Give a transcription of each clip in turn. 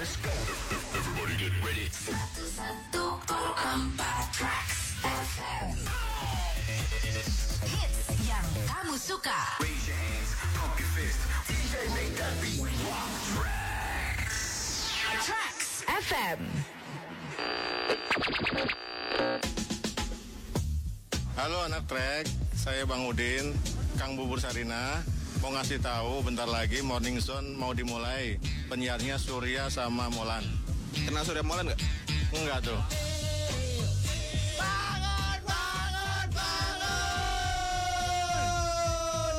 let's go. Everybody get ready. Hits yang kamu suka. Raise your hands, pump your fist. DJ make that beat rock. Tracks FM. Halo anak trek, saya Bang Udin, Kang Bubur Sarina. Mau ngasih tahu bentar lagi Morning Zone mau dimulai. Penyiarnya Surya sama Molan. Kenal Surya Molan nggak? Enggak tuh.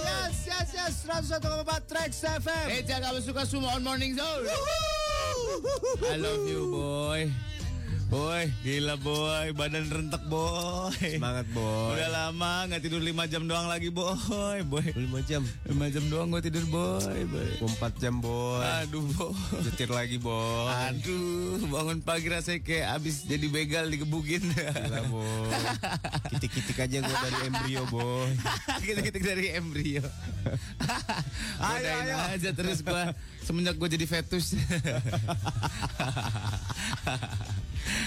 Yes, yes, yes. 101,4 Trax FM. Eh, jangan kamu suka semua on morning zone. I love you, boy. Boy, gila boy, badan rentek boy. Semangat, boy. Udah lama nggak tidur 5 jam doang lagi boy, boy. 5 jam. 5 jam doang gue tidur boy, boy. 4 jam, boy. Aduh boy. Jetir lagi, boy. Aduh, bangun pagi rasanya kayak abis jadi begal digebukin. Gila, boy. Kitik-kitik aja gue dari embrio, boy. Kita-kita dari embrio. Ayo, ayo. aja terus gua semenjak gue jadi fetus.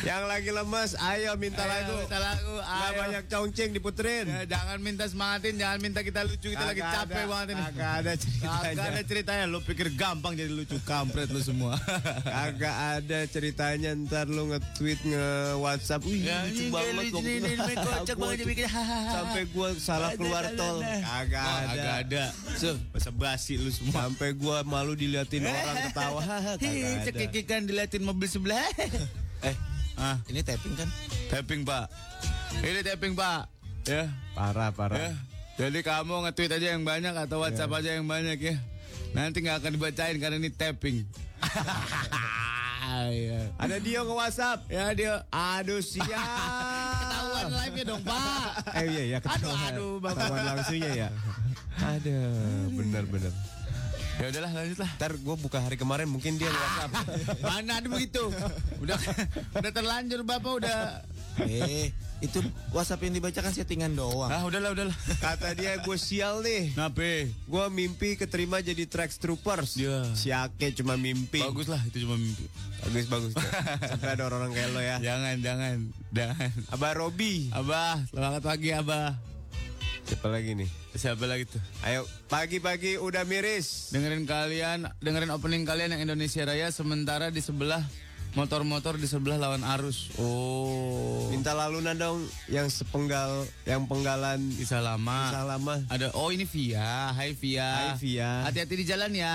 Yang lagi lemes, ayo minta lagu. Ayo, minta lagu. Ayo. banyak congceng diputerin. Ya, jangan minta semangatin, jangan minta kita lucu, kita lagi Kagak capek ada, banget ini. Kagak ada ceritanya. Kagak ada ceritanya, lu pikir gampang jadi lucu kampret lu semua. Kagak ada ceritanya ntar lu nge-tweet nge-whatsapp Wih Ya, lucu ini banget lucu ini kocak banget dibikin, hahaha. Sampai gua salah keluar tol Kagak ada Kagak ada. So, basa basi lu semua. Sampai gua malu diliatin orang ketawa Hi, cekikikan diliatin mobil sebelah. Eh, ah, ini tapping kan? tapping pak. Ini tapping pak. Ya, Parah parah ya. Jadi kamu nge-tweet aja yang banyak atau WhatsApp aja yang banyak ya. Nanti nggak akan dibacain karena ini tapping. Iya. Ada dia ke whatsapp Ya dia Aduh siap ketahuan live ya dong pak. Eh iya ya ketahuan Aduh, aduh, Bapak. Ketahuan langsungnya ya Aduh bener Ya udahlah lanjut lah. Ntar gue buka hari kemarin mungkin dia whatsapp Mana ada begitu? Udah udah terlanjur bapak udah. Eh, itu WhatsApp yang dibacakan settingan doang. Ah udahlah udahlah. Kata dia gue sial nih Nape? Gue mimpi keterima jadi Trax Troopers Ya. Si Ake cuma mimpi Bagus lah itu cuma mimpi. Bagus bagus. Sampai ada orang-orang kayak lo ya Jangan jangan jangan. Abah Robi Abah, selamat pagi Abah. Siapa lagi nih? Siapa lagi tuh? Ayo pagi-pagi udah miris Dengerin kalian, dengerin opening kalian yang Indonesia Raya sementara di sebelah motor-motor di sebelah lawan arus. Oh. Minta laluna dong yang sepenggal Yang penggalan Bisa lama. Kisah lama Ada oh ini Via. Hai Via. Hai, Via. Hati-hati di jalan ya.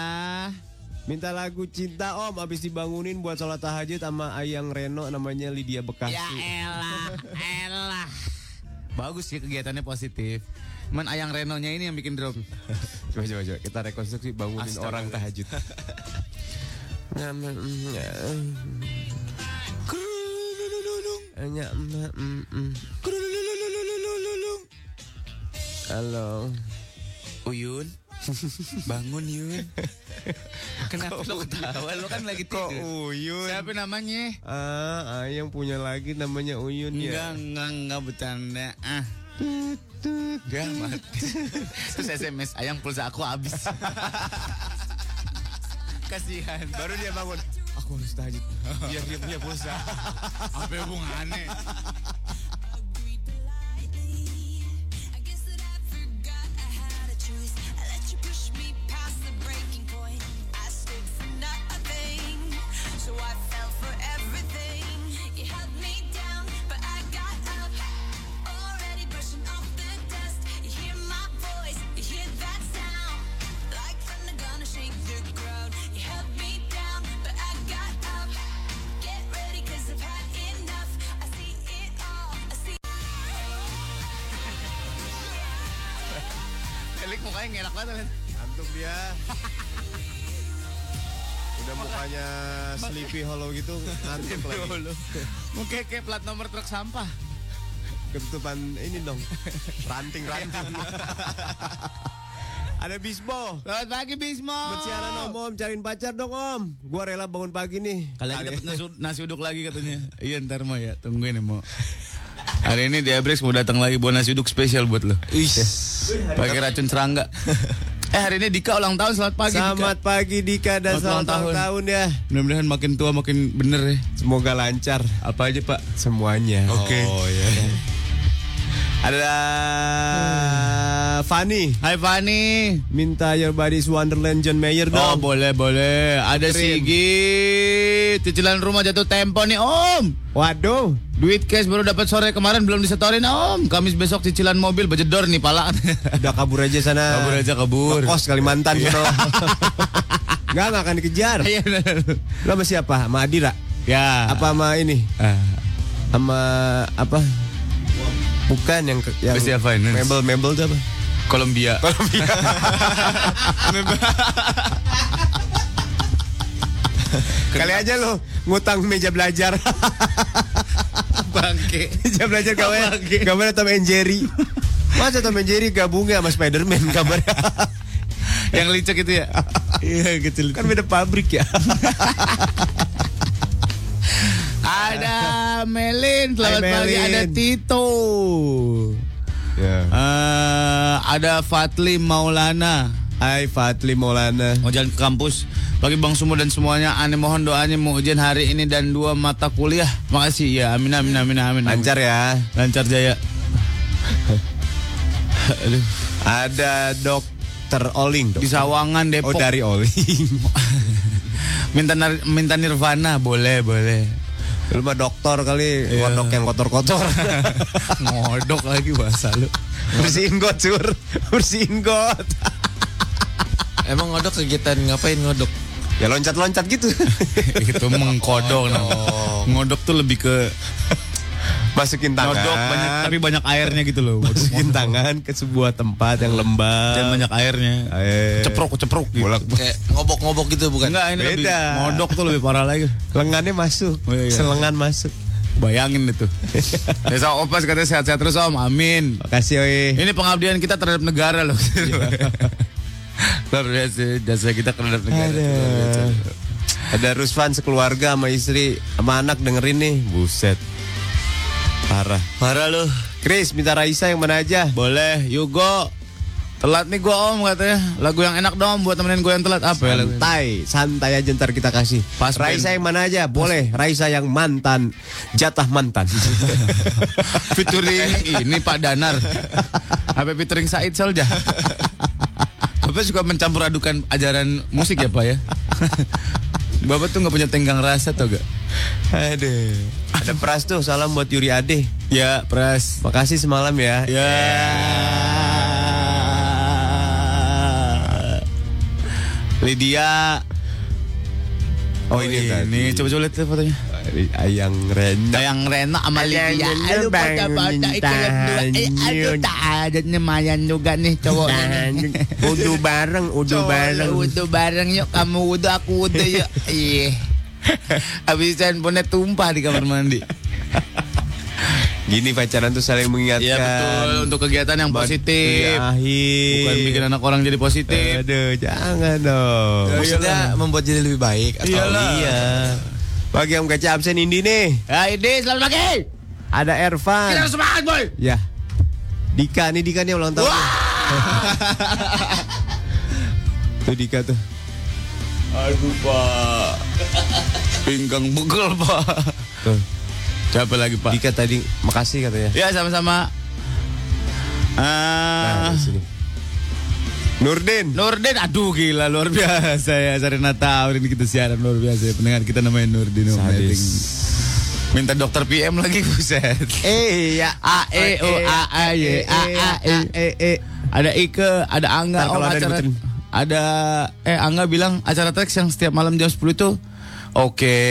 Minta lagu cinta om Abis dibangunin buat sholat tahajud sama Ayang Reno namanya Lydia Bekasi Ya elah, elah. Bagus sih kegiatannya positif. Cuman ayang Renonya ini yang bikin drop. Coba coba coba. Kita rekonstruksi bangunin Astaga. orang tahajud. Halo. Uyun, bangun Yun. Kenapa lo ketawa? Lo kan lagi Kok tidur. Uyun? Siapa namanya? Ah, Ayang punya lagi namanya Uyun Enggak, ya. enggak, enggak bercanda. Ah. Enggak mati. Terus SMS, ayang pulsa aku habis. Kasihan. Baru dia bangun. Aku harus tahajud. Biar dia punya pulsa. Apa hubungannya? Mukanya ngelak banget. Ngantuk dia. Udah mukanya sleepy hollow gitu ngantuk lagi. Mungkin kayak plat nomor truk sampah. Ketutupan ini dong. Ranting-ranting. Ada Bisbo. Selamat pagi Bismo. Bersiaran om, om, cariin pacar dong om. Gua rela bangun pagi nih. Kali lagi dapat nasi, nasi uduk lagi katanya. Iya ntar mau ya, tungguin ya mau. Hari ini di Abrex mau datang lagi bawa nasi uduk spesial buat lo. Pakai racun serangga. Eh hari ini Dika ulang tahun selamat pagi Selamat pagi Dika dan Selamat selamat tahun. tahun ya. Dika. Mudah-mudahan makin tua makin bener ya. Semoga lancar Apa aja Pak? semuanya. Oke. Oh ya. Ada Fanny Hai Fani. minta Your Body's Wonderland John Mayer Oh dong. boleh boleh. Ada Kirim. Sigit. Cicilan rumah jatuh tempo nih Om. Waduh. Duit cash baru dapat sore kemarin belum disetorin Om. Kamis besok cicilan mobil bejedor nih pala. Udah kabur aja sana. Kabur aja, kabur. Kos Kalimantan sono. Enggak, enggak akan dikejar. Iya. Lo sama siapa? Sama Adira? Ya. Apa sama ini? Ah. Sama apa? Bukan yang yang Besti Finance. Mebel Mebel itu apa? Kolombia. Kali aja lo ngutang meja belajar. Bangke. meja belajar gambar gambar Tom and Jerry. Masa Tom and Jerry gabungnya sama Spiderman gambar. Yang licek itu ya. Iya kecil. kan beda pabrik ya. Ada Melin, selamat Hai, pagi. Ada Tito. Ada Fatli Maulana. Hai Fatli Maulana. Mau jalan ke kampus. Bagi Bang Sumo dan semuanya, aneh mohon doanya mau ujian hari ini dan dua mata kuliah. Makasih ya, amin amin amin amin. Lancar ya. lancar jaya. Aduh. Ada Dokter Oling. Di Sawangan Oh Depok. dari Oling. minta minta Nirvana, boleh boleh. Lu mah dokter kali, Iya. kodok yang kotor-kotor. Ngodok lagi bahasa lu. Bersihin got, sur. Bersihin got. Emang ngodok kegiatan ngapain ngodok? Ya loncat-loncat gitu. Itu mengkodok. namanya. Ngodok tuh lebih ke Masukin tangan. ngodok banyak tapi banyak airnya gitu loh. Masukin tangan ke sebuah tempat yang lembab. Dan banyak airnya. Air. Ceprok ceprok gitu. Bolak Kayak ngobok-ngobok gitu bukan? Enggak ini lebih Beda. ngodok tuh lebih parah lagi. lengannya masuk. Oh, iya. Selengan masuk. Bayangin itu. Desa Opas katanya sehat-sehat terus Om. Amin. Makasih oi. Ini pengabdian kita terhadap negara loh. Luar biasa jasa kita terhadap negara. Ada Rusvan sekeluarga sama istri sama anak dengerin nih. Buset. Parah. Parah loh. Chris minta Raisa yang mana aja? Boleh, Yugo. Telat nih gua om katanya. Lagu yang enak dong buat temenin gue yang telat. Apa ya lagu? Santai, santai aja ntar kita kasih. Pas Raisa yang mana aja? Boleh. Raisa yang mantan, jatah mantan. featuring ini Pak Danar. Apa featuring Said Solja? Bapak suka mencampur adukan ajaran musik ya Pak ya? Bapak tuh nggak punya tenggang rasa tau gak? Aduh. Ada Pras tuh, salam buat Yuri Ade. Ya, Pras. Makasih semalam ya. Ya. Lydia. Oh, ini tadi. ini coba coba lihat fotonya. Ayang Renda. Yang Rena sama Ayang Lydia. Rena Aduh, minta itu berdua. Eh, aduh, tak ada lumayan juga nih cowoknya. Udu bareng, udu bareng. Wudhu bareng yuk Kamu wudhu aku wudhu yuk Iya Habis handphonenya tumpah di kamar mandi Gini pacaran tuh saling mengingatkan. Iya betul Untuk kegiatan yang positif akhir. Bukan bikin anak orang jadi positif Aduh, jangan dong. Maksudnya membuat jadi lebih baik atau Iyalah. Iya. Bagi yang kaca absen Indi nih. Ya ini selamat pagi Ada Kita Ervan. harus semangat boy Ya. Dika nih Dika nih ulang tahun. tuh Dika tuh. Aduh pak Pinggang pegel pak Tuh. Siapa lagi pak Dika tadi makasih katanya. Ya sama-sama Nah, Ah, sini. Nurdin. Nurdin, aduh gila luar biasa ya Sarina tahu ini kita siaran luar biasa ya. Pendengar kita namanya Nurdin. Minta dokter PM lagi buset Eh ya A E O A A Y A A E E E Ada Ike, ada Angga, Om ada. Ada eh Angga bilang acara teks yang setiap malam jam 10 itu oke.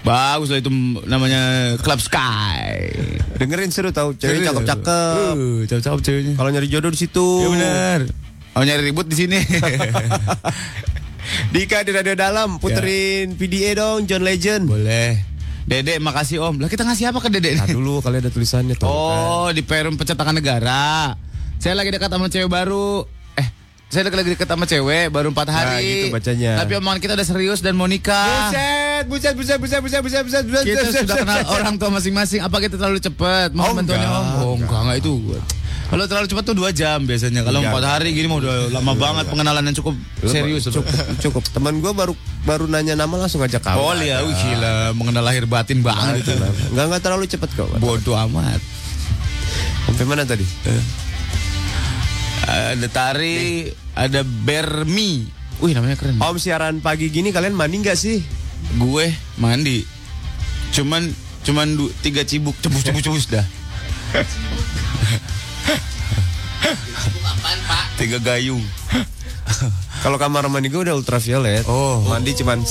Bagus lah itu namanya Club Sky. Dengerin seru tau cewek cakep-cakep. Uh, cakep-cakep ceweknya. Kalau nyari jodoh di situ. Iya benar. Oh nyari ribut di sini. Dika di radio dalam puterin PDA dong John Legend. Boleh. Dede makasih Om. Lah kita ngasih apa ke Dede? Nah dulu kali ada tulisannya tuh. Oh, di Perum Pencetakan Negara. Saya lagi dekat sama cewek baru. Eh, saya lagi dekat sama cewek baru empat hari. gitu bacanya. Tapi omongan kita udah serius dan mau nikah. Buset, buset, buset, buset, buset, buset, buset, buset, Kita buset, sudah buset, kenal buset. orang tua masing-masing. Apa kita terlalu cepat? Mohon Oh, enggak. Om. Oh, enggak, enggak itu. Kalau terlalu cepat tuh dua jam biasanya. Kalau Iya. empat hari gini mau udah lama banget pengenalan yang cukup serius. Cukup, cukup. Teman gue baru baru nanya nama langsung ngajak kawan. Oh ya, wih gila, mengenal lahir batin banget itu. Enggak enggak terlalu cepet kok. Bodoh amat. Sampai mana tadi? Ada tari, ada bermi. Wih namanya keren. Om siaran pagi gini kalian mandi nggak sih? Gue mandi. Cuman cuman du, tiga cibuk cebus cebus cebus dah. tiga gayung. Kalau kamar mandi gue udah ultraviolet. Oh. Mandi cuman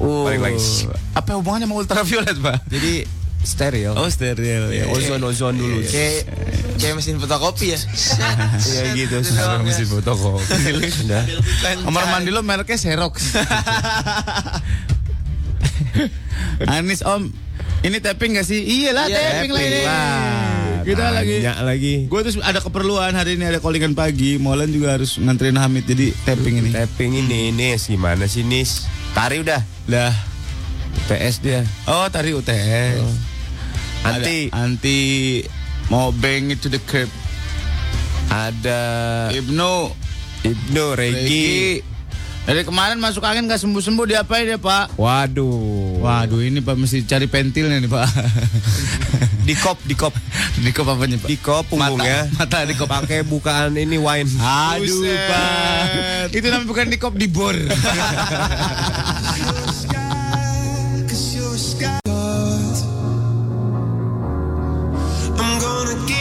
Oh. balik lagi. Apa hubungannya sama ultraviolet, Pak? Jadi steril. Oh, steril. Ya, ozon ozon dulu. Kayak kayak mesin fotokopi ya. Iya gitu. Sama mesin fotokopi. Udah. Kamar mandi lo mereknya Xerox. Anis Om, ini tapping gak sih? Iya lah, Iya, tapping, lah ini. Kita lagi. Lagi. Gue tuh ada keperluan hari ini ada callingan pagi. Molan juga harus nganterin Hamid jadi tapping ini. Tapping ini Nis gimana sih Nis? Tari udah. Lah. PS dia. Oh, tari UTS. Anti Ada anti mau bang it to the curb. ada Ibnu Ibnu Regi. Dari kemarin masuk angin gak sembuh-sembuh diapain ya Pak? Waduh. Waduh ini Pak mesti cari pentilnya nih Pak. Di kop, di kop. di kop apanya Pak? Di kop punggungnya. Mata, mata di kop. Pakai bukaan ini wine. Aduh Buset. Pak. Itu namanya bukan di kop di bor. I'm gonna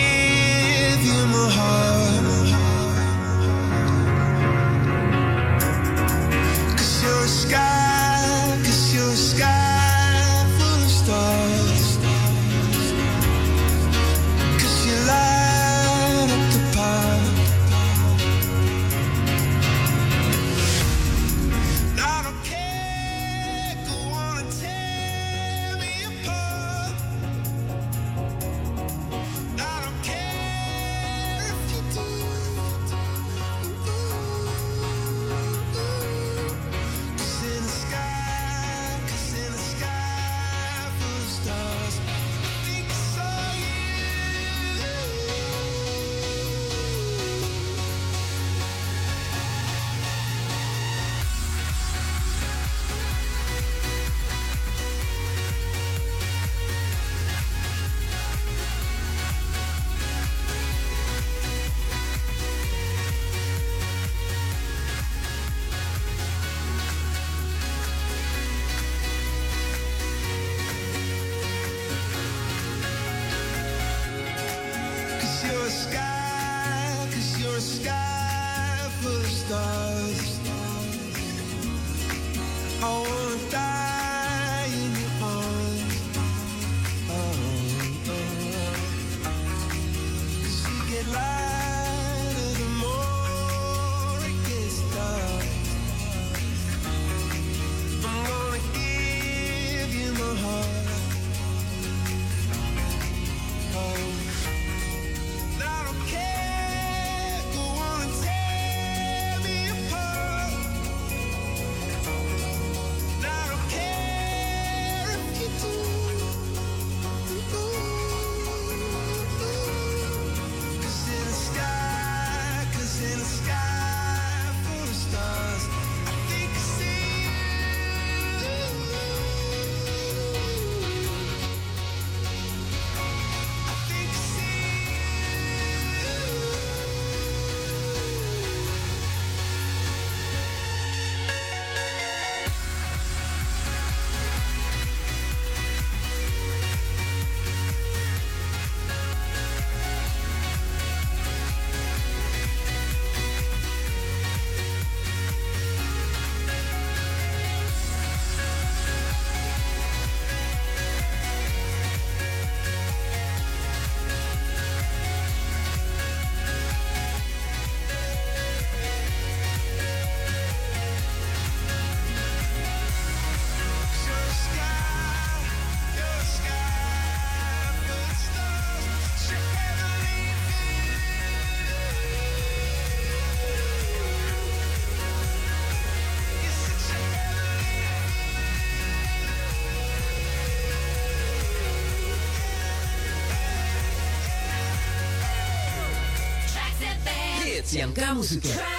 Ciencia música.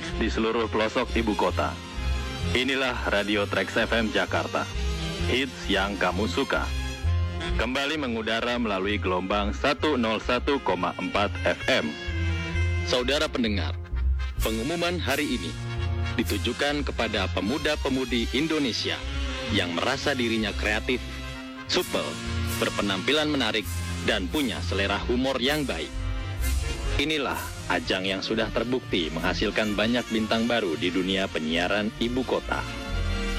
Trax di seluruh pelosok ibu kota. Inilah Radio Trax FM Jakarta. Hits yang kamu suka. Kembali mengudara melalui gelombang 101,4 FM. Saudara pendengar, pengumuman hari ini ditujukan kepada pemuda-pemudi Indonesia yang merasa dirinya kreatif, supel, berpenampilan menarik, dan punya selera humor yang baik. Inilah ajang yang sudah terbukti menghasilkan banyak bintang baru di dunia penyiaran ibu kota.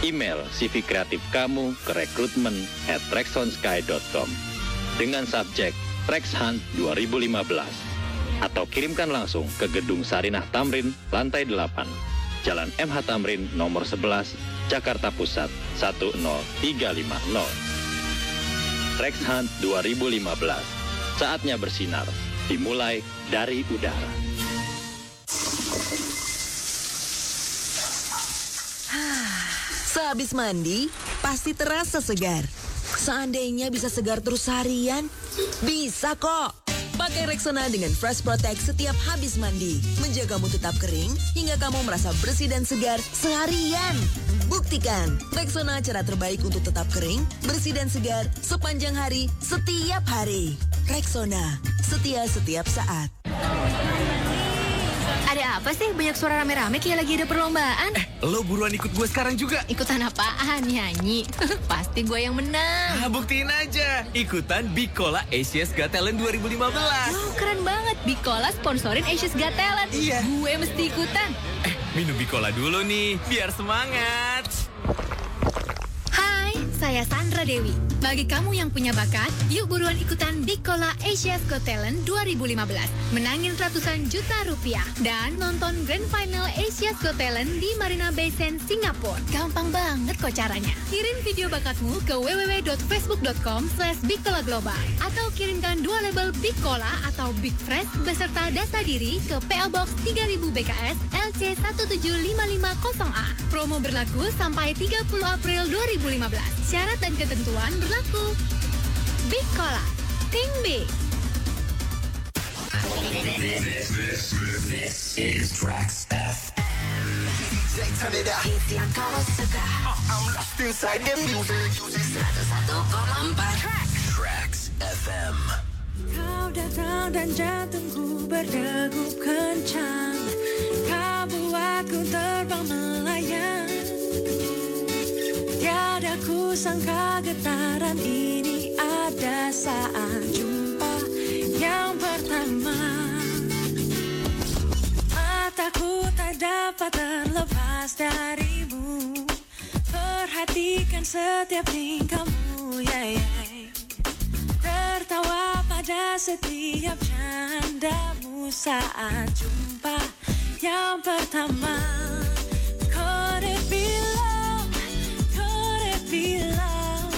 Email CV kreatif kamu ke rekrutmen at tracksonsky.com dengan subjek Rex Hunt 2015 atau kirimkan langsung ke Gedung Sarinah Tamrin, lantai 8, Jalan MH Tamrin nomor 11, Jakarta Pusat 10350. Rex Hunt 2015. Saatnya bersinar. Dimulai dari udara. Sehabis mandi, pasti terasa segar. Seandainya bisa segar terus seharian, bisa kok. Pakai Rexona dengan Fresh Protect setiap habis mandi. Menjagamu tetap kering hingga kamu merasa bersih dan segar seharian. Buktikan, Rexona cara terbaik untuk tetap kering, bersih dan segar sepanjang hari, setiap hari. Rexona, setia setiap saat. Ada apa sih banyak suara rame-rame kayak lagi ada perlombaan? Lo buruan ikut gue sekarang juga. Ikutan apaan? Nyanyi? Pasti gue yang menang. Ah, buktiin aja. Ikutan Bicola Asia's Got Talent 2015. Wow, keren banget. Bicola sponsorin Asia's Got Talent. Iya. Gue mesti ikutan. Eh, minum Bicola dulu nih, biar semangat. Saya Sandra Dewi. Bagi kamu yang punya bakat, yuk buruan ikutan Bicola Asia's Got Talent 2015. Menangin ratusan juta rupiah. Dan nonton Grand Final Asia's Got Talent di Marina Bay Sands, Singapura. Gampang banget kok caranya. Kirim video bakatmu ke www.facebook.com slash Global. Atau kirimkan dua label Bicola atau Big Fresh beserta data diri ke PO Box 3000 BKS LC 17550A. Promo berlaku sampai 30 April 2015. Syarat dan ketentuan berlaku. Big Cola. Think big. Kau suka. I'm lost inside the music. 101,4 Tracks FM. Kau datang dan jantungku berdegup kencang Kau buatku terbang melayang sangka getaran ini ada saat jumpa yang pertama. Mataku tak dapat terlepas darimu. Perhatikan setiap tingkahmu yeah, yeah. Tertawa pada setiap candamu saat jumpa yang pertama be love?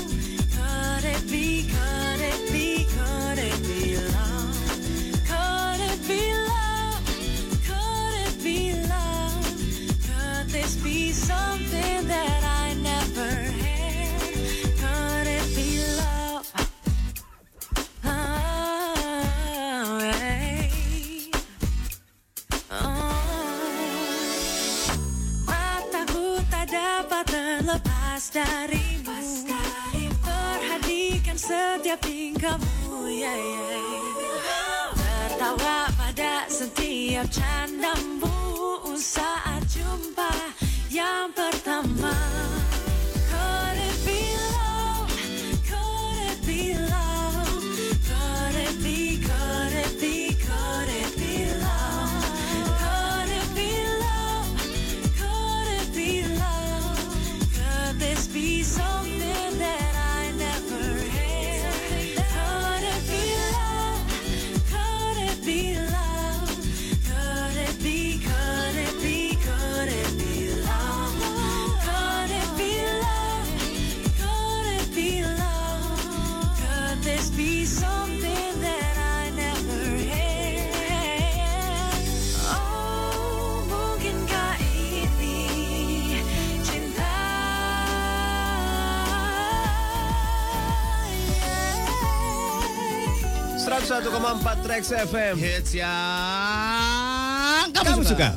Could it be, could it be, could it be love? Could it be love? Could it be love? Could this be something that I never had? Could it be love? Oh. Oh. Perhatikan setiap tingkahmu yeah, yeah. Tertawa pada setiap candamu Saat jumpa yang pertama 101,4 Trax FM. Hits yang Kamu suka?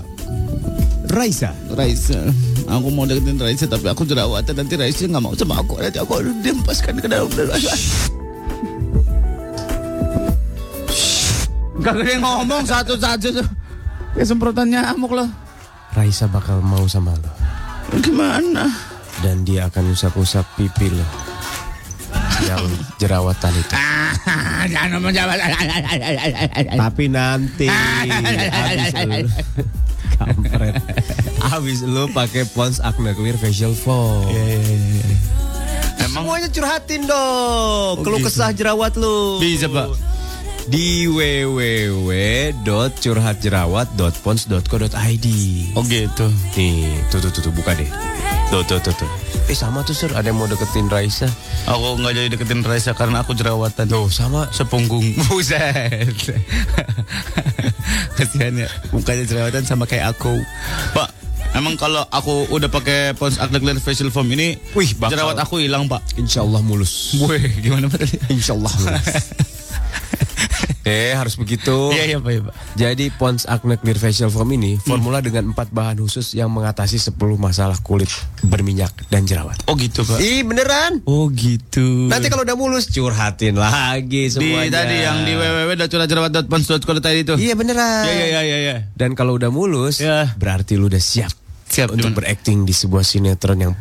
Raisa. Raisa. Aku mau deketin Raisa tapi aku jerawatan nanti Raisa nggak mau sama aku. Nanti aku harus dihempaskan ke dalam Gak ada yang ngomong satu saja. Kayak semprotan nyamuk loh. Raisa bakal mau sama lo. Gimana? Dan dia akan usap-usap pipi lo. Yang jerawatan itu. Jangan ngomong jawab. Tapi nanti habis lu kampret. Habis lu pakai Pond's Acne Clear Facial Foam. Emang Semuanya curhatin dong. Keluh gitu. kesah jerawat lu. bisa pak? di www.curhatjerawat.pons.co.id. Oh gitu. Nih, tuh tuh tuh, tuh buka deh. Tuh tuh tuh tuh. Eh sama tuh Sir, ada yang mau deketin Raisa. Aku nggak jadi deketin Raisa karena aku jerawatan. Tuh sama Sepunggung. Buset. Kasihan ya. Mukanya jerawatan sama kayak aku. Pak, emang kalau aku udah pakai Pons Acne Clear Facial Foam ini, Wih, bakal. jerawat aku hilang, Pak. Insya Allah mulus. Wih, gimana Pak tadi? Insya Allah mulus. eh harus begitu. Iya, iya, Pak, iya, Pak. Jadi Pons Acne Clear Facial Foam ini formula dengan empat bahan khusus yang mengatasi 10 masalah kulit berminyak dan jerawat. Oh gitu, Pak. Ih beneran. Oh gitu. Nanti kalau udah mulus curhatin lagi di semuanya. tadi yang di www.curhatjerawat.pons.co.id itu. Iya beneran. Iya, iya, iya, iya. Dan kalau udah mulus, Ya. berarti lu udah siap Siap untuk berakting di sebuah sinetron yang.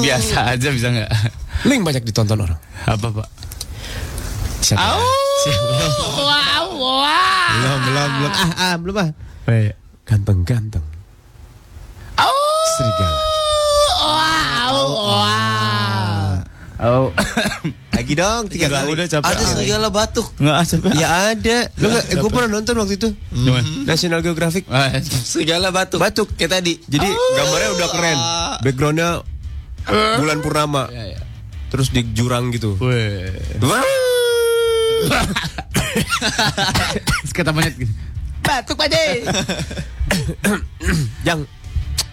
Biasa aja bisa nggak? Link banyak ditonton orang. Apa, Pak? Siap. ya? Siap. Wow, wow. Belum, belum, belum. Ah, ah, belum ah. Ganteng-ganteng. Serigala. Oh. Lagi dong, tiga Enggak, kali. udah capek. Ada serigala batuk. Nggak asap. Ya ada. Lu gak, gue pernah nonton waktu itu. Gimana? National Geographic. Ah, Serigala batuk. Batuk. Kayak tadi. Jadi gambarnya udah keren. Backgroundnya bulan purnama. Iya, iya. Terus di jurang gitu. Weh. Kata monyet gitu. Batuk Pak Jay. Jang.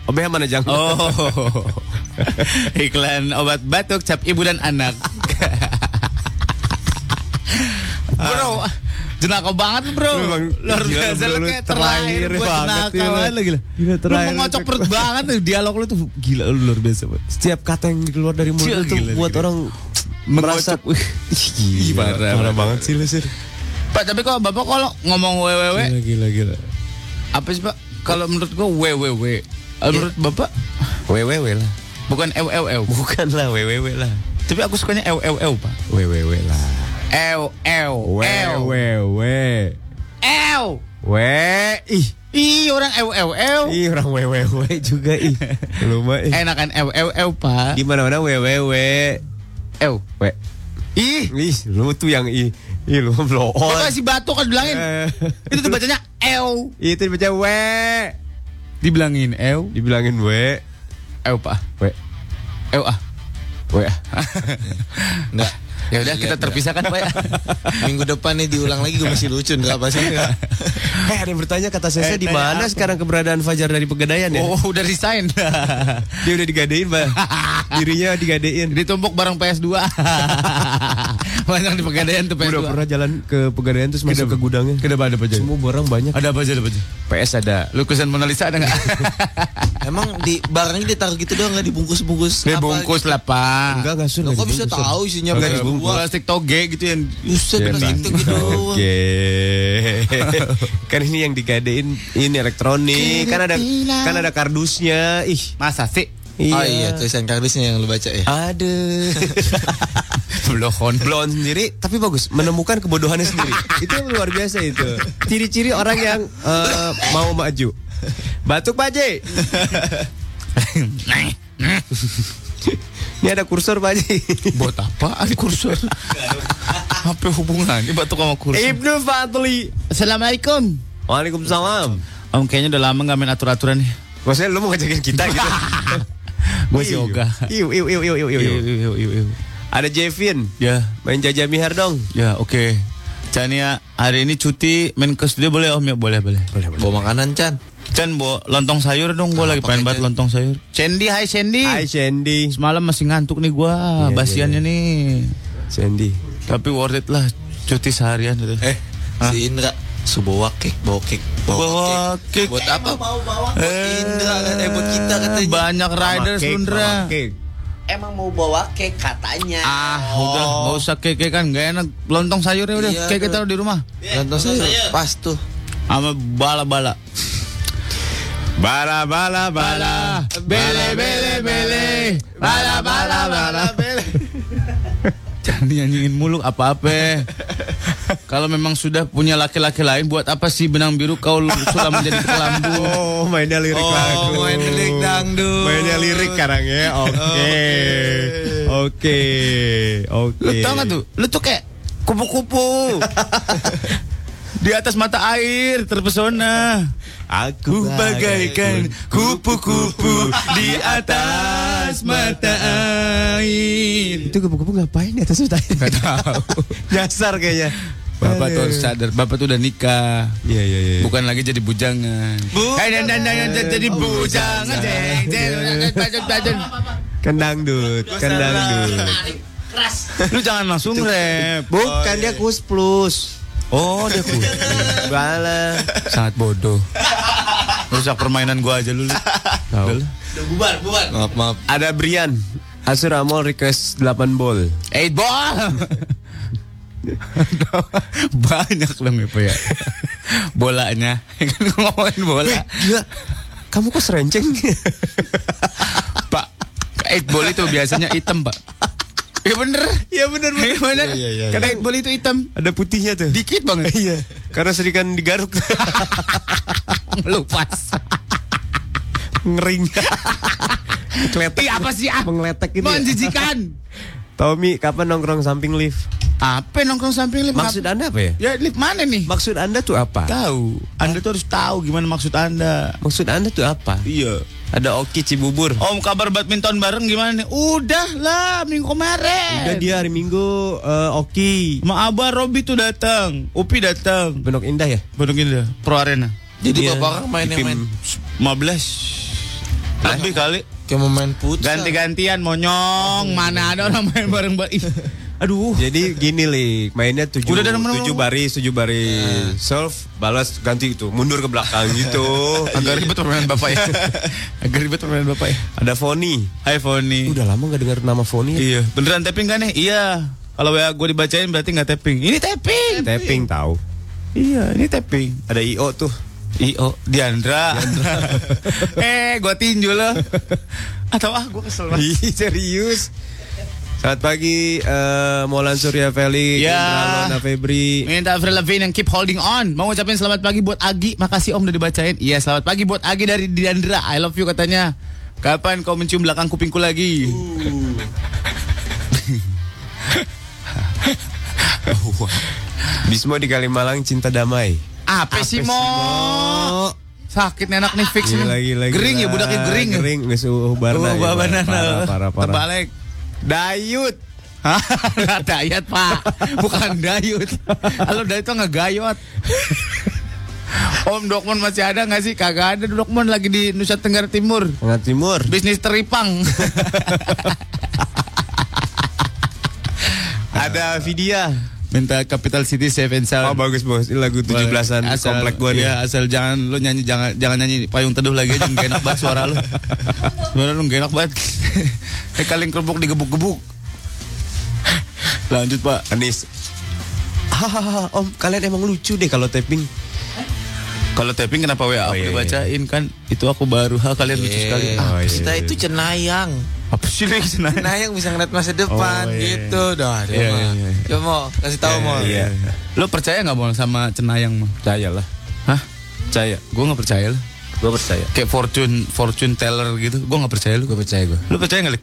OBH mana Jang? Oh. Iklan obat batuk cap ibu dan anak. bro, jenaka banget bro. Lu emang Luar gila, biasa bro, lu kayak terakhir terakhir buat banget jenaka ya, lu. banget gila. Gila, Lu terakhir mengocok perut banget dialog lu tuh gila lu luar biasa banget. Setiap kata yang keluar dari mulut tuh gila, buat gila. orang merasa Mengocok. Ih, gila, parah, parah, banget sih lu sir. Pak, tapi kok Bapak kalau ngomong www Gila gila gila. apa sih Pak? Kalau menurut gua www. Kalau menurut Bapak WWW lah. bukan ew. Bukan lah WWW lah. Tapi aku sukanya ew Pak. WWW lah. Ew ew ew. WWW. Ew. W ih. Ih, orang ew ew ew. Ih orang WWW juga ih. Lu mah ih. Enakan ew ew ew, Pak. Di mana-mana WWW. Ew. W. Ih, Ih, lu tuh yang ih. Ih, lu blow kok on. kasih batuk kan bilangin. Eh, Itu tuh bacanya ew. Itu dibaca W. Dibilangin ew. Dibilangin W. Ew, Pak. W. Ew ah. W. Enggak. Ya udah kita terpisahkan, Pak ya. Minggu depan nih diulang lagi gue masih lucu enggak apa sih? Eh, ada yang bertanya kata Sese Eh, di mana apa? sekarang keberadaan Fajar dari Pegadaian ya? Oh, udah resign. Dia udah digadein, Bang. Dirinya digadein. Ditumpuk bareng PS2. Banyak di pegadaian tuh PS2. Udah pernah jalan ke Pegadaian terus masuk ke gudangnya. Kenapa ada apa aja? Semua barang banyak. Ada apa aja, ada apa aja? PS ada. Lukisan Mona Lisa ada nggak? Emang di barangnya ditaruh gitu doang nggak dibungkus-bungkus? apa Dibungkus lah, Pak. Enggak, enggak enggak kok bisa tahu isinya Enggak PS2? dibungkus. Plastik toge gitu yang Buset, plastik gitu doang. Oke. kan ini yang digadein ini elektronik. Kan ada kan ada kardusnya. Ih. masa sih? Iya. Oh iya, tulisan kardusnya yang lu baca ya. Ada. Blohon. Blon sendiri tapi bagus menemukan kebodohannya sendiri. itu yang luar biasa itu. Ciri-ciri orang yang eh, mau maju. Batuk Pak J. Ini ada kursor Pak J. Buat apaan kursor? Apa hubungannya batuk sama kursor? Ibnu Fadli. Assalamualaikum. Waalaikumsalam. Om kayaknya udah lama gak main atur-aturan nih. Maksudnya lu mau ngajakin kita gitu? Gue yoga. Iu, iu, iu, iu, iu, iu. Iu, iu, iu, iu. Ada Jevin. Ya, Main jajah mihar dong. ya oke. Chania hari ini cuti main ke studio boleh om ya boleh boleh. Bawa makanan, Chan. Chan bawa lontong sayur dong gue lagi pengen banget lontong sayur. Sandy, hai Sandy. Hai Sandy. Semalam masih ngantuk nih gua, Iya, basiannya nih. Sandy. Tapi worth it lah cuti seharian gitu. Eh, si Indra subawa kek, bawa kek, Bawa kek. Buat apa? Buat Indra, eh buat kita katanya. Banyak riders Cake, cake. Emang mau bawa cake katanya. Ah, udah nggak usah keke kan, nggak enak. Lontong sayurnya udah, Iya, kayak kita di rumah. Lontong sayur pas tuh. Sama bala-bala. Bala bala bala. Bele bele bele. Bala bala bala bele. Jangan nyanyiin mulu apa-apa. Kalau memang sudah punya laki-laki lain, buat apa sih benang biru kau sudah menjadi kelambu? Oh, mainnya lirik Oh, lagu. main lirik dangdut. Mainnya lirik sekarang ya. Oke. Oke, oke. Lu tau gak tuh? Lu tuh kayak kupu-kupu. Di atas mata air terpesona. Aku bagaikan kupu-kupu di atas mata air. Itu kupu-kupu ngapain di atas mata air? Gak tahu. Nyasar kayaknya. Bapak tuh harus sadar, Bapak tuh udah nikah. Iya iya iya. Bukan lagi jadi bujangan. Eh, dan, dan, dan, dan, jadi bujangan. Jeng, jeng, jeng, jeng. Kendang dut, kendang dut. Lu jangan langsung rap. Bukan dia kus plus. Oh, dia kus. Bala. Sangat bodoh. Rusak permainan gua aja lu. Tahu. Udah bubar, bubar. Maaf maaf. Ada Brian. Asuramol request 8 ball. Eight ball. Banyak dong itu ya. Bolanya. Kan gua ngomongin bola. Gila. Kamu kok serenceng? Pak, eight ball itu biasanya hitam, Pak. Iya bener. Iya bener Iya bener. Iya, iya, iya. Karena itu hitam. Ada putihnya tuh. Dikit banget. Iya. Karena seringan digaruk. Lupas. Ngering. Keletek. Ih, apa sih ah? Mengeletek gitu. ya. Menjijikan. Tommy, kapan nongkrong samping lift? Apa nongkrong samping lift? Maksud Anda apa ya? Ya lift mana nih? Maksud Anda tuh apa? Tahu. Anda tuh harus tahu gimana maksud Anda. Maksud Anda tuh apa? Iya. Ada Oki Cibubur. Om kabar badminton bareng gimana nih? Udah lah minggu kemarin. Udah dia hari Minggu eh, Oki. Ma Abah Robi tuh datang, Upi datang. Pondok Indah ya? Pondok Indah, Pro Arena. Jadi Iya. bapak orang main yang main 15 lebih kali. kayak mau main. Ganti-gantian monyong. Mana ada orang main bareng bareng. Aduh. Jadi gini lik, mainnya tujuh, Udah, udah, udah, tujuh baris, tujuh baris. Solve, balas, ganti itu, mundur ke belakang gitu. Agak ribet permainan bapak ya. Agak ribet permainan bapak ya. Ada Foni. Hai Foni. Udah lama gak dengar nama Foni. ya? Iya. Beneran tapping kan nih? Iya. Kalau WA gue dibacain berarti nggak tapping. Ini tapping. Tapping tahu. Iya, ini tapping. Ada IO tuh. IO Diandra. eh, gua tinju lo. Atau ah, gua kesel banget. Serius. Selamat pagi, eh Molan Surya Felix, Ya. Indra Febri. Minta Avril Lavigne yang keep holding on. Mau ngucapin selamat pagi buat Agi. Makasih Om udah dibacain. Iya, selamat pagi buat Agi dari Diandra. I love you katanya. Kapan kau mencium belakang kupingku lagi? Bismo di Kalimalang cinta damai. Apa, sih mo? Sakit anak nih fix Gila, nih. gila, gila. Gering ya budaknya gering. Gering, geus ubarna. Oh, ya, banana. Parah, parah, parah. Terbalik. Dayut. Hah? dayat pak Bukan dayut Kalau dayut tuh ngegayot Om Dokmon masih ada nggak sih? Kagak ada Dokmon lagi di Nusa Tenggara Timur Tengah Timur. Bisnis teripang Ada Vidya. Minta Capital City Safe and Sound Oh bagus bos, ini lagu 17-an Asal- komplek gua nih. Iya asal jangan lu nyanyi jangan jangan nyanyi payung teduh lagi aja gak enak banget suara lu. Suara lu gak enak banget. Kayak kaleng kerupuk digebuk-gebuk. Lanjut Pak. Anis. Hahaha, om kalian emang lucu deh kalau tapping. Kalau tapping kenapa WA Oh, aku iya, dibacain kan? Itu aku baru. Ha kalian lucu sekali. Oh, iya, Kita iya. itu cenayang. Apa sih senang? Cenayang bisa ngeliat masa depan Oh, iya. gitu. Dah, dia Iya, mah. iya, iya. Coba mau kasih tahu mau. Iya. Lo percaya nggak mau sama Cenayang mah? Percaya lah. Hah? Percaya. Gue nggak percaya lo. Gue percaya. Kayak fortune fortune teller gitu. Gue nggak percaya lo. Gue percaya gue. Lo percaya nggak?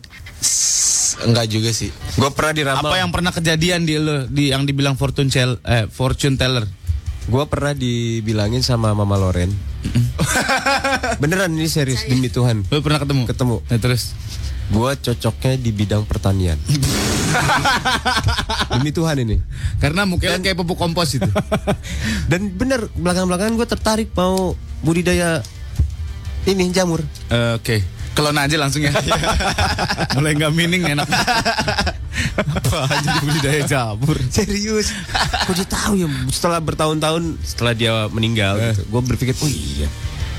Enggak juga sih. Gue pernah diramal. Apa yang pernah kejadian di lo di yang dibilang fortune tell eh fortune teller? Gue pernah dibilangin sama Mama Loren. Beneran ini serius demi Tuhan. Lo pernah ketemu? Ketemu. Nah, terus Gue cocoknya di bidang pertanian. demi Tuhan ini. karena mungkin kayak pupuk kompos itu. Dan bener belakang-belakangan gue tertarik mau budidaya ini jamur. Eh, Oke. Kelon aja langsung ya. Mulai nggak mining enak. Apa aja di budidaya jamur. Serius. Kok dia tahu ya setelah bertahun-tahun setelah dia meninggal Eh. gitu. Gue berpikir, "Oh iya.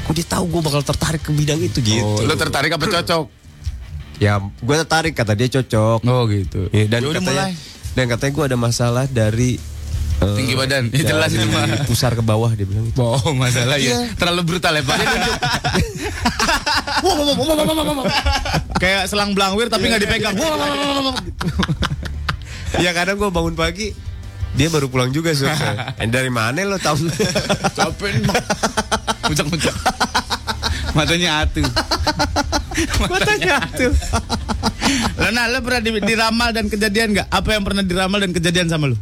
Kok dia tahu gue bakal tertarik ke bidang itu gitu." Oh, lo tertarik apa cocok? Ya, gue tertarik kata dia cocok. Oh gitu. Iya, dan Ya udah katanya mulai. dan katanya gue ada masalah dari eh, Tinggi badan. Ya, jelas itu mah. pusar ke bawah dia bilang itu. Oh masalah ya. Terlalu brutal ya Pak. Kayak selang belangwir tapi nggak dipegang. Ya kadang gue bangun pagi dia baru pulang juga Sur. Eh, dari mana lo tahu? Capek nih. Muncak-muncak. Matanya atu. Matanya tuh. Lena, lo pernah di- diramal dan kejadian nggak? Apa yang pernah diramal dan kejadian sama lu?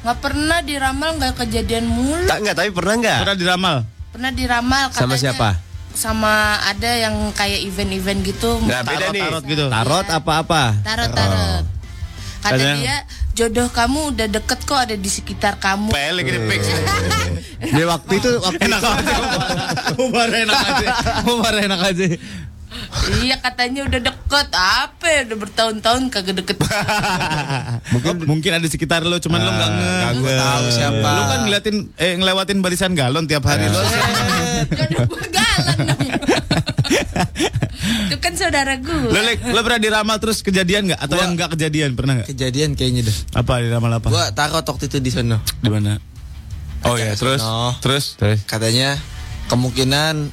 Nggak pernah diramal nggak kejadian mulu. Tak enggak, tapi pernah enggak? Pernah diramal? Pernah diramal Sama katanya siapa? Sama ada yang kayak event-event gitu. Nah, beda nih. tarot gitu. Tarot apa-apa? Tarot tarot. Kata Katanya- dia jodoh kamu udah deket kok ada di sekitar kamu. Pele gini fix. Di waktu itu waktu Enak aja. Umar enak aja. Umar enak aja. iya katanya udah deket apa ya udah bertahun-tahun kagak deket. mungkin mungkin ada di sekitar lo cuman lo nggak nge nggak nge- tahu siapa. lo kan ngeliatin eh ngelewatin barisan galon tiap hari lo galang dong. Itu kan saudara gue. lo, Lek, lo pernah diramal terus kejadian nggak atau yang nggak kejadian pernah nggak Kejadian kayaknya deh. apa diramal apa Gua tarot waktu itu di sono. di mana oh ya terus sono. terus Katanya kemungkinan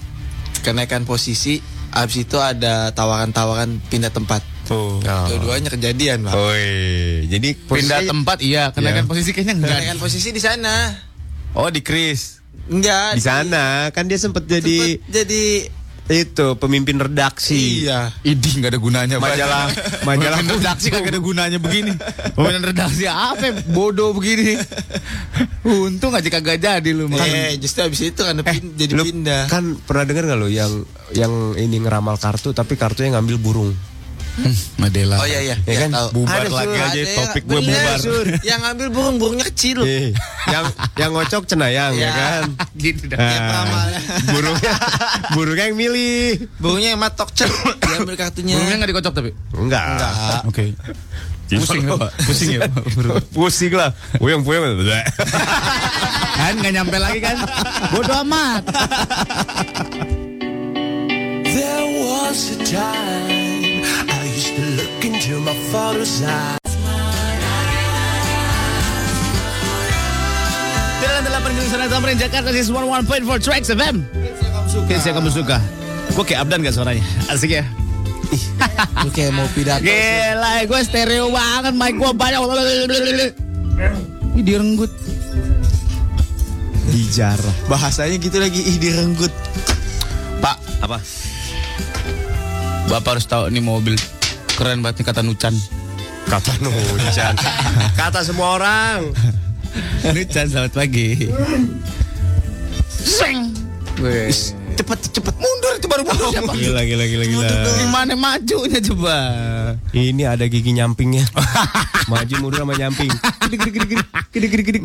kenaikan posisi abis itu ada tawaran-tawaran pindah tempat. oh Dua-duanya kejadian, Pak. Oi, jadi pindah posisi- tempat iya kenaikan Iya. posisi kayaknya enggak Kenaikan posisi di sana. oh di Kris Enggak. di sana kan dia sempat jadi Sempet jadi itu pemimpin redaksi. iya. Idih nggak ada gunanya Majalah majalah Pemimpin redaksi kagak ada gunanya begini Pemimpin redaksi apa bodoh begini Untung aja kagak jadi lu Mak. Eh, justru abis itu kan pin- jadi Lu pindah. kan pernah dengar nggak lo yang yang ini ngeramal kartu tapi kartunya ngambil burung. Hmm, Madela Oh iya iya, Ya kan? tahu. Bubar Ada, lagi Sur. aja Ada topik gue bubar Sur. Yang ngambil burung burungnya kecil. Eh, yang yang ngocok cenayang ya Iya. kan. Gitu dah Nah, peramalnya. burungnya burungnya yang milih. Burungnya yang matok cek. Diambil kartunya. Burungnya nggak dikocok tapi Enggak. Enggak. Oke Pusing ya pak Pusing ya? Pusing lah. Puyeng puyeng. Kan nggak nyampe lagi kan Bodoh amat There was a time look into my father's eyes. Jalan 8 Gedung Sana Tamrin Jakarta Sis 11.4 Tracks FM Hits yang kamu suka Gue kayak Abdan gak suaranya Asik ya Lu kayak mau pidato. Gila gue stereo banget Mic gue banyak Ih direnggut Dijarah. Bahasanya gitu lagi ih direnggut. Pak Apa? Bapak harus tahu nih mobil Keren banget nih kata Nucan Kata Nucan. Kata semua orang. Nucan selamat pagi Seng Cepet cepet mundur itu baru mundur siapa? Gila gila gila gila. Gimana majunya coba Ini ada gigi nyampingnya. Maju mundur sama nyamping.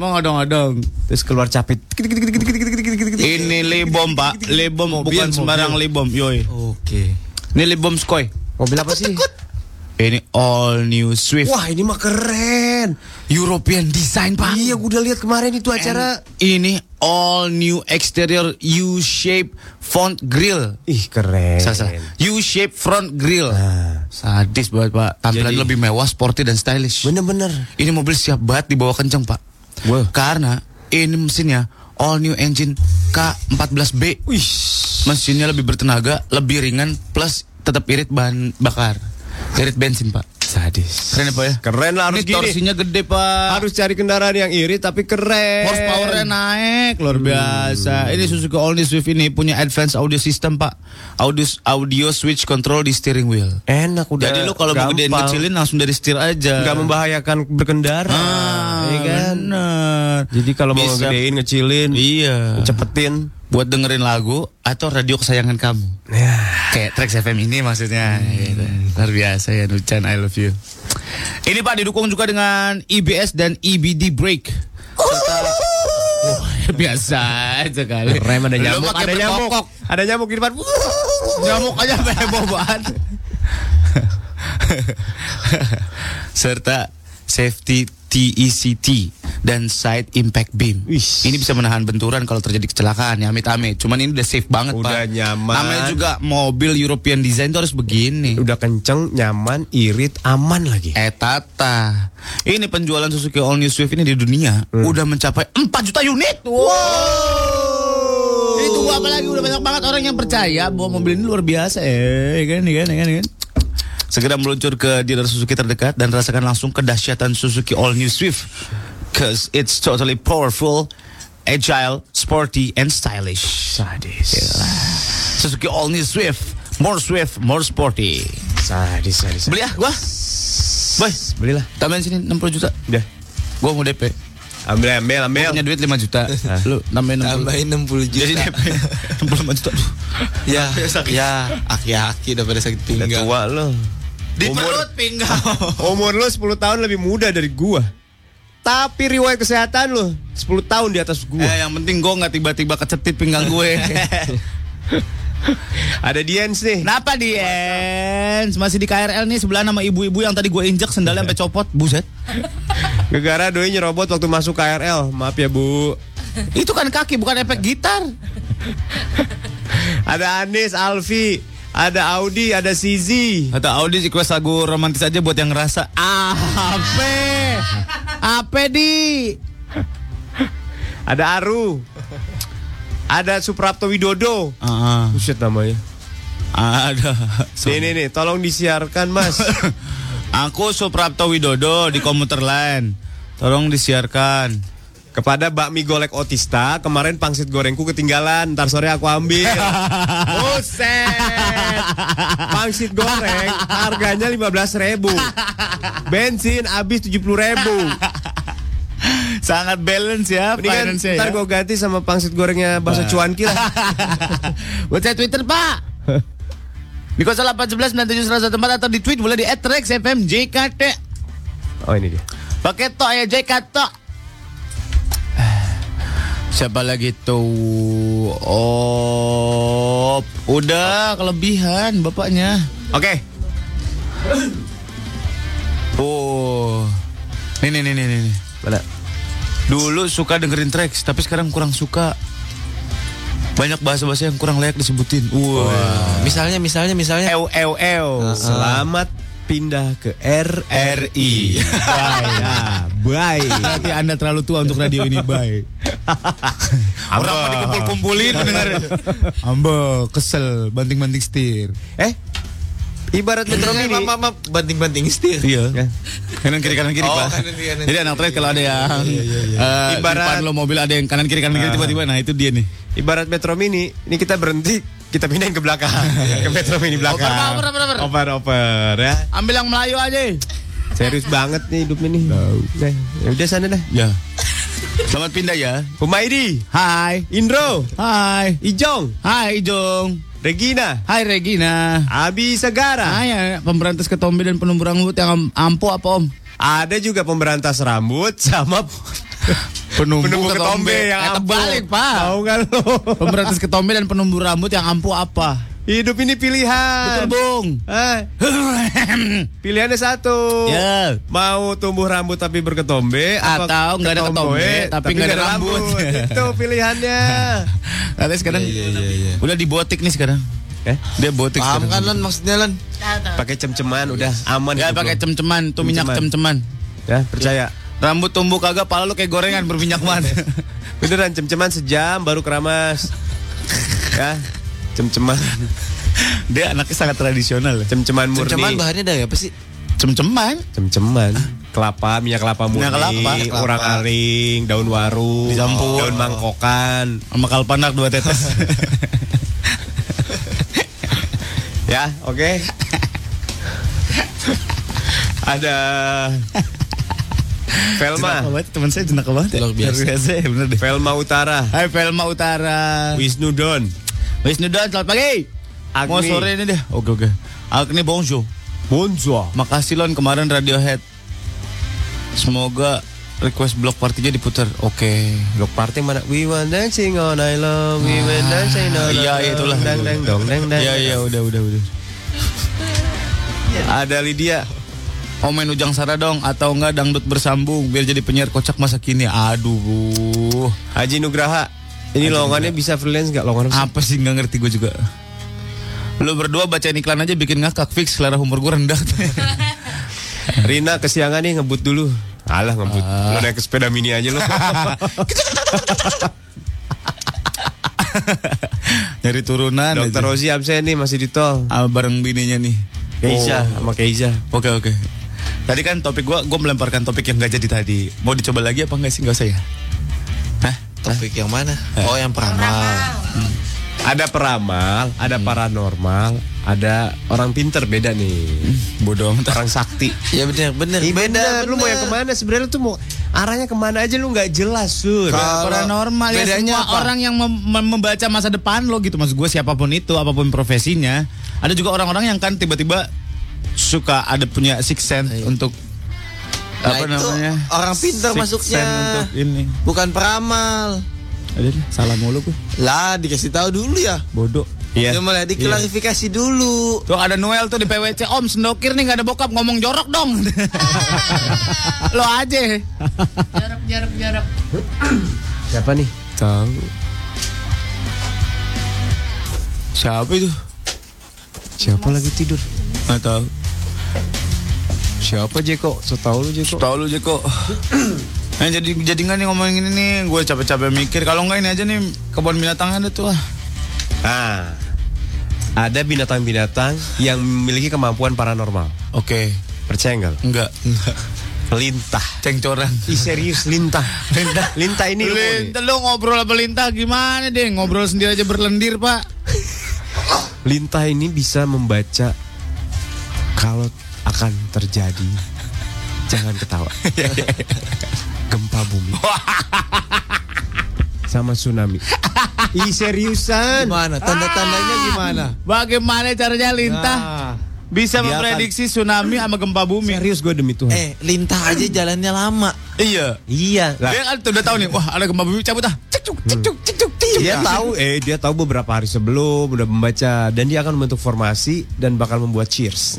Mau ngodong-ngodong Terus keluar capit. Ini libom pak Libom Mobil, bukan sembarang libom Yoi Oke. Ini libom skoy Mobil apa sih? Ini all new Swift Wah ini mah keren. European design pak Iya gue udah lihat kemarin itu acara. Ini all new exterior U-shape front grill Ih keren. Salah salah U-shape front grill Nah. Sadis banget pak Tampilan Jadi- lebih mewah, sporty dan stylish Bener-bener. Ini mobil siap banget dibawa kenceng pak Wah. Karena ini mesinnya all new engine K14B Wih. Mesinnya lebih bertenaga, lebih ringan, plus tetap irit bahan bakar. Irit bensin pak. Sadis. Keren ya pak ya? Keren lah harus Ini gini. torsinya gede pak. Harus cari kendaraan yang irit tapi keren. Horsepowernya naik luar biasa. Ini Suzuki All New Swift ini punya advanced audio system pak. Audio audio switch control di steering wheel. Enak udah. Jadi lu kalau mau gedein kecilin langsung dari setir aja. Nggak membahayakan berkendara. Ah, Iya kan? bener. Jadi kalau mau ngegedein, ngecilin, Iya. cepetin. Buat dengerin lagu atau radio kesayangan kamu. Ya. Kayak Trax FM ini maksudnya gitu. Luar biasa ya Nucan I love you Ini Pak didukung juga dengan EBS dan EBD brake Serta Wah, Biasa aja kali Rem ada nyamuk, ada nyamuk. Ada nyamuk di depan. Nyamuk aja heboh banget Serta safety TECT dan side impact beam. Ini bisa menahan benturan kalau terjadi kecelakaan ya amit-amit. Cuman ini udah safe banget Udah Pak. nyaman. Namanya juga mobil European design itu harus begini. Udah kenceng, nyaman, irit, aman lagi. Eh tata. Ini penjualan Suzuki All New Swift ini di dunia udah mencapai 4 juta unit. Wow. Ini tunggu apa lagi udah banyak banget orang yang percaya bahwa mobil ini luar biasa eh kan kan kan kan. Segera meluncur ke dealer Suzuki terdekat dan rasakan langsung kedahsyatan Suzuki All New Swift. Cause it's totally powerful, agile, sporty, and stylish. Sadis. Suzuki All New Swift, more swift, more sporty. Sadis, sadis. Beli ah gua. Boy, belilah. Tambahin sini 60 juta. Udah. Gua mau DP. Ambil, ambil, ambil. Gua punya duit 5 juta. Lu tambahin 60. Tambahin 60 juta. Jadi DP 65 juta. Ya, ya, aki-aki udah pada sakit Udah pinggang. tua lo. Di Umur- perut pinggang. Umur lo 10 tahun lebih muda dari gua. Tapi riwayat kesehatan lo 10 tahun di atas gua. Eh, yang penting gua nggak tiba-tiba kecetit pinggang gue. Ada Diens nih. Kenapa Diens? Masih di KRL nih sebelah nama ibu-ibu yang tadi gue injek sendalnya sampai copot. Buset. Gegara doi nyerobot waktu masuk KRL. Maaf ya, Bu. Itu kan kaki bukan efek gitar. Ada Anis, Alfi, ada Audi, ada Sizi. Kata Audi request lagu romantis aja buat yang ngerasa. Ah, Apa? Apa di? Ada Aru. Ada Suprapto Widodo. Ah, Buset namanya. ada. Nih, nih, nih, tolong disiarkan, Mas. Aku Suprapto Widodo di komuter lain. Tolong disiarkan. Kepada bakmi golek otista, kemarin pangsit gorengku ketinggalan. Ntar sore aku ambil. Buset. Pangsit goreng harganya 15 ribu. Bensin habis 70 ribu. Sangat balance ya Mendingan finance-nya ntar ya. gue ganti sama pangsit gorengnya bakso cuanki lah. Buat saya Twitter Pak. Di 0811 9714 atau di tweet boleh di @rexfmjkt. Oh ini dia. Pakai tok ya JK tok. Siapa lagi tuh? Oh, udah kelebihan bapaknya. Oke. Oh. Nih nih nih nih nih. Mana? Dulu suka dengerin tracks, tapi sekarang kurang suka. Banyak bahasa-bahasa yang kurang layak disebutin. Wah. Misalnya, misalnya, misalnya. Ew, ew, ew. Selamat pindah ke RRI. Bye. Nah, bye. Berarti Anda terlalu tua untuk radio ini, bye. Orang mau dikumpul-kumpulin dengar. Ambo, kesel, banting-banting setir. Eh, ibarat metro mini. Maaf, maaf, banting-banting setir. Iya. Kanan kiri kanan kiri, Oh, Pak. kanan kiri, kanan Jadi anak trade kalau ada yang eh, Ibarat- di depan lo mobil ada yang kanan kiri kanan kiri Ah. tiba-tiba nah itu dia nih. Ibarat metro mini, ini kita berhenti, kita pindahin ke belakang. ke metro mini belakang. Oper, oper, oper, oper. Oper, ya. Ambil yang Melayu aja. Serius banget nih hidup ini. Nah, ya udah sana dah. Ya. Selamat pindah ya. Humaidi, Hai. Indro, Hai. Ijong, Hai Jong. Regina, Hai Regina. Abi Segara. Hai ya, pemberantas ketombe dan penumbuh rambut yang am- ampuh apa Om? Ada juga pemberantas rambut sama Penumbuh, penumbuh ketombe yang Eh, ampuh. terbalik, Pak. Tahu nggak lo? Pemberantas ketombe dan penumbuh rambut yang ampuh apa? Hidup ini pilihan. Betul, Bung. Ah, pilihannya satu. Ya. Mau tumbuh rambut tapi berketombe Atau nggak ada ketombe, tapi nggak ada rambut. Itu pilihannya. Katanya sekarang udah di botik nih sekarang. Eh? Dia botik Paham kan. Lan maksudnya Lan? Pakai cem-ceman udah aman. Ya hidup pakai cem-ceman, tuh minyak Cem-ceman. cem-ceman. Ya, percaya. Rambut tumbuh kagak, pala lu kayak gorengan berminyak man. Beneran cem-ceman sejam baru keramas. ya, cem-ceman. Dia anaknya sangat tradisional. ya. Cem-ceman murni. Cem-ceman bahannya dari apa sih? Cem-ceman. Cem-ceman. Kelapa, minyak kelapa murni, Minyak kelapa, kelapa. urang aring, daun waru, Dicampur. daun mangkokan. Sama kalpanak dua tetes. Ya, oke. Ada Velma, teman saya jenaka banget. ya. Luar biasa. Luar biasa ya, bener deh. Velma Utara, Hai Velma Utara. Wisnu Don, Wisnu Don, selamat pagi. Agni. Mau sore ini deh. Oke oke. Agni bonjour. Bonjour. Makasih Lon kemarin Radiohead. Semoga request block partinya diputar. Oke. Block party mana? We want dancing all night long, we want dancing all night Iya, long. itulah. Dang dang dong, dang dang. Iya iya udah udah udah. Ada Lydia. Mau main ujang sara dong atau enggak dangdut bersambung biar jadi penyiar kocak masa kini. Aduh. Haji Nugraha. Ini Haji lowongannya bisa freelance nggak lowongan apa? Sih nggak ngerti gue juga. Lu berdua bacain iklan aja bikin ngakak fix selera humor gue rendah. Rina kesiangan nih ngebut dulu. Alah ngebut. Lo naik ke sepeda mini aja lo. Nyari turunan. Dokter. Rozi absen nih masih di tol. Ah, bareng bininya nih. Keisha Oh. sama Keisha. Oke oke. Tadi kan topik gua gua melemparkan topik yang gak jadi tadi. Mau dicoba lagi apa enggak sih? Enggak usah ya. Hah? Topik yang mana? Oh, yang peramal. Ada peramal, ada paranormal, ada orang pinter beda nih. Bodoh amat. Orang sakti. Ya bener bener. Iya beda. bener, lu mau yang ke mana sebenarnya lu tuh mau arahnya ke mana aja lu nggak jelas sur. Paranormal ya bedanya semua apa? orang yang mem- mem- membaca masa depan lo gitu maksud gue siapa pun itu apa pun profesinya ada juga orang-orang yang kan tiba-tiba suka ada punya six sense untuk Nah, apa itu namanya orang pintar masuknya. sense untuk ini Bukan peramal. ada salah mulu gue Lah dikasih tahu dulu ya. bodoh Iya. Cuma lah diklarifikasi dulu. Tuh ada Noel tuh di PWC Om sendokir nih gak ada bokap ngomong jorok dong Lo aja Jarak, jarak, jarak. Siapa nih? Tahu. Siapa itu? Siapa lagi tidur? Gak tahu Siapa Jeko? So tau lu Jeko. Tahu lu Jeko Nah, jadi jadi nggak nih ngomongin ini nih gue capek-capek mikir kalau nggak ini aja nih kebun binatang ada tuh ah. Ah. Ada binatang-binatang yang memiliki kemampuan paranormal. Oke. Percaya nggak? Enggak, enggak. Lintah. Cengcoran. Ih serius lintah. Lintah. Lintah ini. Lintah lu ngobrol apa lintah gimana deh ngobrol sendiri aja berlendir pak. Lintah ini bisa membaca kalau akan terjadi. Jangan ketawa. Gempa bumi. Sama tsunami. Ih seriusan. Gimana? Tanda-tandanya gimana? Bagaimana caranya lintah Nah, bisa dia memprediksi tsunami sama gempa bumi? serius gue demi Tuhan. Eh, lintah aja jalannya lama. Iya. Iya. Lah, Dia kan udah tahu nih, wah ada gempa bumi cabut ah. Cekcuk, cekcuk, cekcuk, cekcuk. dia tahu eh dia tahu beberapa hari sebelum udah membaca dan dia akan membentuk formasi dan bakal membuat cheers.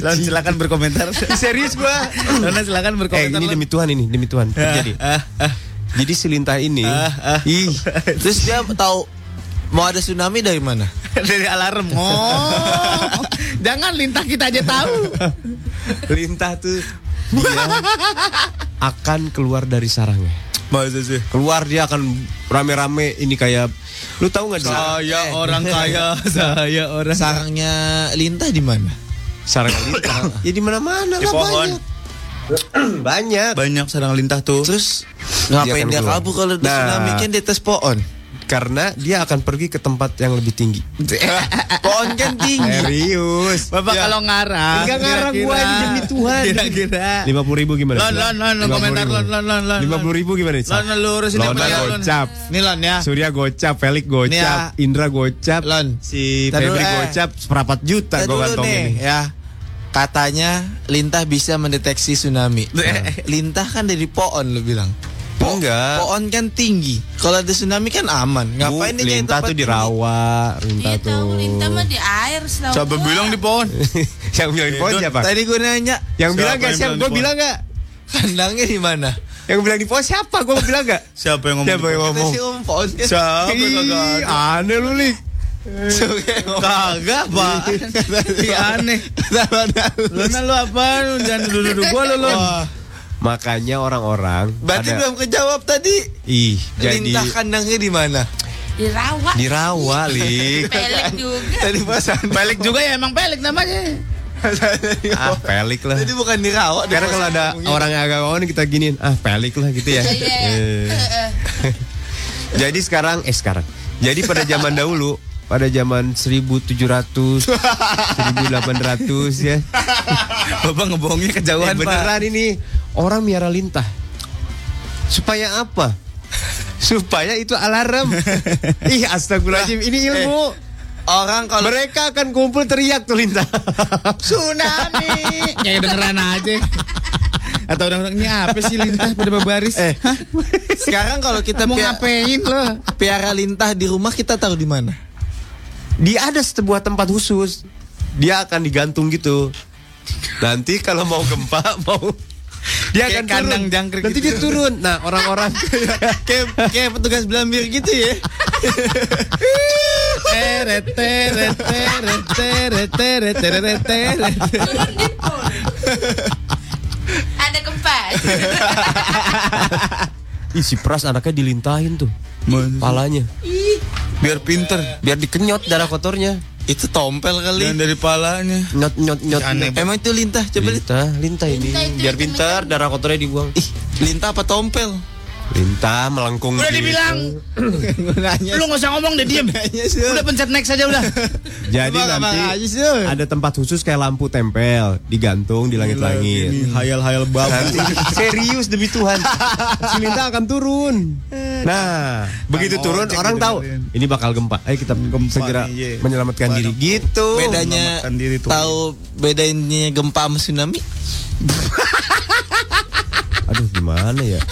Lan silakan berkomentar. Serius gua. Lan silakan Eh berkomentar. ini Lan. demi Tuhan ini demi Tuhan terjadi. Ah. Jadi ini, Ah, ah. ih Terus dia tahu mau ada tsunami dari mana? Dari alarm. Oh. Jangan lintah kita aja tahu. lintah tuh dia akan keluar dari sarangnya. Masa sih? Keluar dia akan rame-rame ini kayak lu tahu nggak Saya orang kaya, saya orang Sarangnya lintah di mana? sarang lintah? ya di mana-mana lah pohon. banyak. banyak. banyak sarang lintah tuh. Terus ngapain dia, keluar. kabur kalau Nah. tsunami kan di atas pohon? Karena dia akan pergi ke tempat yang lebih tinggi. pohon kan tinggi. Serius. Bapak Ya. kalau ngarang, Enggak ngarang gua ini demi Tuhan. Kira-kira. Lima puluh ribu gimana? Lon, lon, lon, lon, komentar lon, lon, lon, lon. Lima puluh ribu gimana? Lon, lon, lurus ini apa ya, Lon? gocap. Nih lon ya. Surya gocap, Felix gocap, ya. Indra gocap, Lon. si Febri eh. gocap seperempat juta dulu kantongin ya. Katanya lintah bisa mendeteksi tsunami. lintah kan dari pohon lu bilang. Po- Enggak. Pohon kan tinggi. Kalau ada tsunami kan aman. Ngapain Bu, nyari lintah tuh di rawa, lintah tuh. tahu lintah mah di air Siapa gua. bilang di pohon? yang bilang di pohon siapa? Tadi gue nanya Yang Siapa bilang gak yang siapa? bilang di Gue pohon? bilang gak? kandangnya di mana? Yang bilang di pohon siapa? Gue bilang gak? Siapa yang ngomong? Siapa di yang ngomong? si om pohon kan. Siapa yang kagak Ih, ada? aneh lu lik. Kagak, Pak. Ih, aneh. Lona lu apa? Jangan duduk-duduk gua lu, Lon. Makanya orang-orang berarti ada- belum kejawab tadi. Ih, jadi Lintah kandangnya di mana? Di rawa. di rawa lik. Pelik juga. Tadi pasan. Pelik juga ya emang pelik namanya. ah, pelik lah. Tadi bukan di rawa. di Karena kalau ada orang yang agak kawan kita giniin, ah pelik lah gitu ya. Iya, iya. Jadi sekarang, eh sekarang. Jadi pada zaman dahulu, pada zaman 1700, 1800 ya. Bapak ngebohongnya Eh, kejauhan, Pak. beneran ini orang miara lintah. Supaya apa? Supaya itu alarm. Ih, astagfirullahaladzim, ini ilmu. Orang kalau Mereka akan kumpul teriak tuh lintah. Tsunami. Kayak dengeran aja. Atau orang-orang ini apa sih lintah pada berbaris? Eh, sekarang kalau kita Mau ngapain lo? piara lintah di rumah kita taruh di mana? Dia ada sebuah tempat khusus. Dia akan digantung gitu. Nanti kalau mau gempa, mau dia Kayak akan kandang turun. jangkrik Nanti gitu. dia turun. Nah, orang-orang kayak kayak petugas belambir gitu ya. Teret, teret, teret, teret, teret, teret, teret. Ada gempa. Ih, si Pras anaknya dilintahin tuh. Palanya. Biar pinter. Biar dikenyot darah kotornya. Itu tompel kali. Dan dari palanya. Nyot nyot nyot. Aneh, nyot. Emang itu lintah coba lihat. Lintah, lintah ini. Lintah Biar pintar darah kotornya dibuang. Ih, lintah apa tompel? Lintah melengkung. Udah gitu. dibilang. Lu nggak usah ngomong deh diem. Udah pencet next aja udah. Jadi nanti ada tempat khusus kayak lampu tempel digantung di langit-langit. Hayal-hayal Nanti serius demi Tuhan. Si Lintah akan turun. Nah, begitu turun ojek orang tahu didengerin. ini bakal gempa. Ayo kita segera nih, iya. menyelamatkan diri. Gitu. Bedanya diri tahu bedanya gempa sama tsunami? Aduh, gimana ya?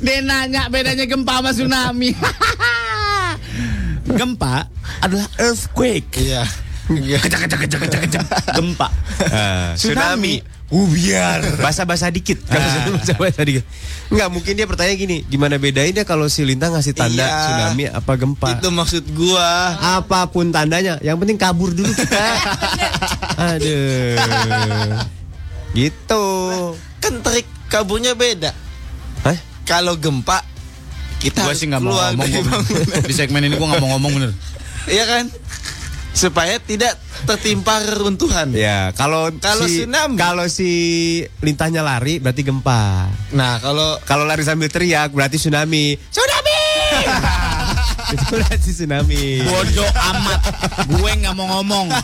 Dia nanya bedanya gempa sama tsunami. gempa adalah earthquake. Iya. Kecak kecak kecak kecak kecak. Gempa. Ah, Tsunami. Ubiar. Basa-basa dikit. Kalau Ah. basa-basa dikit. Enggak, mungkin dia bertanya gini, gimana bedainnya kalau si Lintang ngasih tanda Iya. tsunami apa gempa? Itu maksud gua. Apa pun tandanya, yang penting kabur dulu kita. Aduh. Gitu. Kan trik kaburnya beda. Hah? Kalau gempa kita Gua sih nggak mau ngomong. bangunan. Di segmen ini gua nggak mau ngomong bener. Iya kan? Supaya tidak tertimpa reruntuhan. Ya, kalau Kalau si, tsunami. kalau si lintahnya lari berarti gempa. Nah, kalau Kalau lari sambil teriak berarti tsunami. Tsunami! Itu berarti tsunami. Bodoh amat. Gue nggak mau ngomong.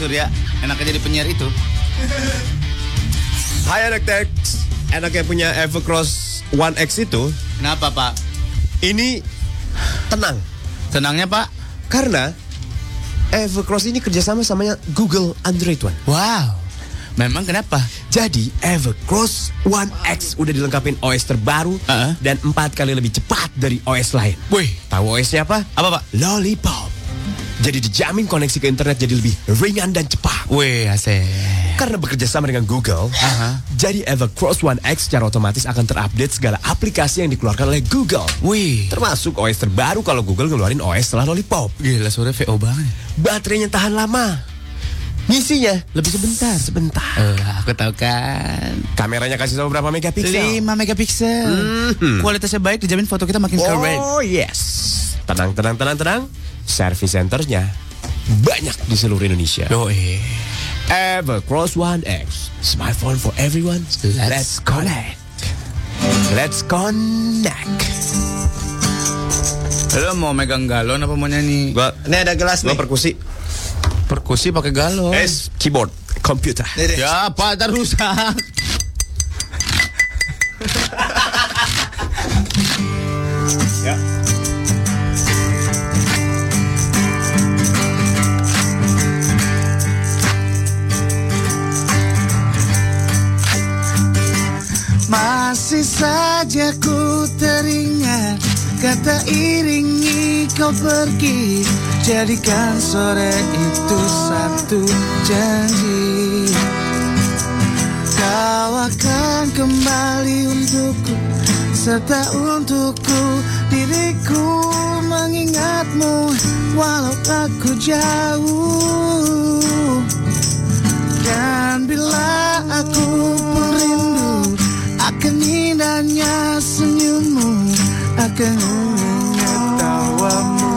Surya, enaknya jadi penyiar itu. Hai anak Tex. Enaknya punya Evercross One X itu Kenapa Pak? ini tenang. Tenangnya Pak? Karena Evercross ini kerjasama sama Google Android One. Wow. Memang kenapa? Jadi Evercross One X udah dilengkapin OS terbaru Uh-uh. dan empat kali lebih cepat dari OS lain. Wih, Tahu OS-nya apa? apa Pak? Lollipop. Jadi dijamin koneksi ke internet jadi lebih ringan dan cepat. Wih, asik. Karena bekerja sama dengan Google, Aha. jadi Evercross One X secara otomatis akan terupdate segala aplikasi yang dikeluarkan oleh Google. Wih. Termasuk OS terbaru kalau Google ngeluarin OS setelah Lollipop. Gila sore VO banget. Baterainya tahan lama. Ngisinya Lebih sebentar. sebentar. Eh, aku tahu kan. Kameranya kasih tahu berapa megapiksel? 5 megapiksel. Mhm. Kualitasnya baik dijamin foto kita makin keren. Oh yes. Tenang, tenang, tenang, tenang. Service centernya banyak di seluruh Indonesia. Yoi. Evercross One X. Smartphone for everyone. Let's connect. Let's connect. Lo mau megang galon apa mau nyanyi? Gua ini ada gelas gua nih. perkusi. Perkusi pakai galon. S keyboard computer. Ya, Pak, ntar rusak. Masih saja ku teringat Kata iringi kau pergi. Jadikan sore itu satu janji. Kau akan kembali untukku Serta untukku. Diriku mengingatmu Walau aku jauh. Dan bila aku pun indahnya senyummu Akan ingat tawamu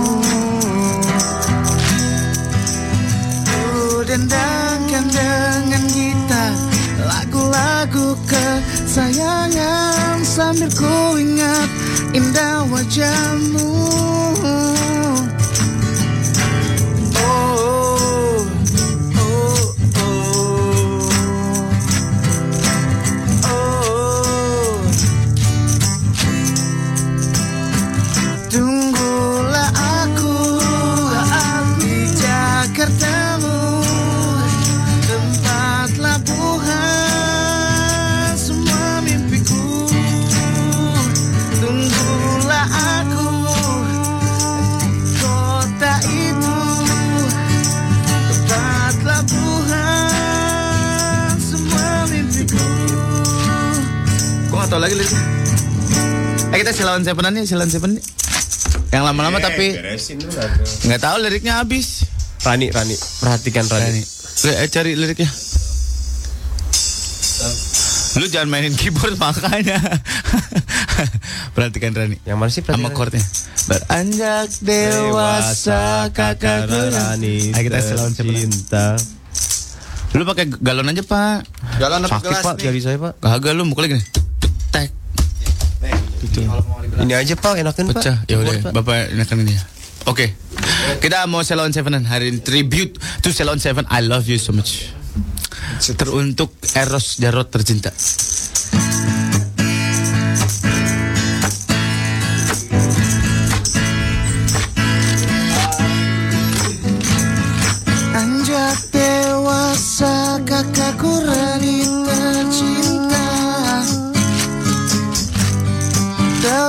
Ku dendangkan dengan gitar Lagu-lagu kesayangan. Sambil ku ingat indah wajahmu Kita Silon Sevenan nih, Silon Seven nih. Yang lama-lama Eh, tapi nggak tahu liriknya habis. Rani, Rani, perhatikan Rani. Li- eh, cari liriknya. Lu jangan mainin keyboard makanya. Perhatikan Rani. Yang mana sih Sama chordnya. Beranjak dewasa kakak Rani Ayo kita selawan siapa? cinta. Lu pakai galon aja pak. Galon apa Sakit gelas pak nih? jari saya pak. Kagak lu mukul lagi nih. Tek. Gitu. Ini aja Pak, enakan Pak. Pecah. Ya udah, Pak. Bapak enakan ini ya. Oke. Kita mau Ceylon Seven hari ini tribute to Ceylon Seven. I love you so much. Teruntuk Eros Jarot tercinta.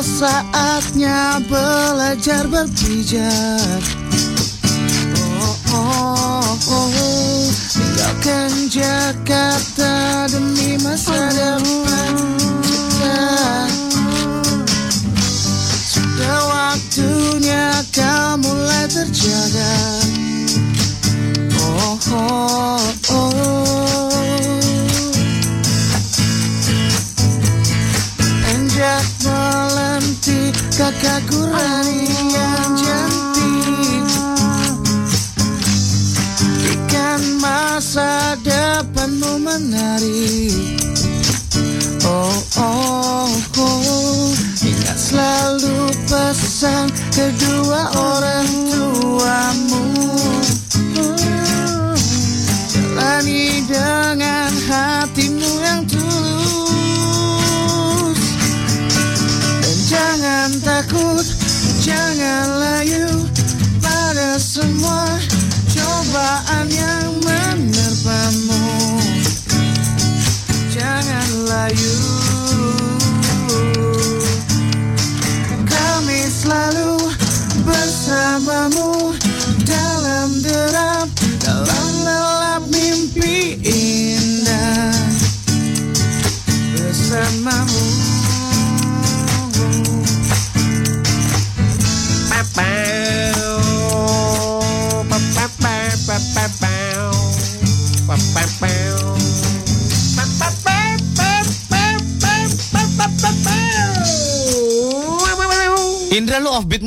Saatnya belajar berpijak Oh oh oh Tinggalkan Jakarta demi masa depan. Kita Sudah waktunya kau mulai terjaga. Oh, oh, oh. Melentik kakakku Rani yang cantik. Ikan masa depanmu menarik Oh, oh, oh. Ingat selalu pesan kedua orang tuamu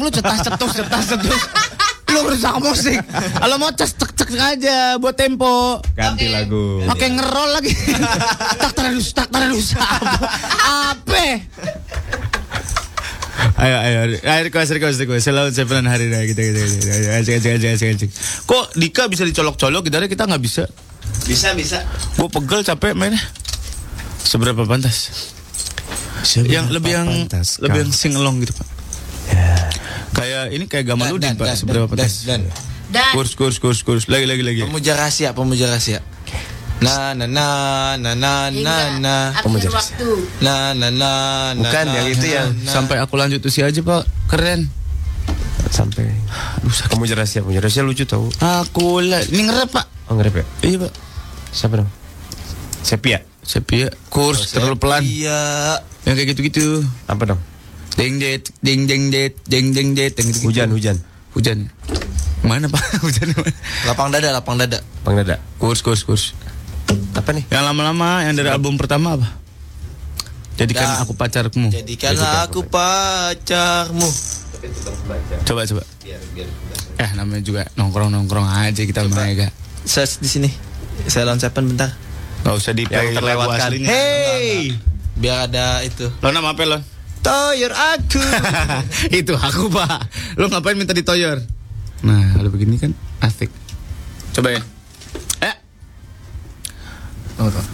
lu cetas cetus cetas cetus. Lu rusak musik. Kalau mau ces cek cek aja buat tempo. Ganti lagu. Pakai ngerol lagi. tak terus tak terus. Apa? Ayo, ayo, ayo, request, request, request. Selalu Seven hari ini kita, kita, kita. Ayo, Asik, asik, asik, asik, asik. Kok Dika bisa dicolok-colok, gitarnya kita nggak bisa? Bisa, bisa. Gue pegel capek mainnya. Seberapa pantas? yang lebih yang lebih yang sing along gitu pak. Kayak ini kayak Gamaludin pak. Seberapa pantas? Dan, Dan Kurs, kurs, kurs, kurs. Lagi, lagi, lagi. Pemuja rahasia, pemuja rahasia. Na na na na na na na. akhir waktu. Na na na na. Bukan, na, yang itu na. Sampai aku lanjut usia aja pak. Keren. sampai. Kamu rahasia, punya rahasia lucu tau. Aku lah. Ini ngerep pak. Oh ngerep ya? Iya pak. Siapa dong? Sepia. Sepia. Kurs terlalu pelan. Iya. Yang kayak gitu-gitu. Apa dong? Ding det, ding ding det, ding ding det, yang gitu Hujan, hujan. Hujan. Mana pak? Hujan mana? Lapang dada, lapang dada. Bang Dada. Kurs, kurs, kurs. Apa nih? Yang lama-lama, yang dari album pertama apa? Jadikan Dan- aku pacarmu. Jadikanlah aku pacarmu. Coba, coba. Eh, namanya juga nongkrong-nongkrong aja kita mega. Search di sini. Saya Seven bentar. Gak usah di Yang terlewatkan. Hey, Biar ada itu. lo nama apa lo? Toyor aku. Itu aku pak. Lo ngapain minta ditoyor? Nah, kalau begini kan asik. Coba ya. Eh. Oh, tuh.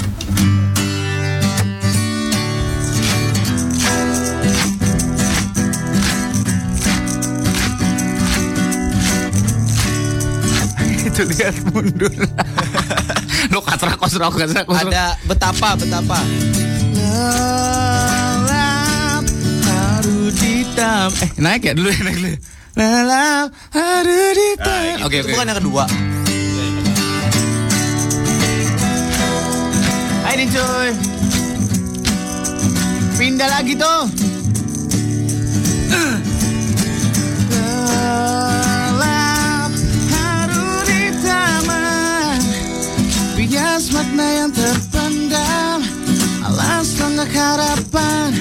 Itu lihat mundur. Lo katra kosro katra kosro. Ada betapa, betapa. Haru Eh naik ya dulu ya naik dulu. Lalap haru hitam. Oke Itu oke. bukan yang kedua. Hai nih cuy. pindah lagi tuh. Gelap haru di taman Bias makna yang terpendam Alas tonggak harapan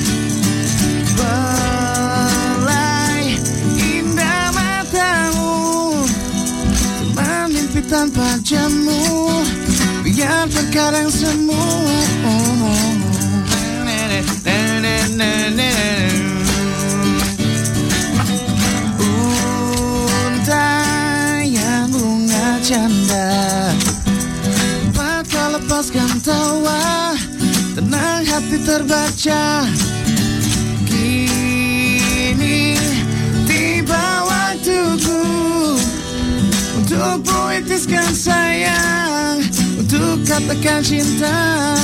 jamu Biar terkadang semu Untai yang bunga janda Cepat kau lepaskan tawa Tenang hati terbaca Untuk puitiskan sayang Untuk katakan cinta.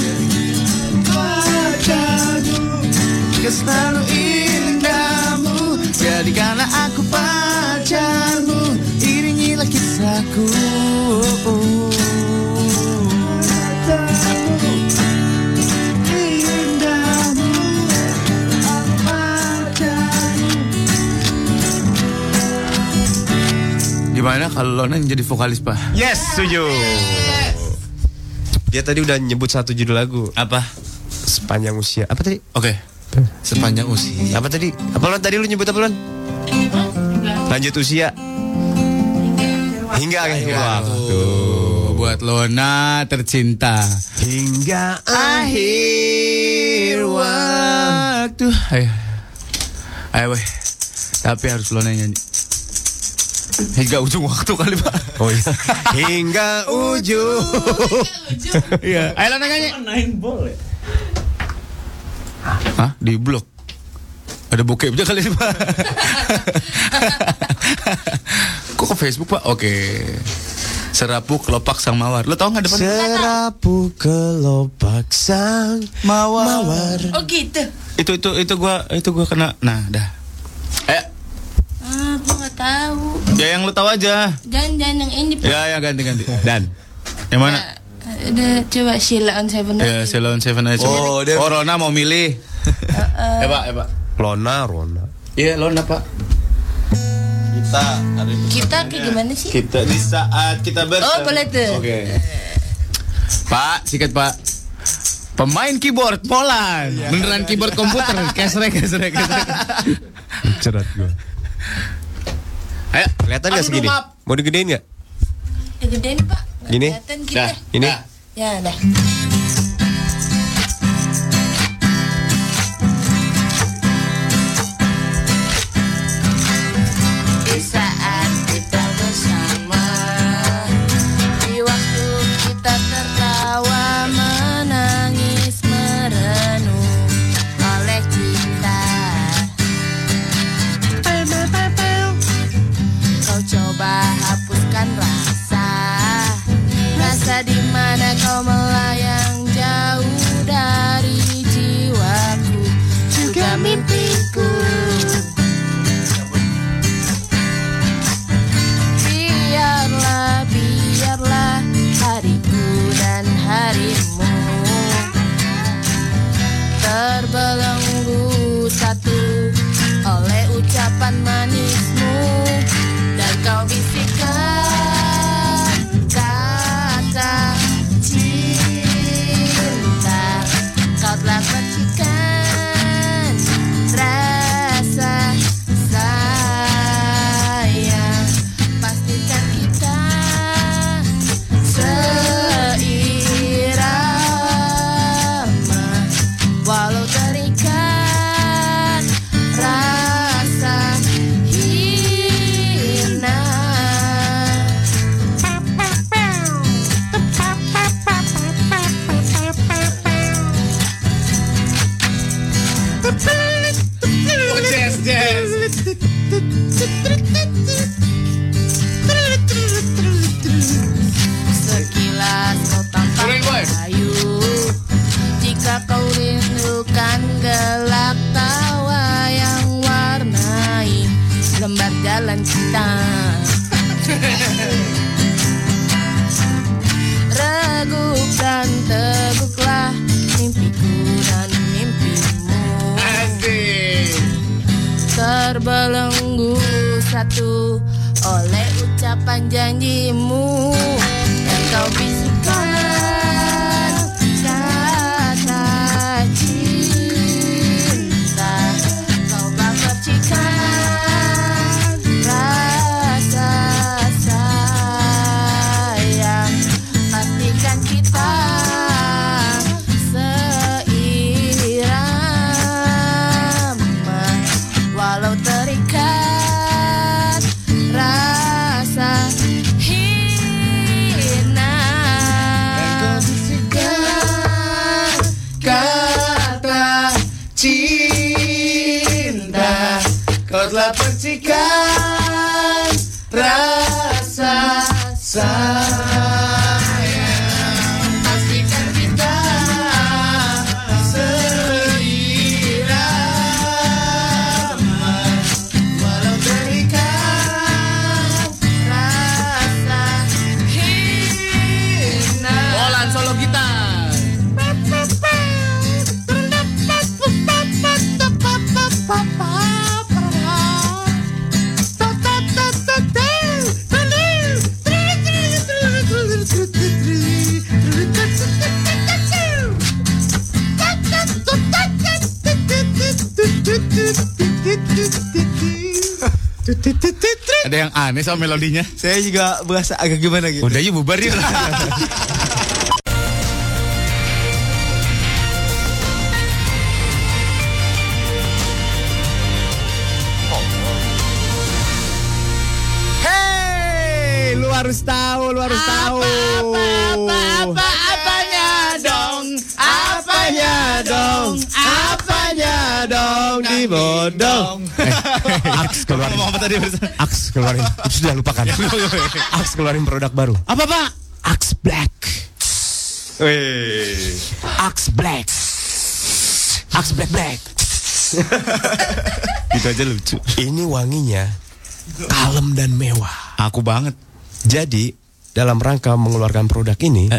Wajahmu Jika selalu indahmu. Jadikanlah aku pacarmu. Iringilah kisahku. Indahmu Gimana kalau Lona yang jadi vokalis, Pak? Yes, setuju. Dia tadi udah nyebut satu judul lagu. Apa? Sepanjang usia. Apa tadi? Oke. Sepanjang usia. Apa tadi? Apa Lon tadi lu nyebut apa Lon? Lanjut usia. Hingga akhir waktu. Buat Lona tercinta. Hingga akhir waktu. Ayo. Ayo, weh. Tapi harus Lona yang nyanyi. Hingga ujung waktu kali, Pak. Oh iya. Hingga ujung. Iya. Ayo Lona nyanyi. Main boleh. Hah? Di blok. Ada bokep aja kali ini, Pak. Kok ke Facebook, Pak? Oke. Serapu kelopak sang mawar. Lo tau gak depan? Serapu kelopak sang mawar. Oh gitu. Itu itu itu gua itu gua kena. Nah, dah. Eh, Ah, aku nggak tahu. ya yang lo tahu aja. Jangan jangan yang ini. Pak. Ya, ya ganti ganti. Dan yang mana? Ada coba Sheila on Seven. Ya, Ceylon Seven aja. Oh, dia- oh, Rona mau milih. Eh, Eh, Pak, eh, Pak. Lona, Rona. Iya, Lona, Pak. Kita hari ini kita kayak gimana sih? Kita di saat kita ber Oh boleh tuh. Oke. Pak, sikat Pak. Pemain keyboard Polan. Beneran keyboard komputer. Kesrek, kesrek, kesrek. Cerat gua. Ayo. Kelihatan gak segini? maaf. Mau digedein gak? Ya gedein pak. Nggak Gini? kelihatan kita. Dah. Ini? Dah. Ya dah. Kau rindukan gelak tawa yang warnai Lembar jalan kita Reguk dan teguklah mimpiku dan mimpimu. Terbelenggu satu oleh ucapan janjimu. Dan kau Ada yang aneh sama melodinya. Saya juga berasa agak gimana gitu. Udah yuk bubar yuk. Aks keluarin. Ngomong apa tadi? Aks keluarin. Sudah lupakan. Aks keluarin produk baru. Apa pak? Aks Black. Wih. Aks Black. Aks Black Black. Itu aja lucu. Ini wanginya kalem dan mewah. Aku banget. Jadi dalam rangka mengeluarkan produk ini,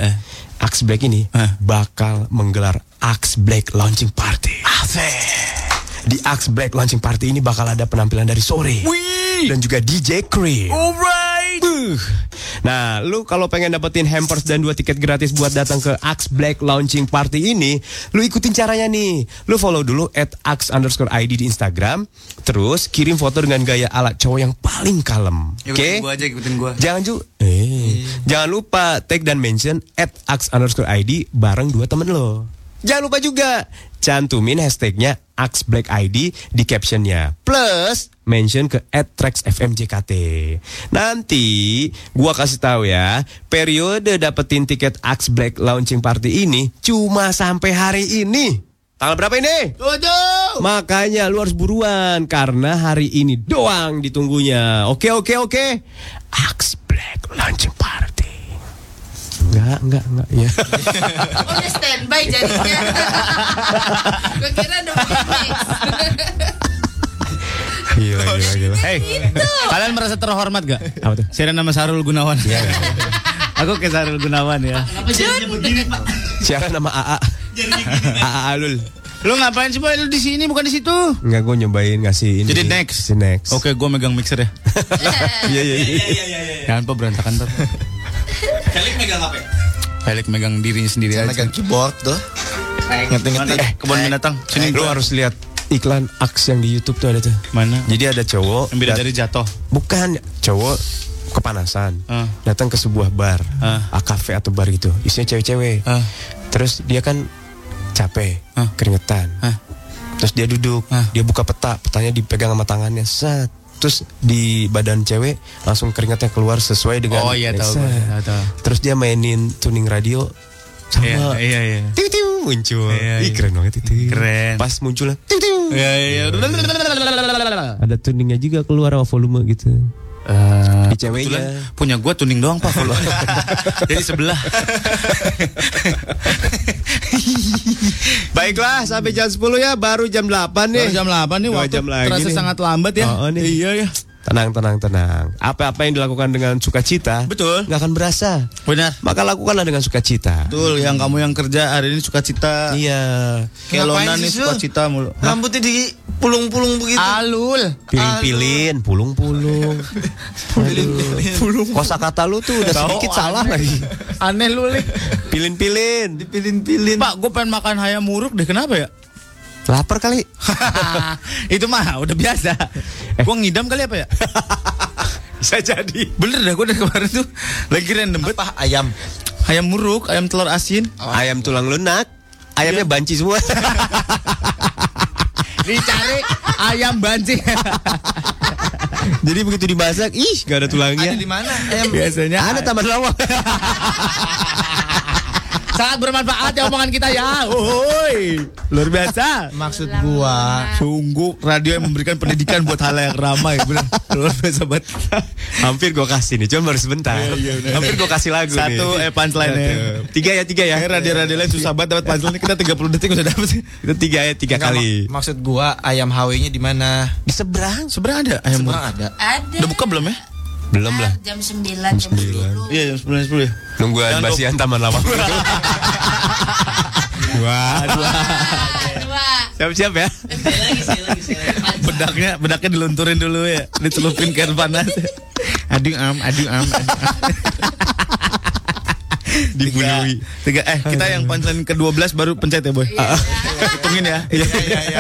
Axe Black ini bakal menggelar Axe Black Launching Party. Di Axe Black Launching Party ini bakal ada penampilan dari sore dan juga DJ Cream. Alright. Buh. Nah, lu kalau pengen dapetin hampers dan dua tiket gratis buat datang ke Axe Black Launching Party ini, lu ikutin caranya nih. Lu follow dulu at Axe underscore ID di Instagram, terus kirim foto dengan gaya ala cowok yang paling kalem. Oke? Ikutin gua aja, ikutin gua. Jangan ju, eh, jangan lupa tag dan mention at Axe underscore ID bareng dua temen lo. Jangan lupa juga cantumin hashtagnya Axe Black ID di captionnya. Plus mention ke at Trax FM JKT. Nanti gua kasih tahu ya, periode dapetin tiket Axe Black launching party ini cuma sampai hari ini. Tanggal berapa ini? Tujuh. Makanya lu harus buruan karena hari ini doang ditunggunya. Oke oke oke. Axe Black launching party. Enggak, enggak, enggak ya. Oh, udah standby jadinya. Gue kira mix. Gila, gila, gila. Hey, kalian merasa terhormat gak? Apa tuh? Saya nama Sarul Gunawan. Aku ke Sarul Gunawan ya. Siaran nama AA. AA Alul. Lu ngapain sih boy? Lu di sini bukan di situ. Enggak, gue nyobain ngasih ini. Jadi next. Si next. Oke, gue megang mixer ya. Iya, iya, iya. Jangan apa berantakan tuh. Felix megang apa? Felix megang dirinya sendiri aja. Megang keyboard tuh. Ngetik-ngetik. Eh, kebun binatang. Sini Lu gua. harus lihat iklan Axe yang di YouTube tuh ada tuh. Mana? Jadi ada cowok Yang dari jatuh. Bukan cowok kepanasan. Ah. Datang ke sebuah bar, Ah. ah, kafe atau bar gitu. Isinya cewek-cewek. Ah. Terus dia kan capek, Ah. keringetan. Ah. Terus dia duduk, Ah. dia buka peta, petanya dipegang sama tangannya. Set. Terus di badan cewek langsung keringatnya keluar sesuai dengan Oh iya tahu. Tahu, tahu. Terus dia mainin tuning radio sama Iya, iya, iya. tiu tiu muncul. Iya, Ih iya. keren banget itu. Keren. Pas munculnya tiu tiu. Iya, iya. Ada tuningnya juga keluar sama volume gitu. Eh, Di ceweknya. punya gua tuning doang pak kalau jadi sebelah Baiklah, sampai jam 10 ya, baru jam 8 nih. Baru jam 8 nih Dua waktu jam lagi terasa nih. sangat lambat ya Oh, nih. iya ya Tenang, tenang, tenang. Apa-apa yang dilakukan dengan sukacita, Betul. nggak akan berasa. Benar. Maka lakukanlah dengan sukacita. Betul, yang kamu yang kerja hari ini suka cita. Iya. Kelonan nih sih, suka Sul? cita mulu. Rambutnya di pulung-pulung begitu. Alul. Pilin-pilin, pulung-pulung. Pulung. Kosa kata lu tuh udah sedikit salah lagi. Aneh lu, Lik. Pilin-pilin. Dipilin-pilin. Pak, gue pengen makan ayam muruk deh. Kenapa ya? Lapar kali. Itu mah udah biasa. Gue ngidam kali apa ya? Bisa jadi. Bener dah, gue dari kemarin tuh lagi random banget. Apa ayam? Ayam muruk, ayam telur asin. Ayam tulang lunak. Ayamnya banci semua. Dicari ayam banci. Jadi begitu dimasak, ih gak ada tulangnya. Ada di mana? Ayam Biasanya Ada taman lawang. Sangat bermanfaat ya omongan kita ya. Woi, luar biasa. maksud gua. Sungguh radio yang memberikan pendidikan buat hal yang ramai bener. Luar biasa banget. Hampir gue kasih nih, cuma baru sebentar. Iya, bener. Hampir gue kasih lagu Satu nih. eh punchline-nya. Satu. Tiga ya, tiga ya. Radio-radio lain susah banget dapat punchline kita 30 detik udah dapet sih. Kita tiga ya, tiga kali. mak- maksud gua ayam HW-nya di mana? Di seberang. Sebenarnya ada ayam Seberang ada. Ada. Udah buka belum ya? Belum lah. Jam 9, jam 10. Iya jam 9 10 ya. Nungguan basian taman lawang. Wah, Dua. siap-siap ya. Bedaknya bedaknya dilunturin dulu ya. Dicelupin ke air panas. Aduh am, aduh am. aduh am. Dibunuhi. Tiga eh kita yang punchline ke-12 baru pencet ya, Boy. Hitungin ya. Iya iya iya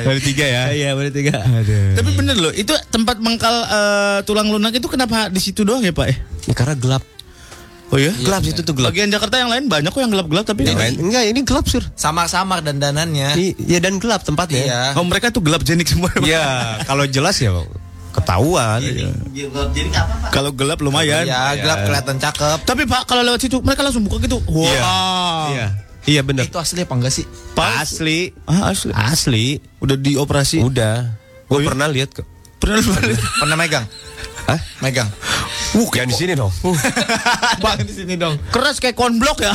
Baru tiga ya. Iya, baru tiga. Aduh. Tapi bener loh, itu tempat mengkal eh, tulang lunak itu kenapa di situ doang ya, Pak? Eh? Ya, karena gelap. Oh ya? Gelap situ tuh gelap. Bagian Jakarta yang lain banyak kok yang gelap-gelap tapi Yang lain enggak, ini gelap sur. Samar-samar dandanannya. Ini ya dan gelap tempatnya. Iya. Oh, mereka tuh gelap jenik semua. Iya, kalau jelas ya ketahuan. Jadi apa, Pak? Kalau gelap lumayan. Ya, gelap kelihatan cakep. Tapi Pak kalau lewat situ mereka langsung buka gitu. Wah. Iya. Iya. Iya benar. Itu asli apa enggak sih? Asli. Ah, asli. Asli. Udah dioperasi. Udah. Gue pernah lihat kok. Pernah lu Pernah megang? Hah? Megang. Uh, jangan di sini dong. Bang di sini dong. keras kayak konblok ya.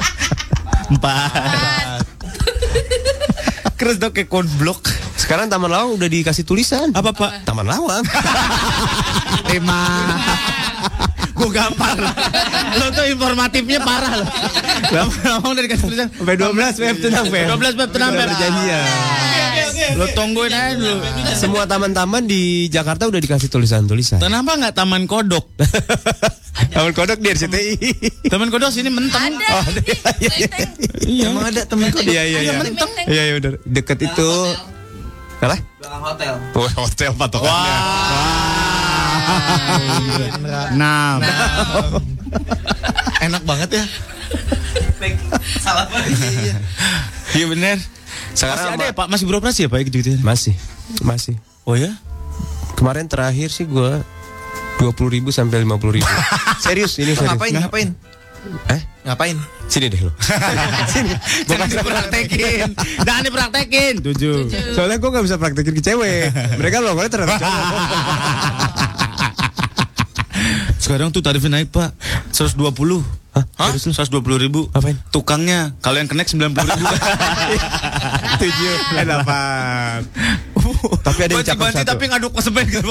Empat. keras dong kayak konblok. Sekarang Taman Lawang udah dikasih tulisan. Apa Pak? Taman Lawang. Lima. Gue gampar. Lo tuh informatifnya parah lo. Ngomong dari kasih tulisan. Sampai 12 Web tenang Web. 12 Web tenang Web. Perjanjian. Lo tungguin aja dulu. Semua taman-taman di Jakarta udah dikasih tulisan-tulisan. Kenapa nggak Taman Kodok? Taman Kodok di RCTI. Taman Kodok sini menteng. Ada. Oh, di Menteng. Iya. Emang ada temen kok. Iya iya iya. Iya iya benar. Deket itu. Salah? Belakang hotel. Oh, hotel patokannya. Nah, Enak banget ya. Salah Iya. iya bener. Sekarang Masih ada ya Pak? Masih beroperasi ya Pak gitu-gitu? Masih. Masih. Oh ya? Kemarin terakhir sih gua 20 ribu sampai 50 ribu. serius ini serius. Ngapain? Ngapain? Eh? Ngapain? Sini deh lo. Sini. Jangan dipraktekin. Jangan dipraktekin. Tujuh. Soalnya gue gak bisa praktekin ke cewek. Mereka logonya terhadap cowok. Sekarang tuh tarifnya naik Pak 120 Hah? Hah? 120 ribu Apain? Tukangnya Kalau yang connect 90 ribu Tujuh. Eh, delapan. Tapi ada yang cakep satu. tapi ngaduk semen gitu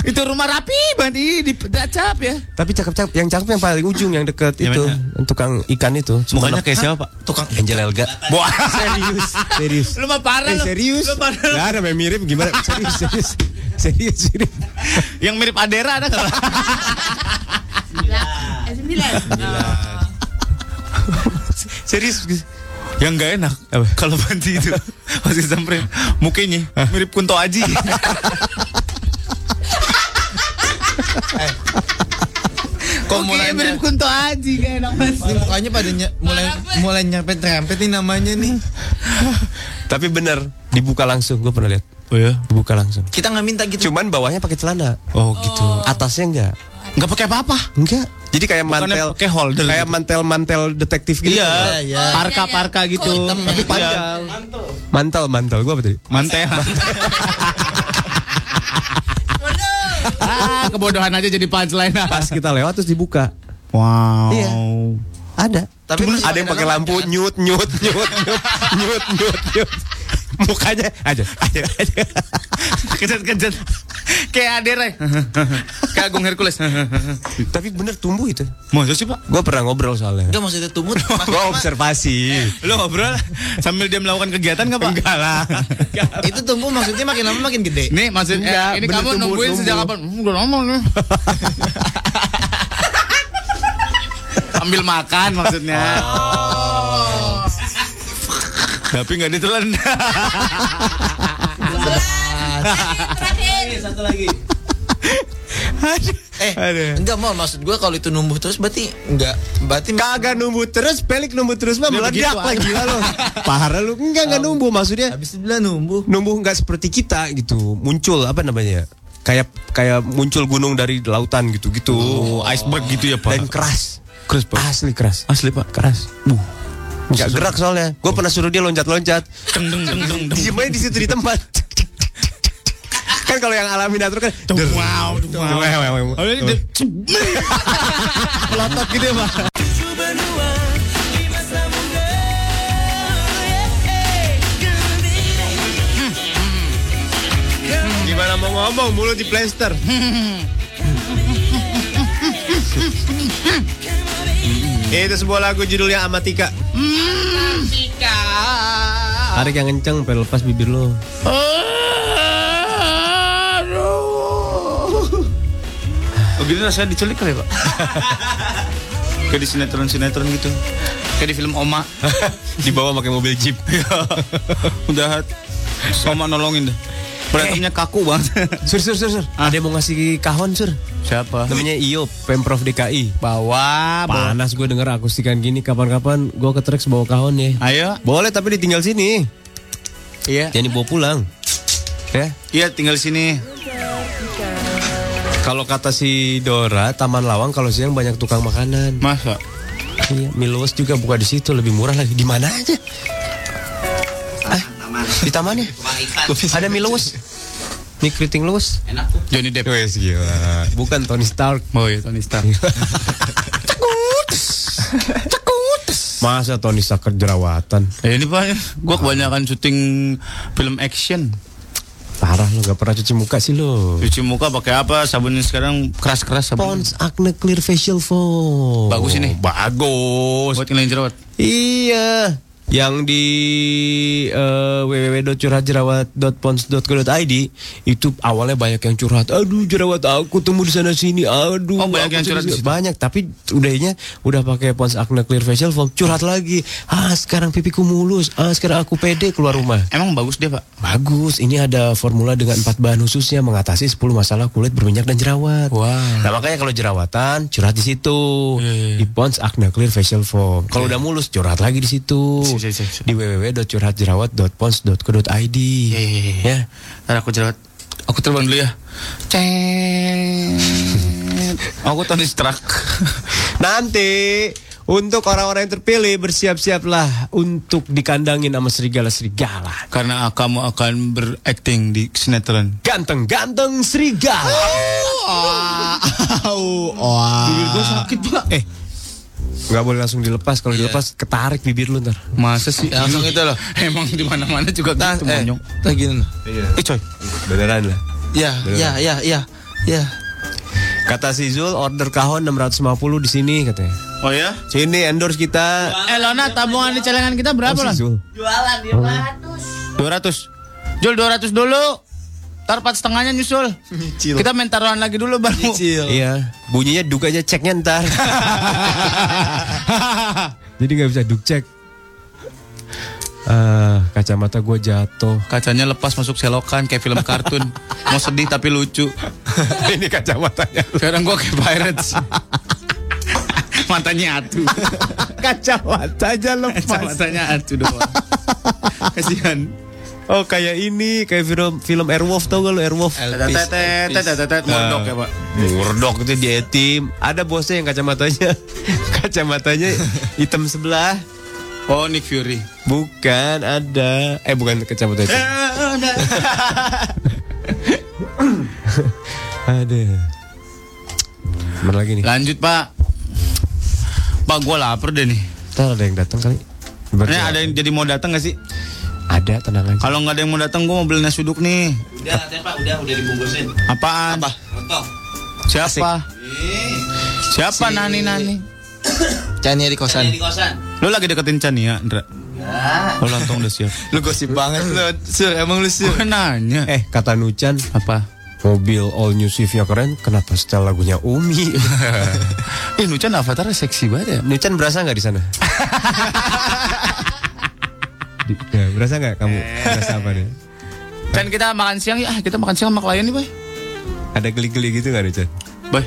Itu rumah rapi Banci di dacap ya Tapi cakep-cakep. Yang cakep yang paling ujung yang deket Yang itu. mana? Tukang ikan itu. Mukanya kayak siapa Pak? Tukang Angel Elga. Wah serius, serius. Lu mah parah Eh, lu serius? Lu parah ada yang mirip gimana? Serius, serius. Serius, serius. Yang mirip Adera ada nggak? Eh, Sembilan. Serius. Yang gak enak Kalau Banci itu Masih samperin Mukanya mirip Kunto Aji Kok mulai mirip Kunto Aji Gak enak banget Ini mukanya pada ny- mulai mulai nyerempet-nyerempet nih namanya nih. Tapi bener, dibuka langsung. Gue pernah lihat. Oh ya Dibuka langsung. Kita nggak minta gitu. Cuman bawahnya pakai celana. Oh gitu Atasnya enggak. Nggak pakai apa-apa Enggak. Jadi kayak Bukannya mantel pakai holder kayak gitu. mantel-mantel detektif gitu. Iya iya. Parka-parka gitu Tapi panjang. Mantel, mantel. Gua apa tadi? Mantel Ah, kebodohan aja jadi punchline. Pas kita lewat terus dibuka. Wow. Iya. Ada. Tapi ada yang pakai lampu nyut nyut nyut nyut nyut nyut nyut. Mukanya aja, aja, aja. Kejat-kejat. Kayak Adere. Kayak Agung Hercules. Tapi bener tumbuh itu. Masa sih, Pak? Gue pernah ngobrol soalnya. Enggak maksudnya tumbuh. Gue observasi. Lo ngobrol sambil dia melakukan kegiatan nggak Pak? Enggak lah. itu tumbuh maksudnya makin lama makin gede. Nih maksudnya Enggak, ini kamu tumbuh, nungguin tumbuh. sejak kapan? Hmm, udah lama nih. Ambil makan maksudnya. Tapi nggak ditelan. Terakhir. Satu lagi. eh, enggak mau maksud gua kalau itu numbuh terus berarti enggak berarti Kagak numbuh terus, pelik numbuh terus mah meledak begitu lah gila lo. Parah lu. Enggak enggak numbuh maksudnya. habis itu bilang numbuh. Numbuh enggak seperti kita gitu. Muncul apa namanya? Kayak kayak muncul gunung dari lautan gitu-gitu. Oh, iceberg gitu ya, Pak. Dan keras. Keras, Pak. Asli keras. Asli, Pak. Keras. Enggak gerak soalnya. Gue pernah suruh dia loncat-loncat. Diem aja di situ di tempat. kan kalau yang alami natur kan Wow, wow. Oh, Pelotot gitu ya, Pak. Gimana mau ngomong mulut di plester. Itu sebuah lagu judulnya Amatika. Tarik yang kenceng, pengen lepas bibir lo. Oh gini rasanya diculik kali ya, Pak? Kayak di sinetron-sinetron gitu. Kayak di film Oma. Dibawa pakai mobil jeep. Udah Oma nolongin deh. Berantemnya kaku banget. Sur, sur, sur, sur. Ada yang mau ngasih kahon, sur. Siapa? Namanya Iyo, Pemprov DKI. Bawa, bawa. Panas gue denger akustikan gini. Kapan-kapan gue ke Trax bawa kahon ya. Ayo. Boleh tapi ditinggal sini. Iya. Jangan dibawa pulang. Ya. Iya, tinggal sini. Kalau kata si Dora, Taman Lawang kalau siang banyak tukang makanan. Masa? Iya, Milos juga buka di situ lebih murah lagi. Di mana aja? Ah, di tamannya. Ada Milos. Nih keriting Los. Enak tuh. Johnny Depp. Wes gila. Bukan Tony Stark. Oh iya, Tony Stark. Masa Tony Stark jerawatan? Ya ini Pak, gua kebanyakan syuting film action. Parah lo gak pernah cuci muka sih lo. Cuci muka pakai apa? Sabunnya sekarang keras-keras sabun. Pond's Acne Clear Facial Foam. Bagus ini. Bagus. Buat ngilangin jerawat. Iya. Yang di uh, www.curhatjerawat.pons.co.id itu awalnya banyak yang curhat. Aduh jerawat aku temu di sana sini. Aduh. Oh, banyak yang curhat sini- di situ? Banyak. Tapi udahnya udah pakai Pons Acne Clear Facial Foam. Curhat lagi. Ah sekarang pipiku mulus. Ah sekarang aku pede keluar rumah. Emang bagus dia Pak? Bagus, ini ada formula dengan empat bahan khususnya mengatasi 10 masalah kulit berminyak dan jerawat. Wah. Nah makanya kalau jerawatan curhat di situ Iya, di Pons Acne Clear Facial Foam. Kalau udah mulus curhat lagi di situ Siap, siap, siap. di www.curhatjerawat.pons.co.id. Iya, iya, iya. Ya. Ntar aku jerawat. Aku terbang dulu ya. Ceng. aku Tony Stark. Nanti untuk orang-orang yang terpilih bersiap-siaplah untuk dikandangin sama serigala-serigala. Karena kamu akan berakting di sinetron. Ganteng-ganteng serigala. Bibir gue sakit Pak. Eh, nggak boleh langsung dilepas. Kalau dilepas ketarik bibir lu ntar. Masa sih? Langsung itu loh. Emang di mana-mana juga Nah, gitu eh, monyong. nah gini loh. Eh coy. Beneran lah. Ya, ya, ya, ya, ya. Kata si Zul order kahon 650 di sini katanya. Oh ya? Sini endorse kita. Eh Lona tabungan di celengan kita berapa Oh, si Zul. Jualan dia 200 200. Jul 200 dulu Ntar empat setengahnya nyusul. Kita main taruhan lagi dulu baru. Iya, bunyinya duk aja ceknya ntar. Jadi nggak bisa duk cek. Ah, kacamata gue jatuh. Kacanya lepas masuk selokan kayak film kartun. Mau sedih tapi lucu. Ini kacamatanya. Sekarang gua kayak Pirates. Matanya atu. Kacamata aja lepas. Kacamatanya atu doang. Kasihan Oh kayak ini, kayak film film Airwolf tau gak lo Airwolf? Tetet tetet tetet Mordok ya pak Murdok itu di etim. Ada bosnya yang kacamatanya kacamatanya hitam sebelah. Oh Nick Fury Bukan, ada. Eh bukan kacamata itu. ada. Mana lagi nih? Lanjut pak Pak gua lapar deh nih Ntar ada yang datang kali. Ini ada yang jadi mau datang gak sih? Ada tenang aja. Kalau nggak ada yang mau datang, gue mau beli nasi uduk nih. Udah katanya Pak, udah udah dibungkusin. Apaan? Apa? Contoh. Siapa? Siapa Si- nani nani? Chania di kosan. Di kosan. Lu lagi deketin Chania, Indra? Ya. Oh, lontong udah siap. Lu gosip banget lu. Sur, emang lu sur. Gue nanya. Eh, kata Nucan, Apa? mobil all new Swift-nya keren, kenapa setel lagunya Umi? Eh, Nucan avatarnya seksi banget ya. Nucan berasa nggak di sana? Ya, berasa nggak kamu? Berasa apa nih? Kan kita makan siang ya, ah, kita makan siang sama klien nih, Boy. Ada geli-geli gitu nggak Nucan? Boy.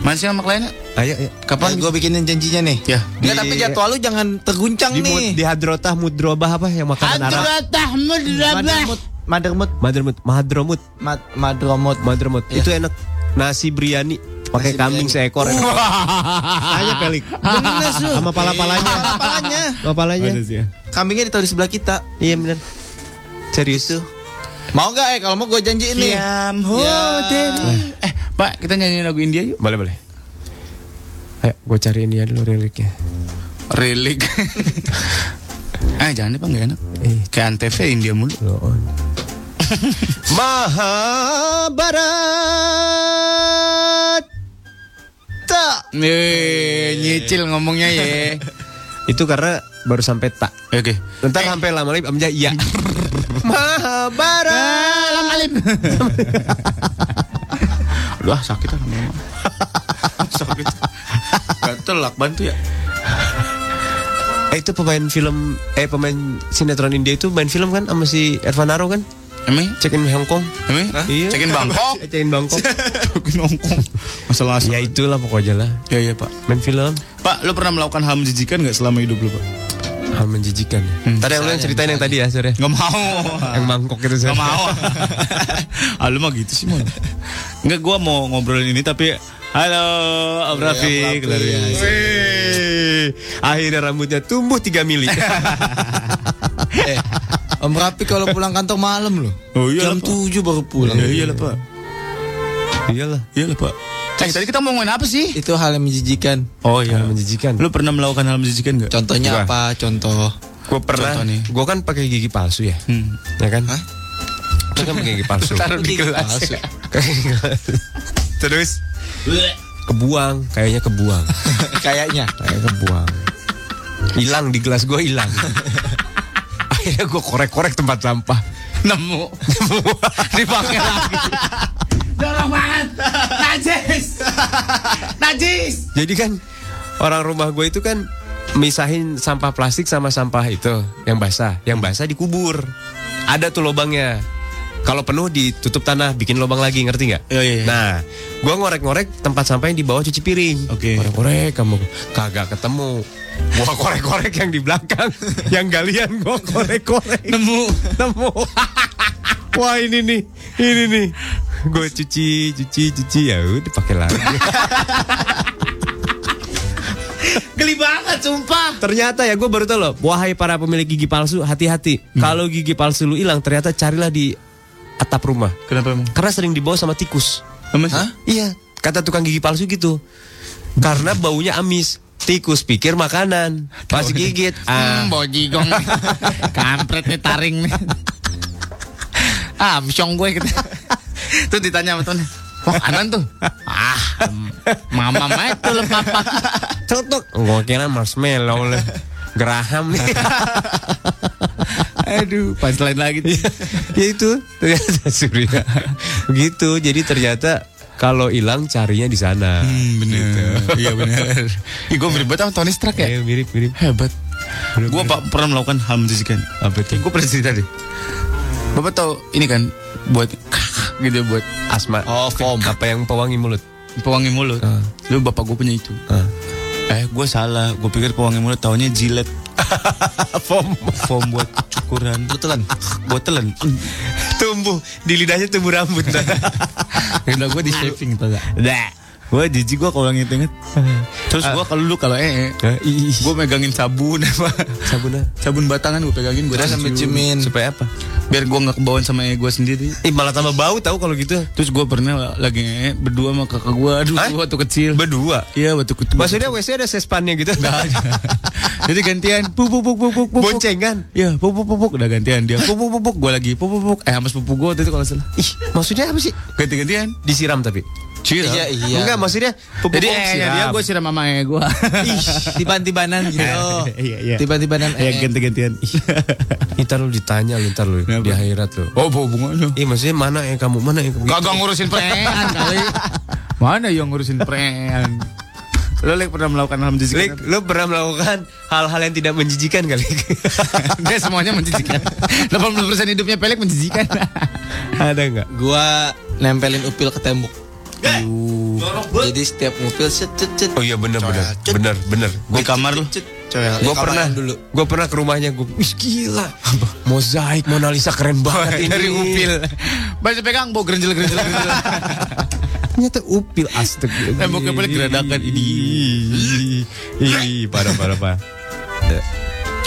Makan siang sama kliennya? Ayo, ayo. Kapan gue bikinin janjinya nih? Ya. Enggak, tapi jadwal lu jangan terguncang Di, mud, nih. di Hadrotah Mudrobah apa yang makanan Arab? Madremut. Madremut. Madromut, Mahadromut, Mad Madromut. Madromut. Iya. Itu enak. Nasi biryani pakai kambing seekor. Ayo pelik. Bener. Sama pala-palanya. Pala-palanya. Pala-palanya. Kambingnya ditaruh di sebelah kita. Iya benar. Serius tuh. Mau gak eh kalau mau gue janjiin nih. Kiam Ya. Eh, Pak, kita nyanyiin lagu India yuk. Boleh, boleh. Ayo, gue cari ini ya dulu reliknya. Relik. eh, jangan deh, Pak, nggak enak. Eh, Kayak Antv India mulu. Mahabharat. Tak. Eh, nyicil ngomongnya ya. Itu karena baru sampai tak. Oke. Ntar sampai lama lagi amja iya. Mahabharat. Alam alim. Aduh, ah, sakit lama-lama. sakit. Gatel lakban tuh ya. Eh itu pemain film eh pemain sinetron India itu main film kan sama si Ervan Naro kan? Emang? Check in Hong Kong. Emang? Iya. Cekin Bangkok. Check in Bangkok. Cekin Hongkong. Masalah asal. ya itulah pokoknya lah. Ya, ya, Pak. Main film Pak, lu pernah melakukan hal menjijikan nggak selama hidup lu, Pak? hal menjijikan. Tadi yang lu yang ceritain yang tadi ya, sore. Nggak mau. yang mangkok itu Gak sore. mau. ah, lu mah gitu sih, Mon. Enggak, gua mau ngobrolin ini tapi Halo, Om Rafiq. Biasa. Wih, akhirnya rambutnya tumbuh 3 mili. Eh, Om Rapi kalau pulang kantor malam loh. Oh iya Jam. 7 baru pulang. Ya iyalah, Pak. Iyalah. Iyalah, Pak. Eh, tadi kita mau ngomongin apa sih? Itu hal yang menjijikan. Oh iya. Hal menjijikan. Lu pernah melakukan hal menjijikan nggak? Contohnya apa? Contoh. Gue pernah, Contoh nih. gue kan pakai gigi palsu ya, Hmm. ya kan? Hah? Gue kan pakai gigi palsu. Taruh di gelas. palsu. Terus kebuang, kayaknya kebuang, Kayaknya. kayak kebuang. Hilang di gelas gue hilang. Akhirnya gue korek-korek tempat sampah. Nemu. Dipakai lagi. Dorong banget. Najis. Najis. Jadi kan orang rumah gue itu kan misahin sampah plastik sama sampah itu yang basah, yang basah dikubur. Ada tuh lubangnya. Kalau penuh ditutup tanah, bikin lubang lagi, ngerti nggak? Iya, iya, iya. Nah, gua ngorek-ngorek tempat sampah yang di bawah cuci piring. Oke. Korek-korek kamu kagak ketemu. Gua korek-korek yang di belakang, yang galian gua korek-korek. Nemu. Nemu. Wah ini nih, ini nih. Gue cuci, cuci, cuci ya udah pakai lagi. Geli banget, sumpah. Ternyata ya gue baru tahu loh, wahai para pemilik gigi palsu, hati-hati. Kalau gigi palsu lu hilang, ternyata carilah di atap rumah. Kenapa emang? Karena sering dibawa sama tikus. Emang? Hah? Iya, kata tukang gigi palsu gitu. Karena baunya amis. Tikus pikir makanan, pas gigit. Ah, Hmm, bojigong. Kampret nih taring nih. ah, misong gue gitu. Tuh ditanya sama temen. Wah, tuh. Ah, mama mama itu lo papa. tutuk. Gue kira marshmallow. Geraham nih. Aduh, pas lain lagi. tuh. ya itu ternyata Surya. Begitu. Jadi ternyata kalau hilang carinya di sana. Hmm, bener. Iya bener. Ih, gue mirip banget sama Tony Stark ya. Eh, mirip mirip. Hebat. Gue pak pernah melakukan hal menjijikan. Apa tuh? Gue pernah cerita deh. Bapak tahu ini kan buat gitu buat Asma. Oh, foam. Apa yang pewangi mulut? pewangi mulut. Ah. Lu bapak gue punya itu. Ah. Eh, gue salah. Gue pikir pewangi mulut taunya jilet. Foam. Foam buat cukuran. Betulan. Buat telan. tumbuh di lidahnya tumbuh rambut. Udah gue di shaving tau gak? Dah. Gue jijik gue kalau inget-inget. Terus gue kalau lu kalau ee, gue megangin sabun apa? Sabunnya Sabun batangan gue pegangin gue sambil ciumin. supaya apa? Biar gue nggak kebawaan sama ego sendiri. Ih, malah tambah bau tahu kalau gitu. Terus gue pernah lagi berdua sama kakak gue. Aduh, Hah? waktu kecil. Berdua. Iya, waktu kecil. Maksudnya WC ada sespannya gitu. Jadi gantian pupuk pupuk pupuk pupuk. Boncengan. Iya, pupuk pupuk udah gantian dia. Pupuk pupuk gue lagi pupuk pupuk. Eh, sama sepupu gue waktu itu kalau nggak salah. Ih, maksudnya apa sih? Ganti-gantian. Disiram tapi. Siram. Iya, iya. Enggak, maksudnya pupuk Jadi siram. eh dia gue siram sama eh gue. Ih, tiban-tibanan gitu. Iya, iya. Tiban-tibanan Ya eh. ganti-gantian. Ntar lu ditanya lu ntar lu di akhirat lu. Oh, apa hubungannya? Ih, maksudnya mana yang kamu mana yang kamu? Kagak ngurusin prean kali. Mana yang ngurusin prean? Lo Lek pernah melakukan hal Lik, menjijikan? lu pernah melakukan hal-hal yang tidak menjijikan kali? Dia semuanya menjijikan. 80% hidupnya pelek menjijikan. Ada nggak? Gua nempelin upil ke tembok. Jadi setiap ngupil set cet cet. Oh iya bener bener bener bener. Di kamar lu. Coel, Gue di pernah dulu. Gue pernah ke rumahnya gue. Wih gila. Mozaik Mona Lisa keren banget ini. Dari upil. Baca pegang, bau gerenjel gerenjel gerenjel. Ternyata upil astag. Temboknya pelek geradakan ini. Ih, parah parah parah.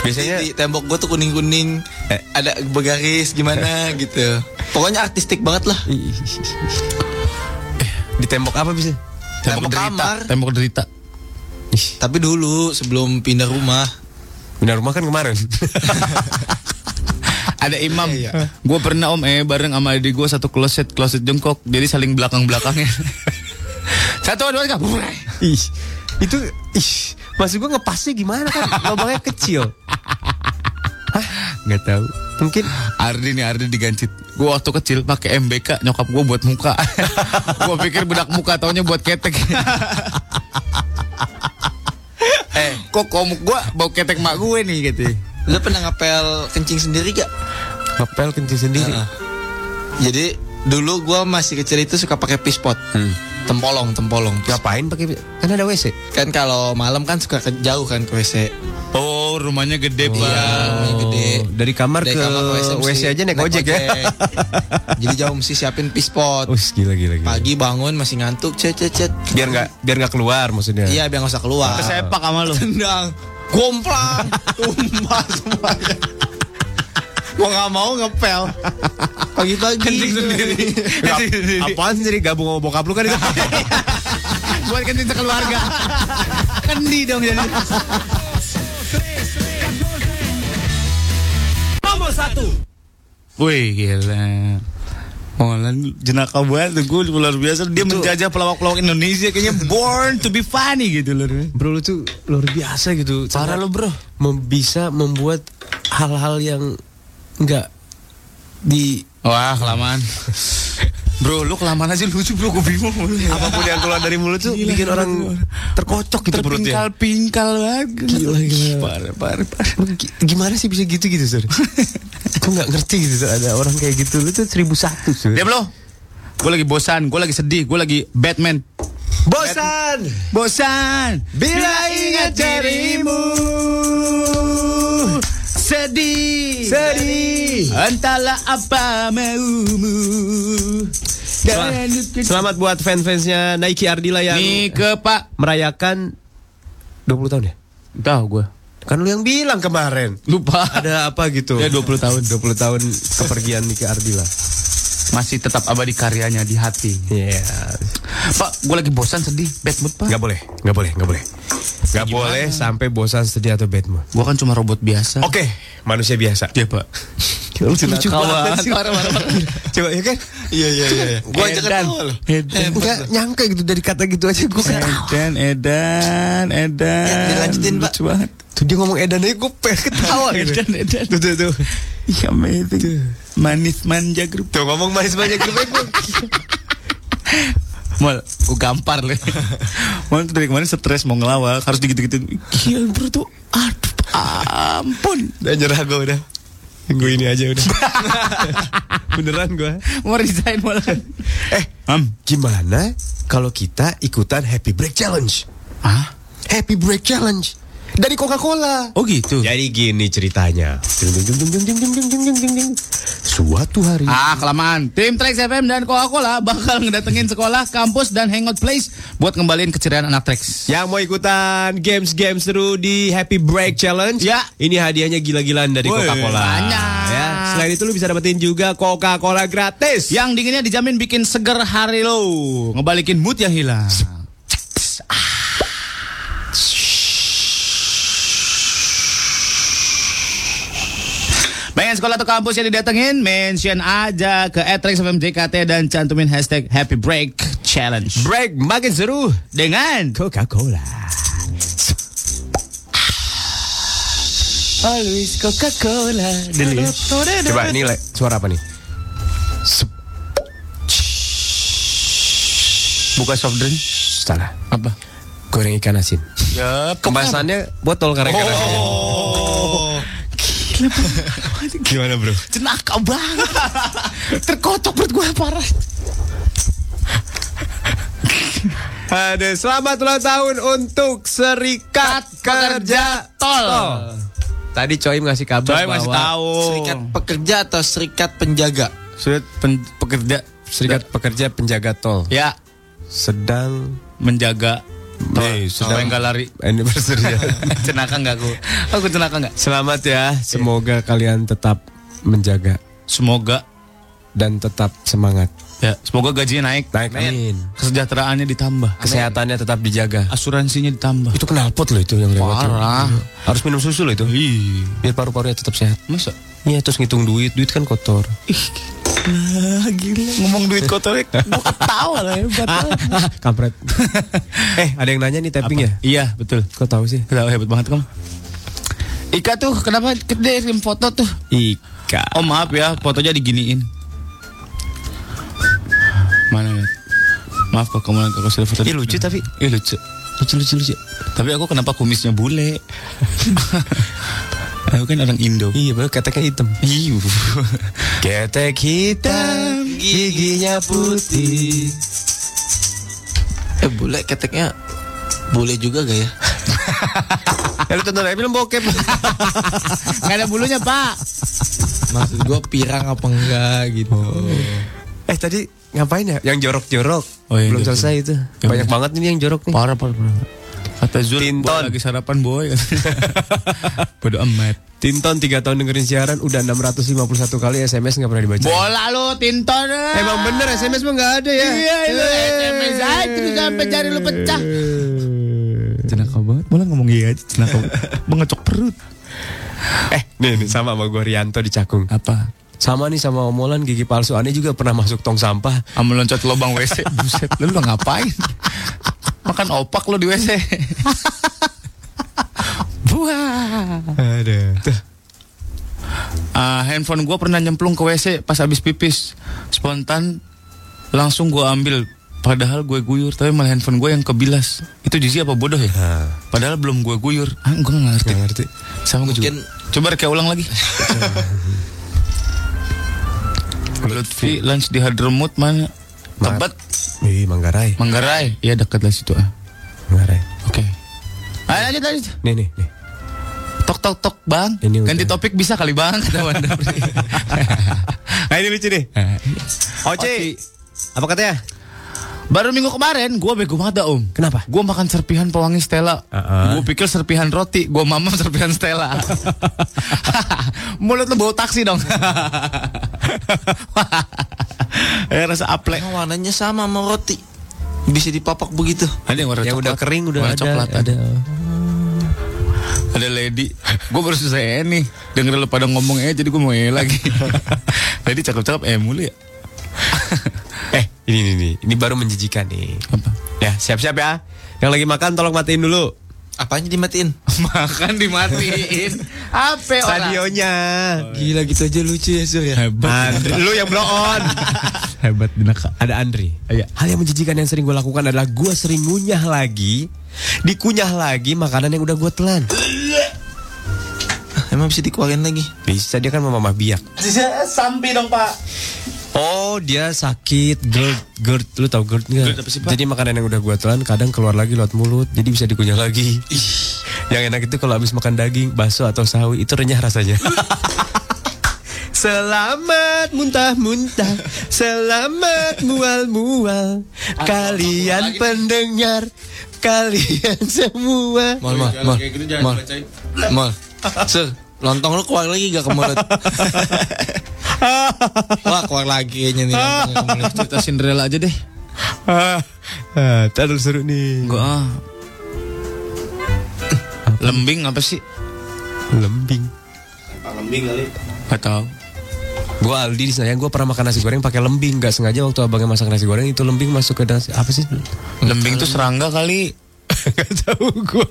Biasanya di tembok gua tuh kuning-kuning, Eh. ada bergaris gimana gitu. Pokoknya artistik banget lah. Di tembok apa bisa? Tembok derita. kamar. Tembok derita. Tapi dulu sebelum pindah rumah, Pindah rumah kan kemarin. Ada imam. Gue pernah om eh bareng sama adik gue satu kloset kloset jongkok. Jadi saling belakang belakangnya. satu dua tiga. ih, itu ih, maksud gue ngepasnya gimana kan? Lubangnya kecil. Gak tahu. Mungkin Ardi nih Ardi digancit. Gue waktu kecil pakai MBK nyokap gue buat muka. gue pikir bedak muka taunya buat ketek. eh kok komuk gue bau ketek mak gue nih gitu. lu pernah ngapel kencing sendiri gak? ngepel kencing sendiri. Heeh. Jadi dulu gua masih kecil itu suka pakai pispot. Tempolong, tempolong. Ngapain pakai? Kan ada WC. Kan kalau malam kan suka ke, jauh kan ke WC. Oh rumahnya gede Iya, bang. rumahnya gede. Dari kamar Dari ke kamar ke WC, WC, mesti aja naik ojek ya. Jadi jauh mesti siapin pispot. Us gila gila gila. Pagi bangun masih ngantuk, cet cet cet. Biar nggak biar nggak keluar maksudnya. Iya, biar nggak usah keluar. Kesepak sama lu. Tendang, gomplang, tumpah semuanya. Mau nggak mau ngepel. Pagi-pagi. Kencing sendiri. Apaan sendiri gabung sama bokap lu kan itu? Buat kencing sekeluarga. Kendi dong jadi. Nomor satu. Wih gila. Molan jenaka banget tuh gue luar biasa dia menjajah pelawak-pelawak Indonesia kayaknya born to be funny gitu loh. Bro lu tuh luar biasa gitu. Parah lu bro. bisa membuat hal-hal yang nggak di Wah kelamaan. Bro lu kelamaan aja lucu bro gue bingung. apa pun yang keluar dari mulut tuh Gila, bikin orang terkocok gitu perutnya. Terpingkal-pingkal banget. Gila, gila. Parah parah parah. Gimana sih bisa gitu gitu sur? Aku nggak ngerti gitu ada orang kayak gitu. Lu tuh seribu satu sur. Diam lo. Gue lagi bosan, gue lagi sedih, gue lagi Batman. Bosan. Bosan Bila ingat dirimu. Sedih Sedih. Entahlah apa maumu Selamat, selamat buat fans-fansnya Nike Ardila yang Nih ke pak merayakan 20 tahun ya? Tahu gue Kan lu yang bilang kemarin. Lupa Ada apa gitu? Ya 20 tahun 20 tahun kepergian Nike Ardila. Masih tetap abadi karyanya di hati Iya. Pak gue lagi bosan sedih Bad mood pak Gak boleh, gak boleh, gak boleh. Gak boleh sampai bosan sedih atau bad mood. Gue kan cuma robot biasa Oke, manusia biasa. Iya pak Lucu Lucu banget. sih. Coba ya kan? Iya iya iya. Gua aja ketawa loh. Edan Enggak nyangka gitu dari kata gitu aja gue kan. Edan Edan Edan Ya, dilanjutin, Pak. Lucu banget Tuh dia ngomong Edan aja gue pengen ketawa gitu. Edan Edan Tuh tuh tuh. Iya amazing Manis manja grup Tuh ngomong manis banyak gue. Mal, gue gampar le. Mal tuh dari kemarin stres mau ngelawak, harus digitu-gituin. Gila bro tuh, aduh ampun. Udah nyerah gue udah. Gue ini aja udah. Beneran gue. Mau resign malah. Eh, Am, gimana kalau kita ikutan Happy Break Challenge? ah? Happy Break Challenge dari Coca-Cola. Oh gitu. Jadi gini ceritanya. Suatu hari. Ah kelamaan. Tim Trax FM dan Coca-Cola bakal ngedatengin sekolah, kampus dan hangout place buat ngembalin keceriaan anak Trax. Yang mau ikutan games-games seru di Happy Break Challenge. Ya. Ini hadiahnya gila-gilaan dari Coca-Cola. Banyak. Ya. Selain itu lu bisa dapetin juga Coca-Cola gratis. Yang dinginnya dijamin bikin seger hari lo. Ngebalikin mood yang hilang. Pengen sekolah atau kampus yang didatengin? Mention aja ke Etrix FM JKT dan cantumin hashtag Happy Break Challenge. Break makin seru dengan Coca-Cola. Always Coca-Cola. Coba ini Le, suara apa nih? Buka soft drink. Salah. Apa? Goreng ikan asin. Ya, Kemasannya botol karena ikan asin. Oh. Gila, Gimana bro? Jenaka banget. Terkocok perut gue parah. Ada selamat ulang tahun untuk Serikat Kerja Tol. Tadi Coy ngasih kabar Coy ngasih bahwa tahu. Serikat pekerja atau serikat penjaga? Serikat pen- pekerja. Serikat Pekerja Penjaga Tol Ya, sedang menjaga Nih, sedang nggak lari. anniversary. ya. Cenaka nggak aku? Aku cenaka nggak? Selamat ya, semoga kalian tetap menjaga Semoga dan tetap semangat. ya, semoga gajinya naik. Naik, amin. Kesejahteraannya ditambah. Kesehatannya tetap dijaga. Asuransinya ditambah. Itu knalpot loh itu yang lewat. Parah. Harus minum susu loh itu. Biar paru-parunya tetap sehat. Masa? Iya, terus ngitung duit, duit kan kotor. Nah, gila. Ngomong duit kotor, gue ketawa lah hebat. Kampret. eh, ada yang nanya nih tapping ya? Iya, betul. Kok tahu sih? Ketawa hebat banget kamu. Ika tuh kenapa gede kirim foto tuh? Ika. Oh maaf ya, fotonya diginiin. Mana ya? Maaf kok kamu aku sudah foto. Ih, lucu tapi. Ih lucu. Lucu lucu lucu. Tapi aku kenapa kumisnya bule? aku kan orang Indo. Iya, baru keteknya hitam. Iya. Ketek hitam, giginya putih. Eh bule keteknya bule juga gak ya? Ya, lu tonton film bokep. Gak ada bulunya pak. Maksud gua pirang apa enggak gitu. eh, tadi ngapain ya? Yang jorok-jorok. Oh, iya, Belum jorok. selesai itu. Banyak banget nih yang jorok nih. Parah parah parah. Kata Zul, Tinton. boy, lagi sarapan boy. Bodo amat. Tinton 3 tahun dengerin siaran udah 651 kali SMS nggak pernah dibaca. Bola lu Tinton. Emang bener SMS mah nggak ada ya? Iya itu SMS aja terus sampai jari lu pecah. Cenaka banget, malah ngomong iya aja cenaka banget. Mengecok perut. Eh, nih, nih sama sama gue Rianto di Cakung. Apa? Sama nih sama omolan gigi palsu aneh juga pernah masuk tong sampah. Sama loncat lubang WC. Buset, lu lu ngapain? Makan opak lu di WC. Buah. Ada. Tuh. Ah, handphone gua pernah nyemplung ke WC pas habis pipis. Spontan langsung gua ambil. Padahal gue guyur, tapi malah handphone gue yang kebilas. Itu jijik apa bodoh ya? Padahal belum gue guyur. Ah, gue nggak ngerti. Nggak ngerti. Sama gue juga. Mungkin- Coba kayak ulang lagi. Lutfi lunch di Hadramut mana? Tebet, Ih, Manggarai. Manggarai. Iya dekat lah situ ah. Manggarai. Oke. Ayo lanjut lanjut. Nih nih nih. Tok tok tok bang. Ini udah. Ganti topik bisa kali bang. Nah, ini lucu nih. Oci. Apa katanya? Baru minggu kemarin gue bego banget dah om. Kenapa? Gue makan serpihan pewangi Stella. Uh-uh. Gue pikir serpihan roti. Gue mamam serpihan Stella. Mulut lu bau taksi dong. eh rasa aplek. Emang warnanya sama sama roti. Bisa dipapak begitu. Ada yang warna coklat. udah kering udah warna ada. coklat ada. Ada lady. Gue baru selesai nih. Denger lu pada ngomong eh jadi gue mau eh lagi. lady cakep-cakep eh mulu ya. Eh, ini nih nih. Ini baru menjijikan nih. Apa? Ya, siap-siap ya. Yang lagi makan tolong matiin dulu. Apanya dimatiin? Makan dimatiin. Apa orang? Radionya. Gila gitu aja lucu ya Sur ya. Hebat. Andri, lu yang blow on. Hebat dinaka. Ada Andri. Iya. Hal yang menjijikan yang sering gue lakukan adalah gue sering ngunyah lagi, dikunyah lagi makanan yang udah gue telan. Emang bisa dikeluarin lagi? Bisa dia kan mamah biak. Sampai dong pak. Oh dia sakit GERD GERD Lu tau GERD nggak? GERD apa sih, Pak? Jadi makanan yang udah gue telan Kadang keluar lagi lewat mulut Jadi bisa dikunyah lagi Yang enak itu kalau habis makan daging Bakso atau sawi Itu renyah rasanya Selamat muntah-muntah Selamat mual-mual Kalian pendengar Kalian semua Mal, mal, mal, mal, mal. Sur, Lontong lu keluar lagi gak ke mulut? Wah keluar lagi kayaknya nih. Cerita Cinderella aja deh. Ah, terus seru nih. Gua ah. Lembing apa sih? Lembing. Lembing kali. Gak tau. Gue Aldi di saya gue pernah makan nasi goreng pakai lembing nggak sengaja waktu abangnya masak nasi goreng itu lembing masuk ke nasi apa sih Lembing tuh serangga kali. Gak tahu gue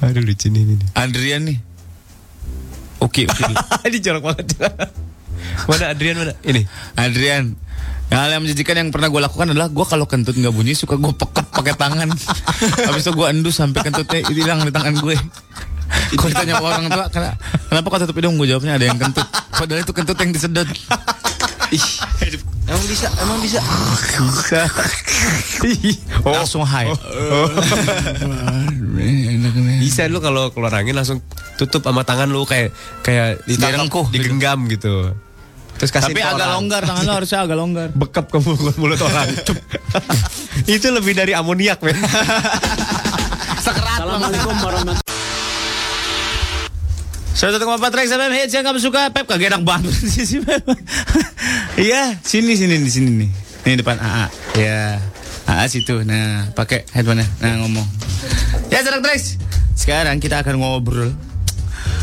aduh lucu nih ini Adrian nih. Oke, oke. ini jorok banget mana Adrian mana ini Adrian. Hal yang menjijikan yang pernah gue lakukan adalah gue kalau kentut nggak bunyi suka gue peket pakai tangan. Habis itu gue endus sampai kentutnya hilang di tangan gue. Kalau ditanya orang tua, "Kena- kenapa kau tutup hidung? Gue jawabnya ada yang kentut. Padahal itu kentut yang disedot. Ih, Emang bisa, emang bisa. bisa. Langsung high. bisa lu kalau keluar angin langsung tutup sama tangan lu kayak kayak ditangkap, gitu. digenggam gitu terus kasih Tapi agak orang. longgar tangan lo harusnya agak longgar. bekap ke mulut, mulut orang itu lebih dari amoniak men Assalamualaikum warahmatullahi Satu koma empat Rex FM hits yang kamu suka Pep kagak enak banget sih si Pep. Iya, sini sini di sini nih. Ini depan AA. Ya. AA situ. Nah, pakai headphone Nah, ngomong. Ya, Saudara Rex. Sekarang kita akan ngobrol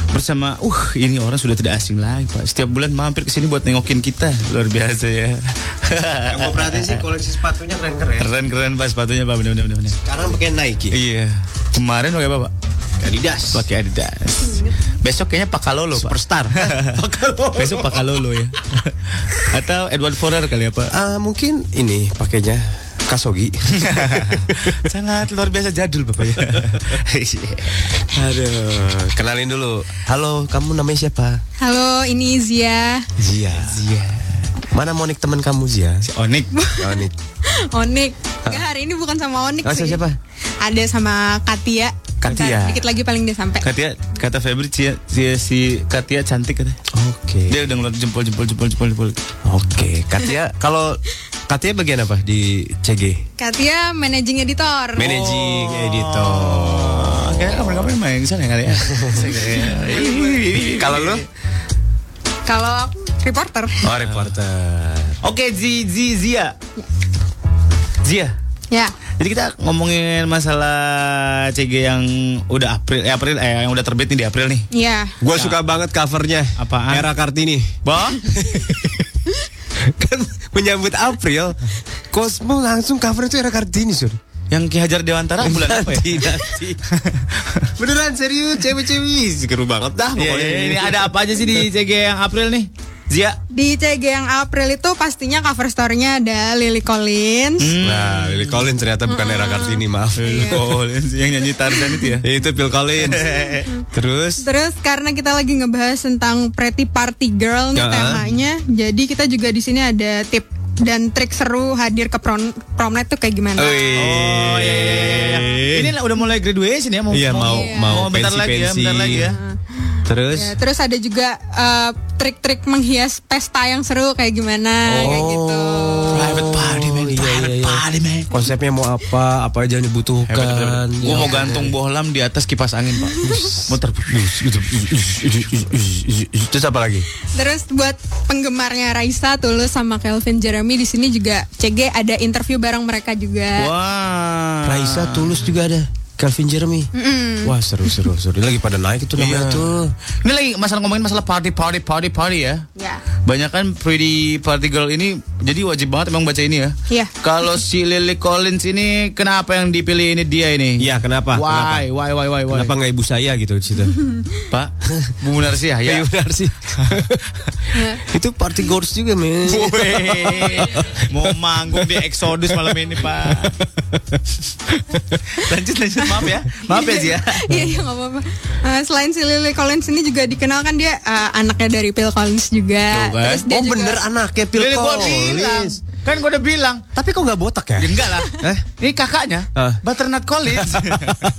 bersama uh ini orang sudah tidak asing lagi pak setiap bulan mampir ke sini buat nengokin kita luar biasa ya yang gue perhatiin sih koleksi sepatunya keren keren keren keren pak sepatunya pak bener bener, bener. sekarang pakai Nike iya kemarin pakai apa pak Adidas pakai Adidas besok kayaknya Pakalolo pak superstar besok Pakalolo ya atau Edward Forer kali ya pak Ah, mungkin ini pakainya Kasogi sangat luar biasa jadul bapak ya Aduh, kenalin dulu. Halo, kamu namanya siapa? Halo, ini Zia. Zia. Zia. Mana Monik teman kamu Zia? Si Onik. Onik. Onik. Enggak, hari ini bukan sama Onik Oh, sih. siapa? Ada sama Katia. Katia. Bentar, Dikit lagi paling dia sampai. Katia kata Febri si, si, si Katia cantik katanya Oke. dia udah ngeluar jempol jempol jempol jempol jempol Oke, Katia kalau Katia bagian apa di CG? Katia managing editor. Managing editor. Kayaknya kapan-kapan main di sana kali ya. Kalau lu? Kalau aku reporter. Oh, reporter. Oke, Zi, Zi, Zia. Zia. Ya. Jadi kita ngomongin masalah CG yang udah April, eh April, eh yang udah terbit nih di April nih. Iya. Gua suka banget covernya. Apaan? Era Kartini. Bang? kan menyambut April, Cosmo langsung cover itu Era Kartini, Sur. Yang Ki Hajar Dewantara bulan apa ya? Nanti, nanti. Beneran serius, cewek-cewek seru banget dah Iya, pokoknya. iya, ini ada apa aja sih di CG yang April nih? Zia. Di CG yang April itu pastinya cover story-nya ada Lily Collins. Nah, Lily Collins ternyata bukan Era Kartini, maaf. Phil Collins yang nyanyi Tarzan itu ya. itu Phil Collins. Terus Terus karena kita lagi ngebahas tentang Pretty Party Girl nih Ya. temanya, jadi kita juga di sini ada tip dan trik seru hadir ke prom, prom night tuh kayak gimana? Oh iya, iya, iya. Ini lah udah mulai graduation ya mau Iya, mau mau bentar lagi ya, pensi-pensi. bentar lagi ya. Terus Ya, terus ada juga eh, trik-trik menghias pesta yang seru kayak gimana kayak gitu. Private party man, private party man. konsepnya mau apa, apa aja yang dibutuhkan. Gue mau gantung bohlam di atas kipas angin pak. Muter. Terus apa lagi? Terus buat penggemarnya Raisa, Tulus sama Kelvin Jeremy di sini juga CG ada interview bareng mereka juga. Wah. Raisa Tulus juga ada. Calvin Jeremy. Mm-mm. Wah seru seru seru. Lagi pada naik itu Iya. namanya tuh. Ini lagi masalah ngomongin masalah party party party party ya. Ya. Banyak kan pretty party girl ini jadi wajib banget emang baca ini ya. Iya. Kalau si Lily Collins ini kenapa yang dipilih ini dia ini? Iya kenapa? Why? Why? Why? Why? Why? Kenapa nggak ibu saya gitu di situ? Pak? Bu Munarsi ya? Ya. Iya benar sih. itu party girls juga men. Mau manggung di Exodus malam ini Pak. lanjut lanjut maaf ya, maaf ya Zia. Iya, iya nggak apa-apa. Eh, selain si Lily Collins ini juga dikenal kan dia eh, anaknya dari Phil Collins juga. Kan. Terus dia oh juga- bener anaknya Phil Lily Collins. kan gue udah bilang. Tapi kok nggak botak ya? Ya, enggak lah. Eh? Ini kakaknya, Ah. Butternut Collins.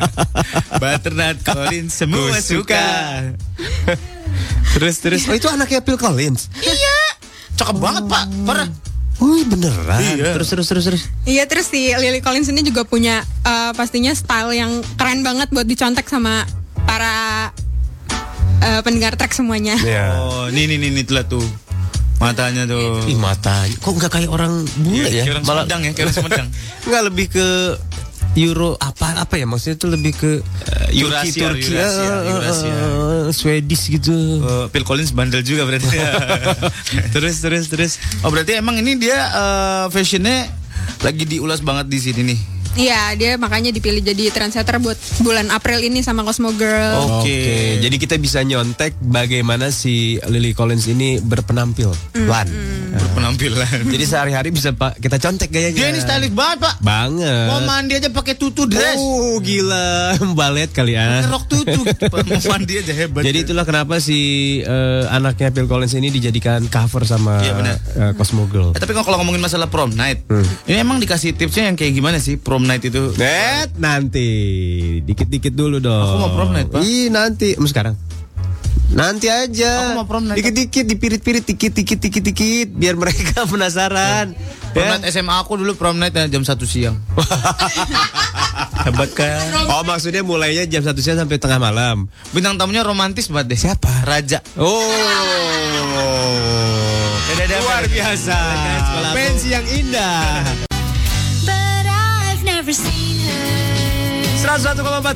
Butternut Collins semua Gua suka. terus terus. Oh itu anaknya Phil Collins. Iya, cakep banget Pak. Parah. Wih beneran. Iya. Terus terus terus terus. Iya terus si Lily Collins ini juga punya eh, pastinya style yang keren banget buat dicontek sama para eh, pendengar track semuanya. Oh, nih nih nih nih telah tuh. Matanya tuh. Ih matanya kok nggak kayak orang bule Iya, ya? kayak orang Sumedang ya, kayak orang Sumedang. Nggak lebih ke Euro apa apa ya maksudnya itu lebih ke uh, Eurasia, Turki, Eurasia, eh, Eurasia. eh, Swedish gitu. Eh, Phil Collins bandel juga berarti. terus terus terus. Oh berarti emang ini dia eh, fashionnya lagi diulas banget di sini nih. Iya, dia makanya dipilih jadi trendsetter buat bulan April ini sama Cosmo Girl. Oke, jadi kita bisa nyontek bagaimana si Lily Collins ini berpenampil. Hmm, Lan. Berpenampilan. Jadi sehari-hari bisa Pak kita contek gayanya. Dia ini stylish banget pak. Banget. Mau mandi aja pakai tutu dress. Oh gila, balet kali ya. Rok tutu. Mau mandi aja hebat. Jadi itulah kenapa si eh, anaknya Phil Collins ini dijadikan cover sama Iya, eh, Cosmo Girl. Eh, tapi kalau ngomongin masalah prom night, Hmm. ini emang dikasih tipsnya yang kayak gimana sih prom night itu? Net nanti dikit-dikit dulu dong. Aku mau prom night, Pak. Ih nanti, Em, sekarang. Nanti aja. Aku mau prom night. Dikit-dikit, dipirit-pirit, dikit-dikit, dikit-dikit, biar mereka penasaran. Prom Ya. night SMA aku dulu prom night jam 1 siang. Hebat kan? Oh maksudnya mulainya jam 1 siang sampai tengah malam. Bintang tamunya romantis banget deh. Siapa? Raja. Oh. Luar biasa. Pensi yang indah. 101,4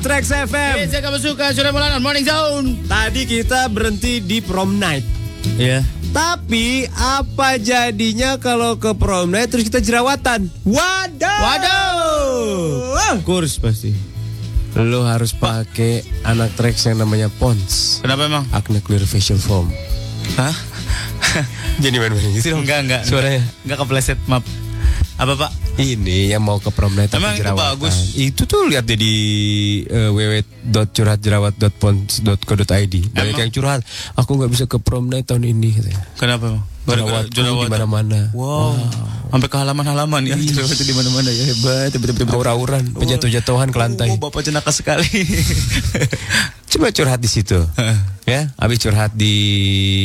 Trax FM. saya kamu suka sudah mulai morning zone. Tadi kita berhenti di prom night. Iya. Tapi apa jadinya kalau ke prom night terus kita jerawatan? Waduh. Waduh. Kurs pasti. Lo harus pakai anak Trax yang namanya Pons. Kenapa emang? Acne Clear Facial Foam. Hah? Jadi main-main gitu dong. Enggak, enggak. Suaranya. Enggak kepleset, maaf. Apa, Pak? Ini yang mau ke prom night tapi Emang itu bagus? Itu tuh lihat deh di uh, www.curhatjerawat.pons.co.id. Banyak yang curhat. Aku nggak bisa ke prom night tahun ini katanya. Kenapa, Jerawatku di mana-mana. Wow. Sampai ke halaman-halaman ya. Jerawat di mana-mana ya. Hebat, hebat, hebat. Aura-auran, penjatuh-jatuhan ke lantai. Oh, Bapak jenaka sekali. Coba curhat di situ. ya, habis curhat di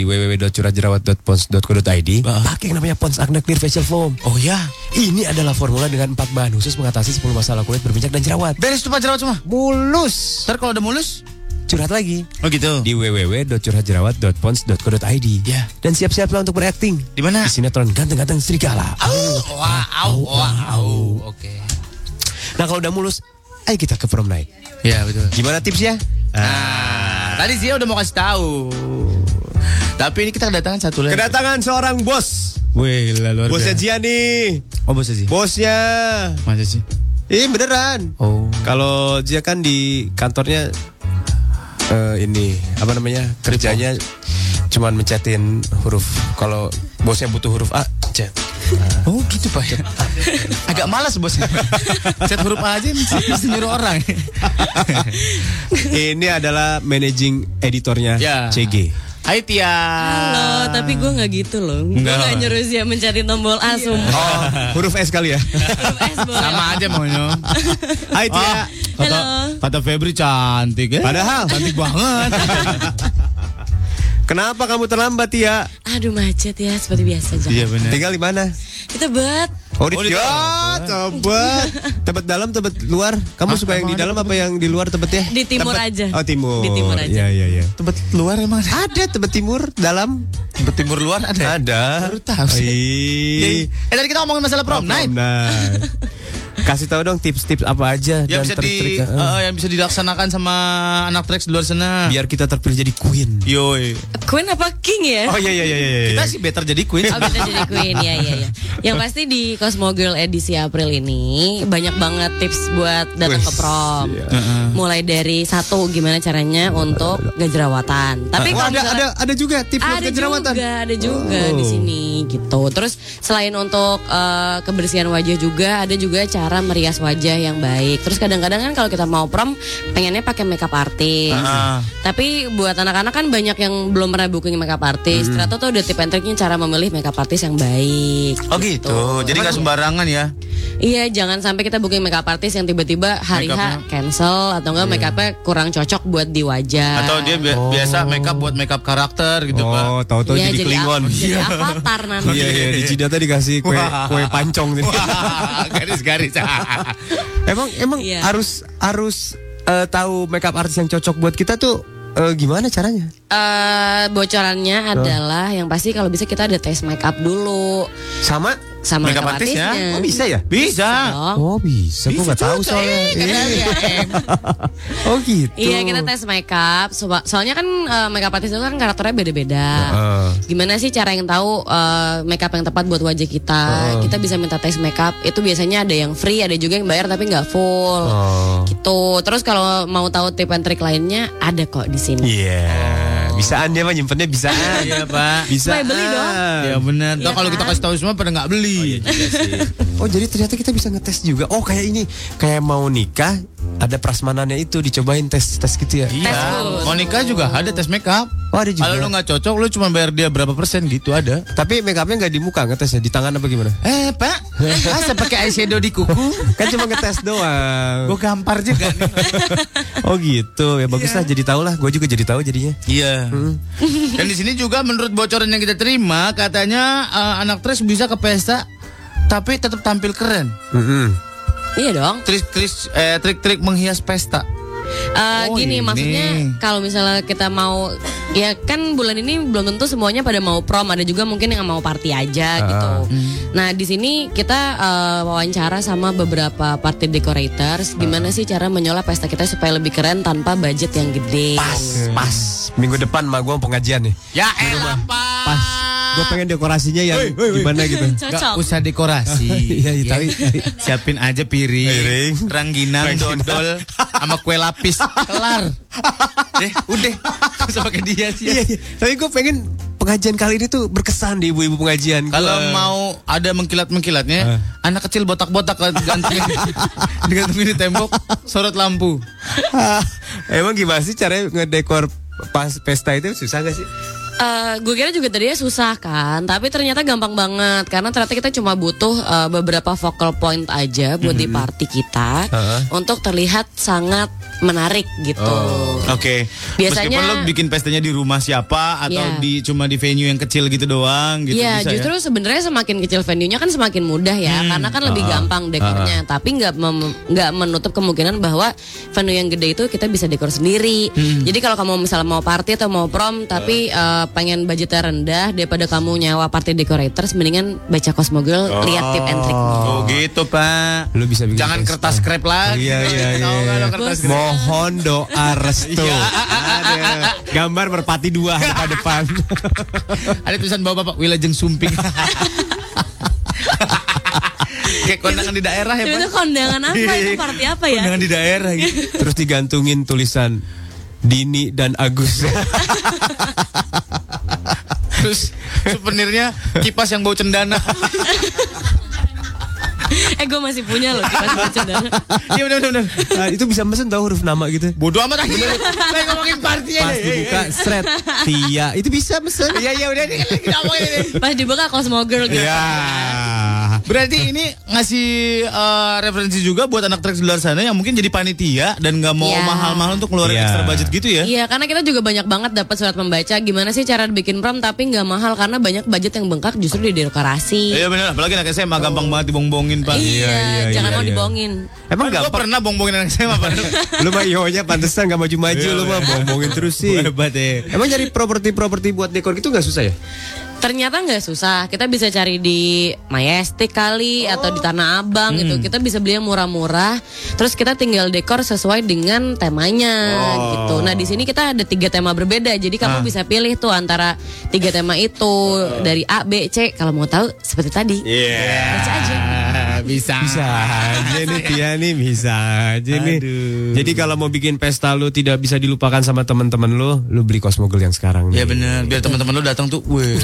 www.curhatjerawat.pons.co.id. Pakai yang namanya Pons Acne Clear Facial Foam. oh ya. Ini adalah formula dengan empat bahan khusus mengatasi 10 masalah kulit berminyak dan jerawat. Beres tuh jerawat semua. Mulus. Ntar kalau udah mulus, Curhat lagi oh gitu. di www.curhatjerawat.pons.co.id. Ya. Dan siap-siaplah untuk berakting Di mana? di sinetron ganteng-ganteng serigala. Wow, wow. Oke. Nah kalau udah mulus, ayo kita ke prom night. Ya, betul. Gimana tipsnya? Nah, tadi Zia udah mau kasih tahu. Tapi ini kita kedatangan satu lagi. Kedatangan seorang bos. Wih, luar Bosnya. Jia nih. Oh, bosnya sih. Bosnya. Masa sih? Ih beneran. Oh. Kalau Jia kan di kantornya eh, ini apa namanya kerjanya cuman mencetin huruf. Kalau bosnya butuh huruf A, cet. Oh gitu pak ya Agak malas bosnya Set huruf A aja mesti, nyuruh orang ini adalah managing editornya Ya. CG. Hai Tia Halo, tapi gue nggak gitu loh. Gue Enggak. nggak nyuruh dia mencari tombol A sumpah. Oh, huruf S kali ya. Sama aja maunya Hai Tia. kata, kata Febri cantik ya Padahal Cantik banget Kenapa kamu terlambat Tia? Aduh macet ya seperti biasa aja. Iya benar Tinggal di mana? Kita bet. Oh di, Oh, di ya, Tebet. tebet. Tebet dalam, tebet luar. Kamu suka yang di dalam apa yang di luar tebet ya? Di timur Tebet. aja. Oh timur. Di timur aja. Iya iya iya. Tebet luar emang ada Ada tebet timur dalam. Tebet timur luar ada Ada. Baru tahu sih. Ih. Eh tadi kita ngomongin masalah prom night night. Kasih tahu dong tips-tips apa aja yang dan bisa di trik-trik, eh, eh, yang bisa dilaksanakan sama anak tracks di luar sana. biar kita terpilih jadi queen. Yoi. Queen apa King ya? Oh iya iya iya iya. Kita sih better jadi queen. Oh, kita jadi Queen ya ya ya. Yang pasti di Cosmo Girl edisi April ini banyak banget tips buat datang ke prom. iya. Mulai dari satu gimana caranya untuk gak jerawatan. Tapi Oh, kalau ada ada ada juga tips buat ada kejerawatan. juga, ada juga Oh. di sini gitu. Terus selain untuk eh, kebersihan wajah juga, ada juga cara merias wajah yang baik. Terus kadang-kadang kan kalau kita mau prom, pengennya pakai makeup artist. Ah. Tapi buat anak-anak kan banyak yang belum pernah booking makeup artist. Ternyata tuh udah tip and triknya cara memilih makeup artist yang baik. Oh gitu. Jadi nggak sembarangan ya. Iya, jangan sampai kita booking makeup artist yang tiba-tiba hari. H cancel atau enggak makeupnya kurang cocok buat di wajah. Atau dia bi- biasa makeup buat makeup karakter gitu Pak. Oh, tahu-tahu Iya, jadi jadi, klingon. jadi avatar nanti. Iya iya di Cidatnya dikasih kue Wah. kue pancong nih. Garis-garis. emang emang Iya. harus harus eh, tahu makeup artist yang cocok buat kita tuh Eh, gimana caranya? Eh, bocorannya adalah yang pasti kalau bisa kita ada tes make up dulu Sama sama Makeup artist ya? artisnya. Oh, bisa ya? Bisa. Oh bisa, gue nggak tahu soalnya. Iya. oh gitu. Iya kita tes makeup. Soba- soalnya kan eh, makeup artist itu kan karakternya beda-beda. Heeh. Gimana sih cara yang tahu eh, makeup yang tepat buat wajah kita? Heeh. Kita bisa minta tes makeup. Itu biasanya ada yang free, ada juga yang bayar tapi nggak full. Oh. Gitu. Terus kalau mau tahu tip and trick lainnya ada kok di sini. Iya. Bisaan dia mah nyimpennya bisaan. Iya, Pak. Bisa. Beli dong. Ya benar. Iya kalau kita kan? kasih tahu semua pada nggak beli. Oh jadi ternyata kita bisa ngetes juga. Oh kayak ini, kayak mau nikah ada prasmanannya itu dicobain tes tes gitu ya. Iya. Monica juga ada tes makeup. Oh ada juga. Kalau lu nggak cocok, lu cuma bayar dia berapa persen gitu ada. Tapi make upnya nggak di muka ngetesnya di tangan apa gimana? Eh pak, masa pakai eyeshadow di kuku? kan cuma ngetes doang. Gue gampar juga nih. Oh gitu ya bagus lah jadi tahu lah. Gue juga jadi tahu jadinya. Iya. Dan di sini juga menurut bocoran yang kita terima, katanya eh, anak tres bisa ke pesta, tapi tetap tampil keren. Iya dong. Trik-trik eh, trik-trik menghias pesta. Eh, Oh, gini ini. maksudnya kalau misalnya kita mau ya kan bulan ini belum tentu semuanya pada mau prom ada juga mungkin yang mau party aja Ah. gitu. Nah di sini kita eh, wawancara sama beberapa party decorators Ah. gimana sih cara menyola pesta kita supaya lebih keren tanpa budget yang gede. Pas, pas. Minggu depan mah gue pengajian nih. Ya elah. Pas. Gue pengen dekorasinya yang gimana gitu. Gak usah dekorasi. Iya, iya, tapi- Siapin aja piring, rangginang, dodol, sama kue lapis. Kelar. Eh, udah. Usah pakai dia sih. Iya, iya. Tapi gue pengen pengajian kali ini tuh berkesan di ibu-ibu pengajian. Kalau Gua- mau ada mengkilat-mengkilatnya, anak kecil botak-botak gantungin, digantungin di tembok, sorot lampu. Emang gimana sih caranya ngedekor pas pesta itu susah gak sih? Eh, gue kira juga tadinya susah kan, tapi ternyata gampang banget karena ternyata kita cuma butuh eh, beberapa focal point aja buat di party kita Heeh. untuk terlihat sangat menarik gitu. Oke. Biasanya- Meskipun lo bikin pestanya di rumah siapa atau Iya. di cuma di venue yang kecil gitu doang gitu Iya, bisa justru ya? sebenarnya semakin kecil venue-nya kan semakin mudah ya, Hmm. karena kan lebih ah. gampang dekornya. Tapi nggak nggak menutup kemungkinan bahwa venue yang gede itu kita bisa dekor sendiri. Hmm. Jadi kalau kamu misalnya mau party atau mau prom, tapi eh, pengen budgetnya rendah daripada kamu nyawa party decorators, mendingan baca Cosmogirl, lihat tip and triknya. Oh gitu pak. Lu bisa bikin Jangan kertas krep lagi. Iya, iya, iya. Lo kertas krep? Mohon doa restu. Iya. Ada gambar merpati dua depan depan. Ada tulisan bawa bapak Wilajeng Sumping. Kayak kondangan di daerah ya Itu pak. kondangan apa? Itu party apa ya? Kondangan di daerah gitu. Terus digantungin tulisan Dini dan Agus. Terus souvenirnya kipas yang bau cendana. eh gue masih punya loh kipas baca dana. Iya benar benar. Nah, itu bisa mesen tahu huruf nama gitu. Bodoh amat aja. Lagi ngomongin party ya. Pas dibuka seret Tia itu bisa mesen. Iya iya udah nih lagi ngomongin ini. Pas dibuka Cosmogirl gitu. Ya. Berarti ini ngasih eh, referensi juga buat anak trek di luar sana yang mungkin jadi panitia dan nggak mau Iya. mahal-mahal untuk ngeluarin Iya. extra budget gitu ya? Iya, karena kita juga banyak banget dapat surat membaca gimana sih cara bikin prom tapi nggak mahal karena banyak budget yang bengkak justru di dekorasi. Iya benar, apalagi anak SMA gampang banget dibongbongin pak. Iya, jangan mau dibohongin. Emang Gue gampang. pernah bongbongin anak SMA pak. Lu mah ionya pantesan gak maju-maju lu mah bohongin terus sih. Hebat ya. Emang nyari properti-properti buat dekor gitu gak susah ya? Ternyata nggak susah. Kita bisa cari di Majestic kali atau di Tanah Abang gitu. Kita bisa beli yang murah-murah. Terus kita tinggal dekor sesuai dengan temanya gitu. Nah di sini kita ada tiga tema berbeda. Jadi kamu bisa pilih tuh antara tiga tema itu dari A, B, C. Kalau mau tahu seperti tadi. Iya. Baca aja. Bisa. Bisa aja nih Tia nih bisa aja nih. Jadi kalau mau bikin pesta lu tidak bisa dilupakan sama teman-teman lu, lu beli Cosmogirl yang sekarang nih. Iya benar, biar teman-teman lu datang tuh, weh.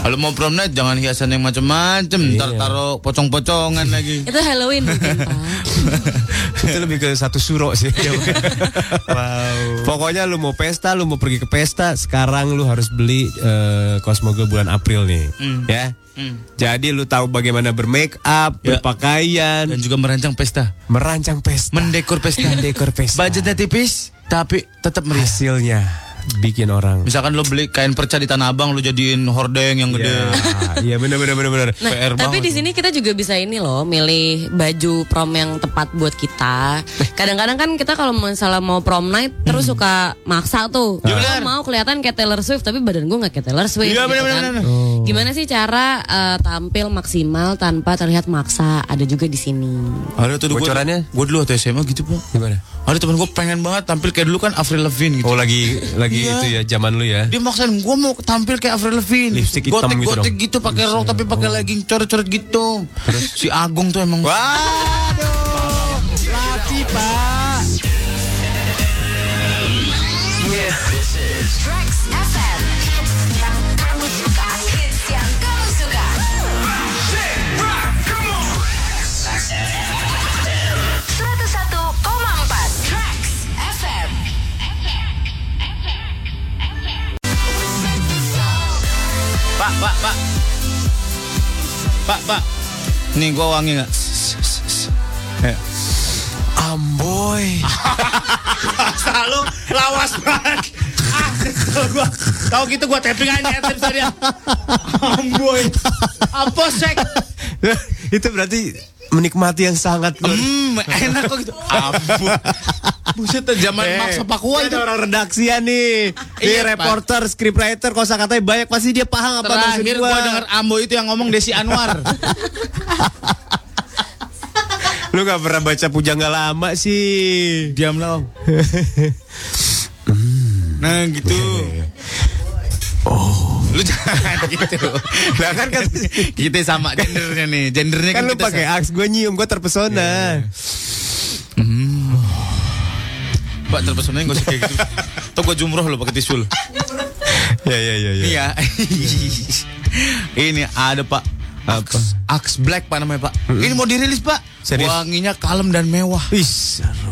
Kalau mau prom night jangan hiasan yang macem-macem, ntar taruh pocong-pocongan lagi. Itu Halloween mungkin, Pak. itu lebih ke satu suro sih. Pokoknya lu mau pesta, lu mau pergi ke pesta, sekarang lu harus beli eh, Cosmogirl bulan April nih, ya. Jadi lu tahu bagaimana bermake up, Ya. berpakaian, Dan juga merancang pesta, merancang pesta, mendekor pesta. mendekor pesta. Budgetnya tipis, tapi tetap meriah. Hasilnya bikin orang. Misalkan lo beli kain perca di Tanah Abang, lo jadiin hordeng yang gede. Iya benar benar benar benar. Nah, PR tapi di sini kita juga bisa ini loh, milih baju prom yang tepat buat kita. Kadang-kadang kan kita kalau misalnya mau prom night terus suka maksa tuh. Iya, Gua benar. mau kelihatan kayak Taylor Swift tapi badan gue nggak kayak Taylor Swift. Iya, gitu benar, kan. benar. Gimana sih cara eh, tampil maksimal tanpa terlihat maksa? Ada juga di sini. Ada tuh Bocorannya? Gue dulu waktu SMA gitu pak. Gimana? Ada temen gue pengen banget tampil kayak dulu kan Avril Lavigne gitu. Oh lagi lagi Iya. itu ya zaman lu ya. Dia maksain gue mau tampil kayak Avril Lavigne. Lipstick hitam gotek, gitu gotek dong. gitu pakai rok tapi pakai legging coret-coret gitu. Terus si Agung tuh emang. Waduh. Laki pak. Pak, pak, pak. Pak. Nih gue wangi nggak? Ya. Amboy. Selalu lawas banget. Ah, gua. Tahu gitu gua tapping aja tips tadi. Amboy. Apa sek? itu berarti menikmati yang sangat Hmm, enak kok gitu. Ampun. Buset, zaman Eh, maksa Papua ini itu. orang redaksian nih. Nih Iya, reporter, scriptwriter, kosa katanya banyak pasti dia paham apa maksud Terakhir gua. gua denger Ambo itu yang ngomong Desi Anwar. Lu gak pernah baca pujangga lama sih. Diam lah. Nah gitu. Oh. Lu jangan gitu. Lah kan kan kita sama gendernya nih. Gendernya Kan kan, lu pakai aks, gue nyium, gue terpesona. Mbak terpesona gak usah kayak gitu. Tuh gua jumroh lo pakai tisul. Ya ya ya ya. Iya. Ini ada Pak. Axe, Axe Black Pak namanya Pak. Ini mau dirilis Pak. Serius? Wanginya kalem dan mewah. Wih, seru.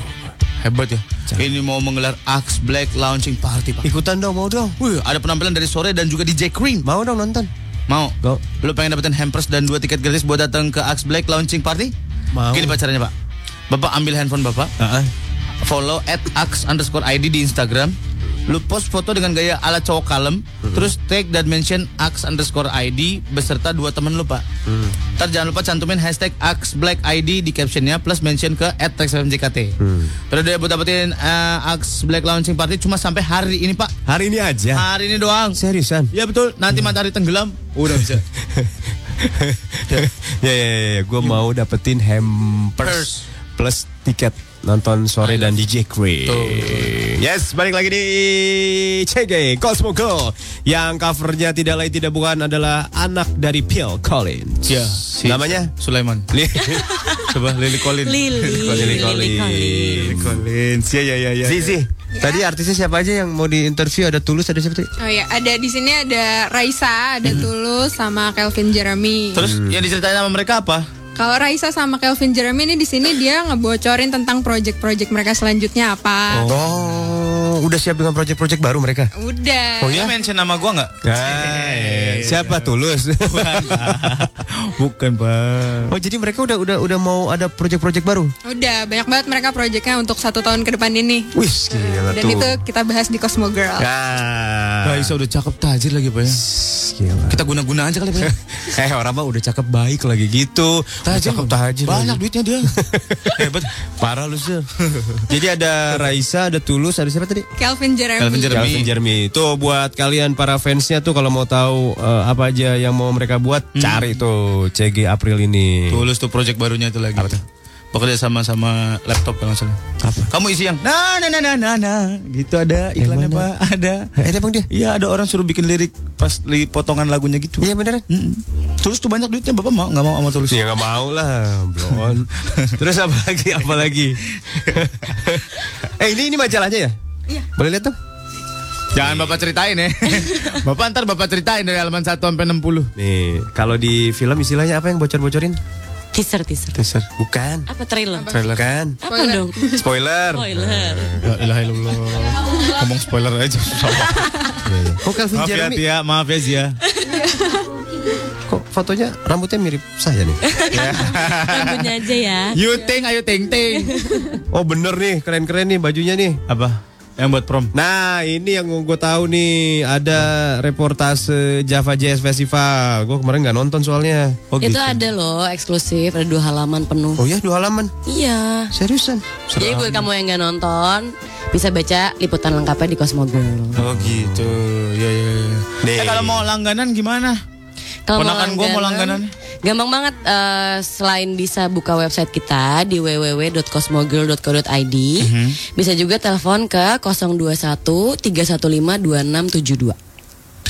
Hebat ya. Ini mau menggelar Axe Black launching party Pak. Ikutan dong, mau dong. Wih, ada penampilan dari sore dan juga DJ Cream. Mau dong nonton. Mau? Go. Lu pengen dapetin hampers dan dua tiket gratis buat datang ke Axe Black launching party? Mau. Gini pacarnya Pak. Bapak ambil handphone Bapak. Heeh. Follow at Axe underscore ID di Instagram. Lu post foto dengan gaya ala cowok kalem. Terus tag dan mention Axe underscore ID beserta dua temen lu Pak. Ntar jangan lupa cantumin hashtag Axe Black ID di captionnya plus mention ke at TrexFMJKT. Periode buat dapetin uh, Axe Black launching party cuma sampai hari ini Pak. Hari ini aja. Hari ini doang. Seriusan? Iya betul. Nanti matahari tenggelam udah bisa. ya ya ya, ya. gue mau dapetin hampers plus tiket nonton sore dan DJ Craig. Yes, balik lagi di CG Cosmo Girl yang covernya tidak lain tidak bukan adalah anak dari Phil Collins. Ya, Namanya Sulaiman. Li- Coba Lily Collins. Lily. Lily Collins. Lily Collins. Ya ya ya ya. Si si. Tadi artisnya siapa aja yang mau di interview ada Tulus ada siapa tuh? Oh ya, ada di sini ada Raisa, ada Tulus sama Kelvin Jeremy. Terus yang diceritain sama mereka apa? Kalau Raisa sama Kelvin Jeremy ini di sini dia ngebocorin tentang project-project mereka selanjutnya apa. Oh, udah siap dengan project-project baru mereka? Udah. Oh ya? Mention nama gua nggak? Ah, siapa Tulus? Bukan pak. Oh jadi mereka udah udah udah mau ada project-project baru? Udah, banyak banget mereka projectnya untuk satu tahun ke depan ini. Wih, gila Dan tuh. itu kita bahas di Cosmo Girl. Ah, Raisa udah cakep tajir lagi pak ya. gila. Kita guna-guna aja kali pak ya. Eh orang mah udah cakep baik lagi gitu. Udah cakep tajir. Banyak lagi. duitnya dia. Hebat. Parah lu sih. Jadi ada Raisa, ada Tulus, ada siapa tadi? Kelvin Jeremy. Kelvin Jeremy. Calvin Jeremy. Tuh buat kalian para fansnya tuh kalau mau tahu eh, apa aja yang mau mereka buat, cari tuh CG April ini. Tulus tuh project barunya itu lagi. Apa tuh? Bekerja sama sama laptop kalau salah. Apa? Kamu isi yang nah nah nah nah nah, nah. gitu ada iklannya pak ada. Eh, ada bang dia? Iya ada orang suruh bikin lirik pas li potongan lagunya gitu. Iya beneran? Mm-mm. Tulus tuh banyak duitnya bapak mau nggak mau sama Tulus? Ya nggak mau lah, blon. Terus apa lagi? Apa lagi? eh ini ini majalahnya ya? Iya. Boleh lihat tuh? Jangan bapak ceritain ya. bapak ntar bapak ceritain dari halaman 1 sampai 60 Nih, kalau di film istilahnya apa yang bocor-bocorin? Teaser teaser. Teaser. Bukan. Apa trailer? Trailer kan? Apa dong? Spoiler. Spoiler. La ilaha illallah. Ngomong spoiler aja susah. Kok Calvin maaf ya Jeremy? Tia, maaf ya Zia. Kok fotonya rambutnya mirip saya nih? Rambutnya aja ya. You think ayo ting ting. Oh bener nih, keren-keren nih bajunya nih. Apa? Yang buat prom. Nah ini yang gue tahu nih ada reportase Java Jazz Festival. Gue kemarin nggak nonton soalnya. Oh Itu ada loh eksklusif, ada dua halaman penuh. Oh ya dua halaman. Iya. Seriusan? Jadi buat kamu yang nggak nonton bisa baca liputan lengkapnya di Cosmogirl. Oh gitu. Ya ya. ya. Nih. Eh kalau mau langganan gimana? Kalau Ponakan gua mau langganan. Gampang banget eh, selain bisa buka website kita di www.cosmogirl.co.id, Mhm. bisa juga telepon ke 021 315 2672.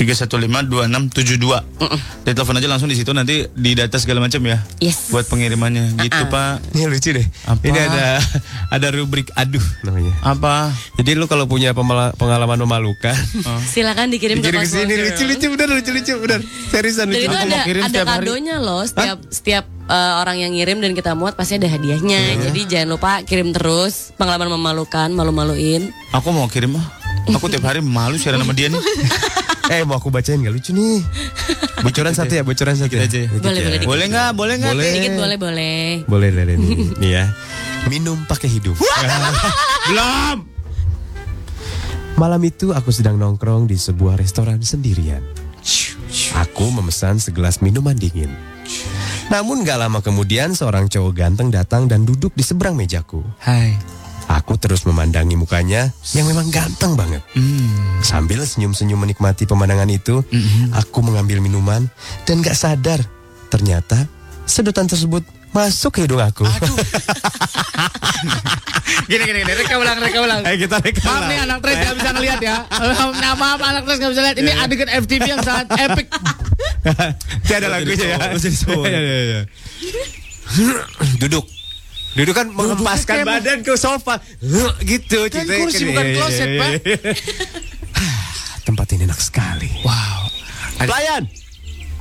3152672. Dia telepon aja langsung di situ nanti di data segala macam ya. Yes. Buat pengirimannya gitu, Uh-uh. Pak. Ini lucu deh. Apa? Ini ada ada rubrik aduh namanya. Apa? Jadi lu kalau punya pengalaman memalukan, Silakan dikirim, dikirim ke ke sini Cosmogirl. lucu lucu bener lucu lucu bener. Seriusan lucu. itu ada, ada kadonya loh setiap setiap eh, orang yang ngirim dan kita muat pasti ada hadiahnya. Jadi jangan lupa kirim terus pengalaman memalukan, malu-maluin. Aku mau kirim ah. Aku tiap hari malu siaran sama dia nih. eh mau aku bacain gak lucu nih. Bocoran satu ya, bocoran satu ya. Boleh, ya. boleh, dikit. Boleh nggak? Boleh nggak? Boleh. Dikit boleh boleh. Boleh dari nih, nih ya. Minum pakai hidung. Belum. Malam itu aku sedang nongkrong di sebuah restoran sendirian. Aku memesan segelas minuman dingin. Namun gak lama kemudian seorang cowok ganteng datang dan duduk di seberang mejaku. Hai. Aku terus memandangi mukanya yang memang ganteng banget. Sambil senyum-senyum menikmati pemandangan itu, aku mengambil minuman dan gak sadar ternyata sedotan tersebut masuk ke hidung aku. Gini gini gini. Reka ulang, reka ulang. Ayo kita reka Maaf nih anak Tres gak bisa ngeliat ya. Nah, maaf anak Tres gak bisa lihat. Ini adegan FTV yang sangat epic. Tidak ada lagunya ya. Iya, iya, iya. Duduk. Duduk kan mengempaskan badan ke sofa. Gitu. Kan kursi kan. bukan Iya, iya, kloset, iya, Pak. iya. Tempat ini enak sekali. Wow. Pelayan.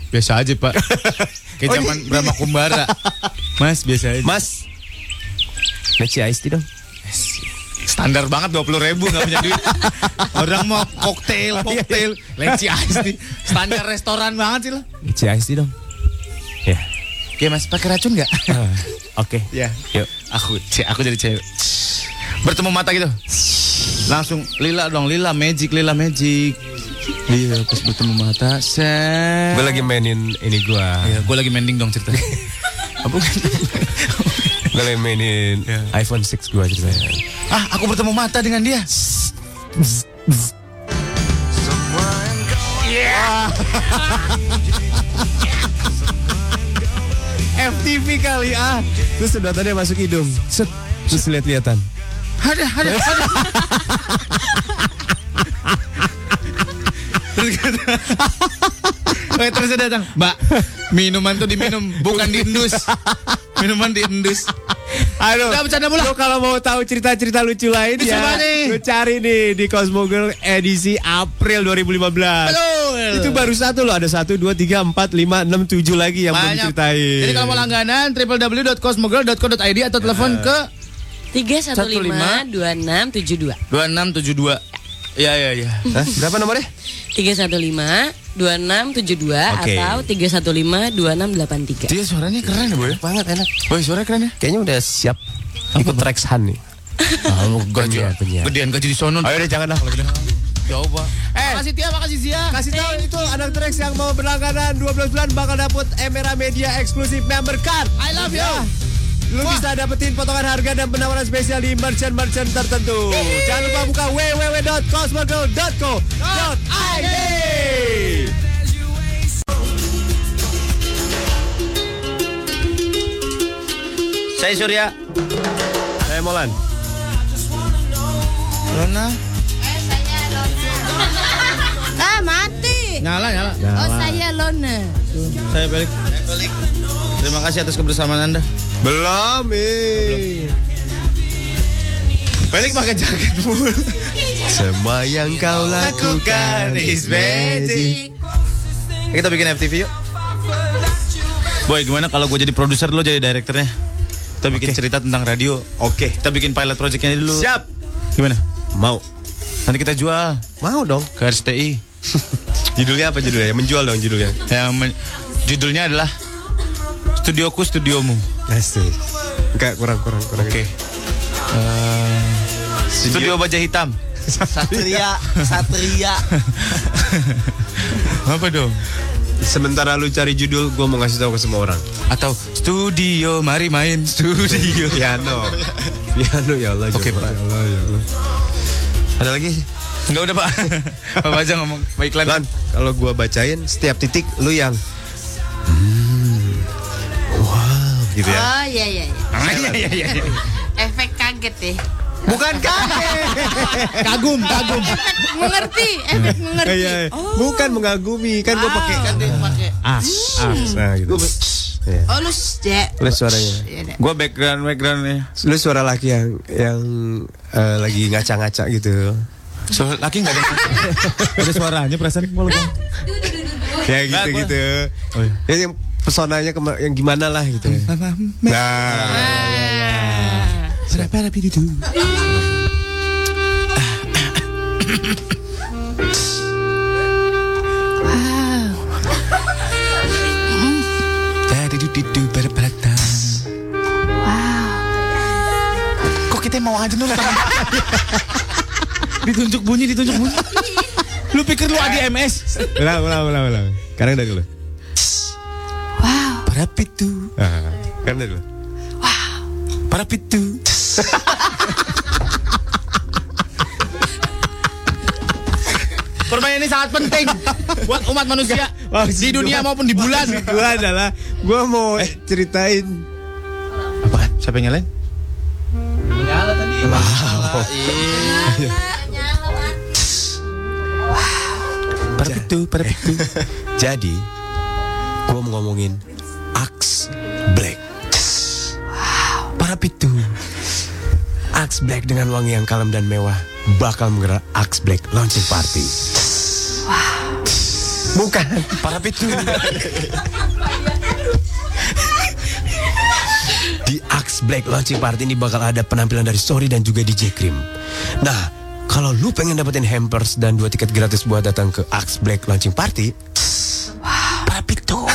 Biasa aja pak. Kayak Oh, zaman iya. Brahma Kumbara. Mas biasa aja. Mas. Leci ice tea dong. Standar banget 20 ribu gak punya duit. Orang mau koktail, koktail. Leci ice tea. Standar restoran banget sih lo. Leci ice tea dong. Ya. Oke mas, pakai racun gak? Oke. Ya. Yuk. Aku, aku jadi cewek. Bertemu mata gitu. Langsung lila dong, lila magic, lila magic. Iya, pas bertemu mata, set. Gue lagi mainin ini gua. Iya, gue lagi mending dong cerita. Apa? Gue lagi mainin iPhone 6 gua ceritanya. ah, aku bertemu mata dengan dia. FTV kali ah. Terus sedotannya masuk hidung. Set. Terus lihat-lihatan. Ada, ada, ada. terus kata, Oke, terus dia datang, Mbak, minuman tuh diminum, bukan diendus. Minuman diendus. Aduh. Udah bercanda mulu. Lu kalau mau tahu cerita-cerita lucu lain ya, nih? lu cari nih di Cosmo Girl edisi April 2015. Betul. Itu baru satu loh, ada satu, dua, tiga, empat, lima, enam, tujuh lagi yang belum Banyak. diceritain. Jadi kalau mau langganan www.cosmogirl.co.id atau telepon ke 315 2672. 2672. Ya ya ya. Hah? Berapa nomornya? 315 2672 Oke. atau 315 2683. Dia suaranya keren ya, Boy. Banget enak. Boy, suaranya keren ya. Kayaknya udah siap ikut Rex Han nih. Oh, gaji, Penyiar, penyiar. gedean gaji di sono. Ayo deh jangan dah kalau gitu. Coba. Eh, makasih Tia, makasih Zia. Kasih tahu itu anak Trax yang mau berlangganan 12 bulan bakal dapet Emera Media eksklusif member card. I love you. Lu bisa dapetin potongan harga dan penawaran spesial di merchant-merchant tertentu. Jangan lupa buka www.cosmogirl.co.id. Saya Surya. Saya Molan. Lona. Ah mati. Nyala, nyala. Oh saya Lona. Saya balik. Terima kasih atas kebersamaan Anda. Belum, eh. Balik pakai jaket mulu. Semua yang kau lakukan is magic. Kita bikin FTV yuk. Boy, gimana kalau gue jadi produser lo jadi direkturnya? Kita bikin cerita tentang radio. Oke. Kita bikin pilot projectnya dulu. Siap. Gimana? Mau. Nanti kita jual Mau dong. ke RCTI. Judulnya apa judulnya? Menjual dong judulnya. Yang men- judulnya adalah Studioku Studiomu. Asik. Enggak kurang kurang kurang. Oke. Eh, Studio Baja Hitam. Satria, Satria. Apa dong? Sementara lu cari judul, gue mau ngasih tahu ke semua orang. Atau studio, mari main studio. Piano. Piano ya Allah. Oke. Pak. Ya Allah, ya Allah. Ada lagi? Enggak udah, Pak. Apa aja ngomong baiklah. Lan, kalau gua bacain setiap titik lu yang hmm, wow gitu ya. Oh iya iya. iya. Ah, iya, iya, iya, iya. Efek kaget deh. Bukan kaget. Kagum, kagum. Efek mengerti, efek mengerti. Iya, iya. Bukan mengagumi, kan gua pakai Kan dia pakai. as, as. Nah, gitu. Iya. Oh lu. Lu suaranya. Iya, deh. Gua background backgroundnya. Lu suara laki yang yang eh, lagi ngaca-ngaca gitu. So, laki nggak ada. ada suaranya perasaan malu bang. Ya gitu gitu. Oh, iya. Ya, yang pesonanya kema- yang gimana lah gitu. Nah. Para para dudu berberata. Kok kita mau aja dulu Ditunjuk bunyi, ditunjuk bunyi. Lu pikir lu ADMS? Ulang, ulang, ulang, ulang. Sekarang dari dulu. Para pitu, Ah, sekarang dari dulu. para pitu. Permainan ini sangat penting buat umat manusia di dunia maupun di bulan. Gue adalah gue mau ceritain Apa? Siapa yang nyalain? Nyala tadi. Para pitu, para pitu. Jadi, gue mau ngomongin Axe Black. Para pitu. Axe Black dengan wangi yang kalem dan mewah bakal menggerak Axe Black launching party. Bukan, para pitu. Di Axe Black launching party ini bakal ada penampilan dari Sorry dan juga DJ Krim. Nah, kalau lu pengen dapetin hampers dan dua tiket gratis buat datang ke Axe Black launching party, para pitu.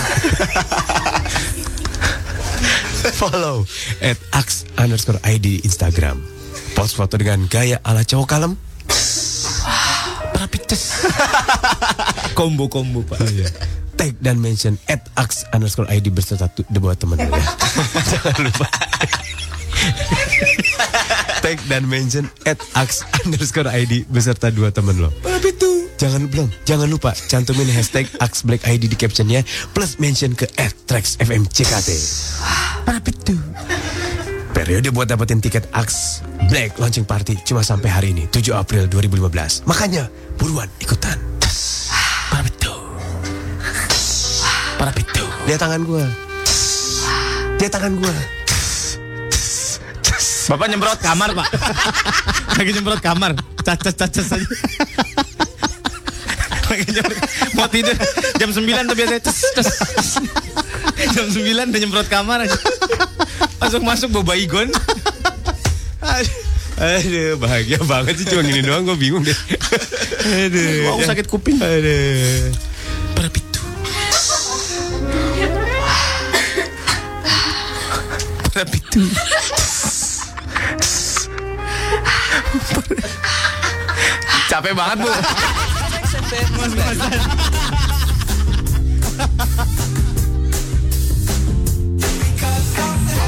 Follow at ax underscore ID Instagram. Post foto dengan gaya ala cowok kalem. Kombo-kombo, Pak. Tag dan mention at ax underscore ID berserta temen lu ya. Jangan lupa. Tag dan mention at ax underscore ID beserta dua temen lo. Jangan belum, jangan lupa cantumin hashtag Ax Black ID di captionnya plus mention ke at Trax FM CKT. Periode buat dapetin tiket Axe Black Launching Party cuma sampai hari ini 7 April 2015. Makanya buruan ikutan. Para pitu. Para pitu. Lihat tangan gua. Lihat tangan gua. Bapak nyemprot kamar, Pak. Lagi nyemprot kamar. Cacas cacas aja. Lagi nyemprot. Mau tidur jam 9 tuh biasanya. Tes, tes. Jam 9 udah nyemprot kamar aja. Masuk-masuk bawa baygon. Aduh, bahagia banget sih cuma gini doang gue bingung deh. Aduh. Wow, sakit kuping. Aduh. Para pitu. Capek banget, Bu.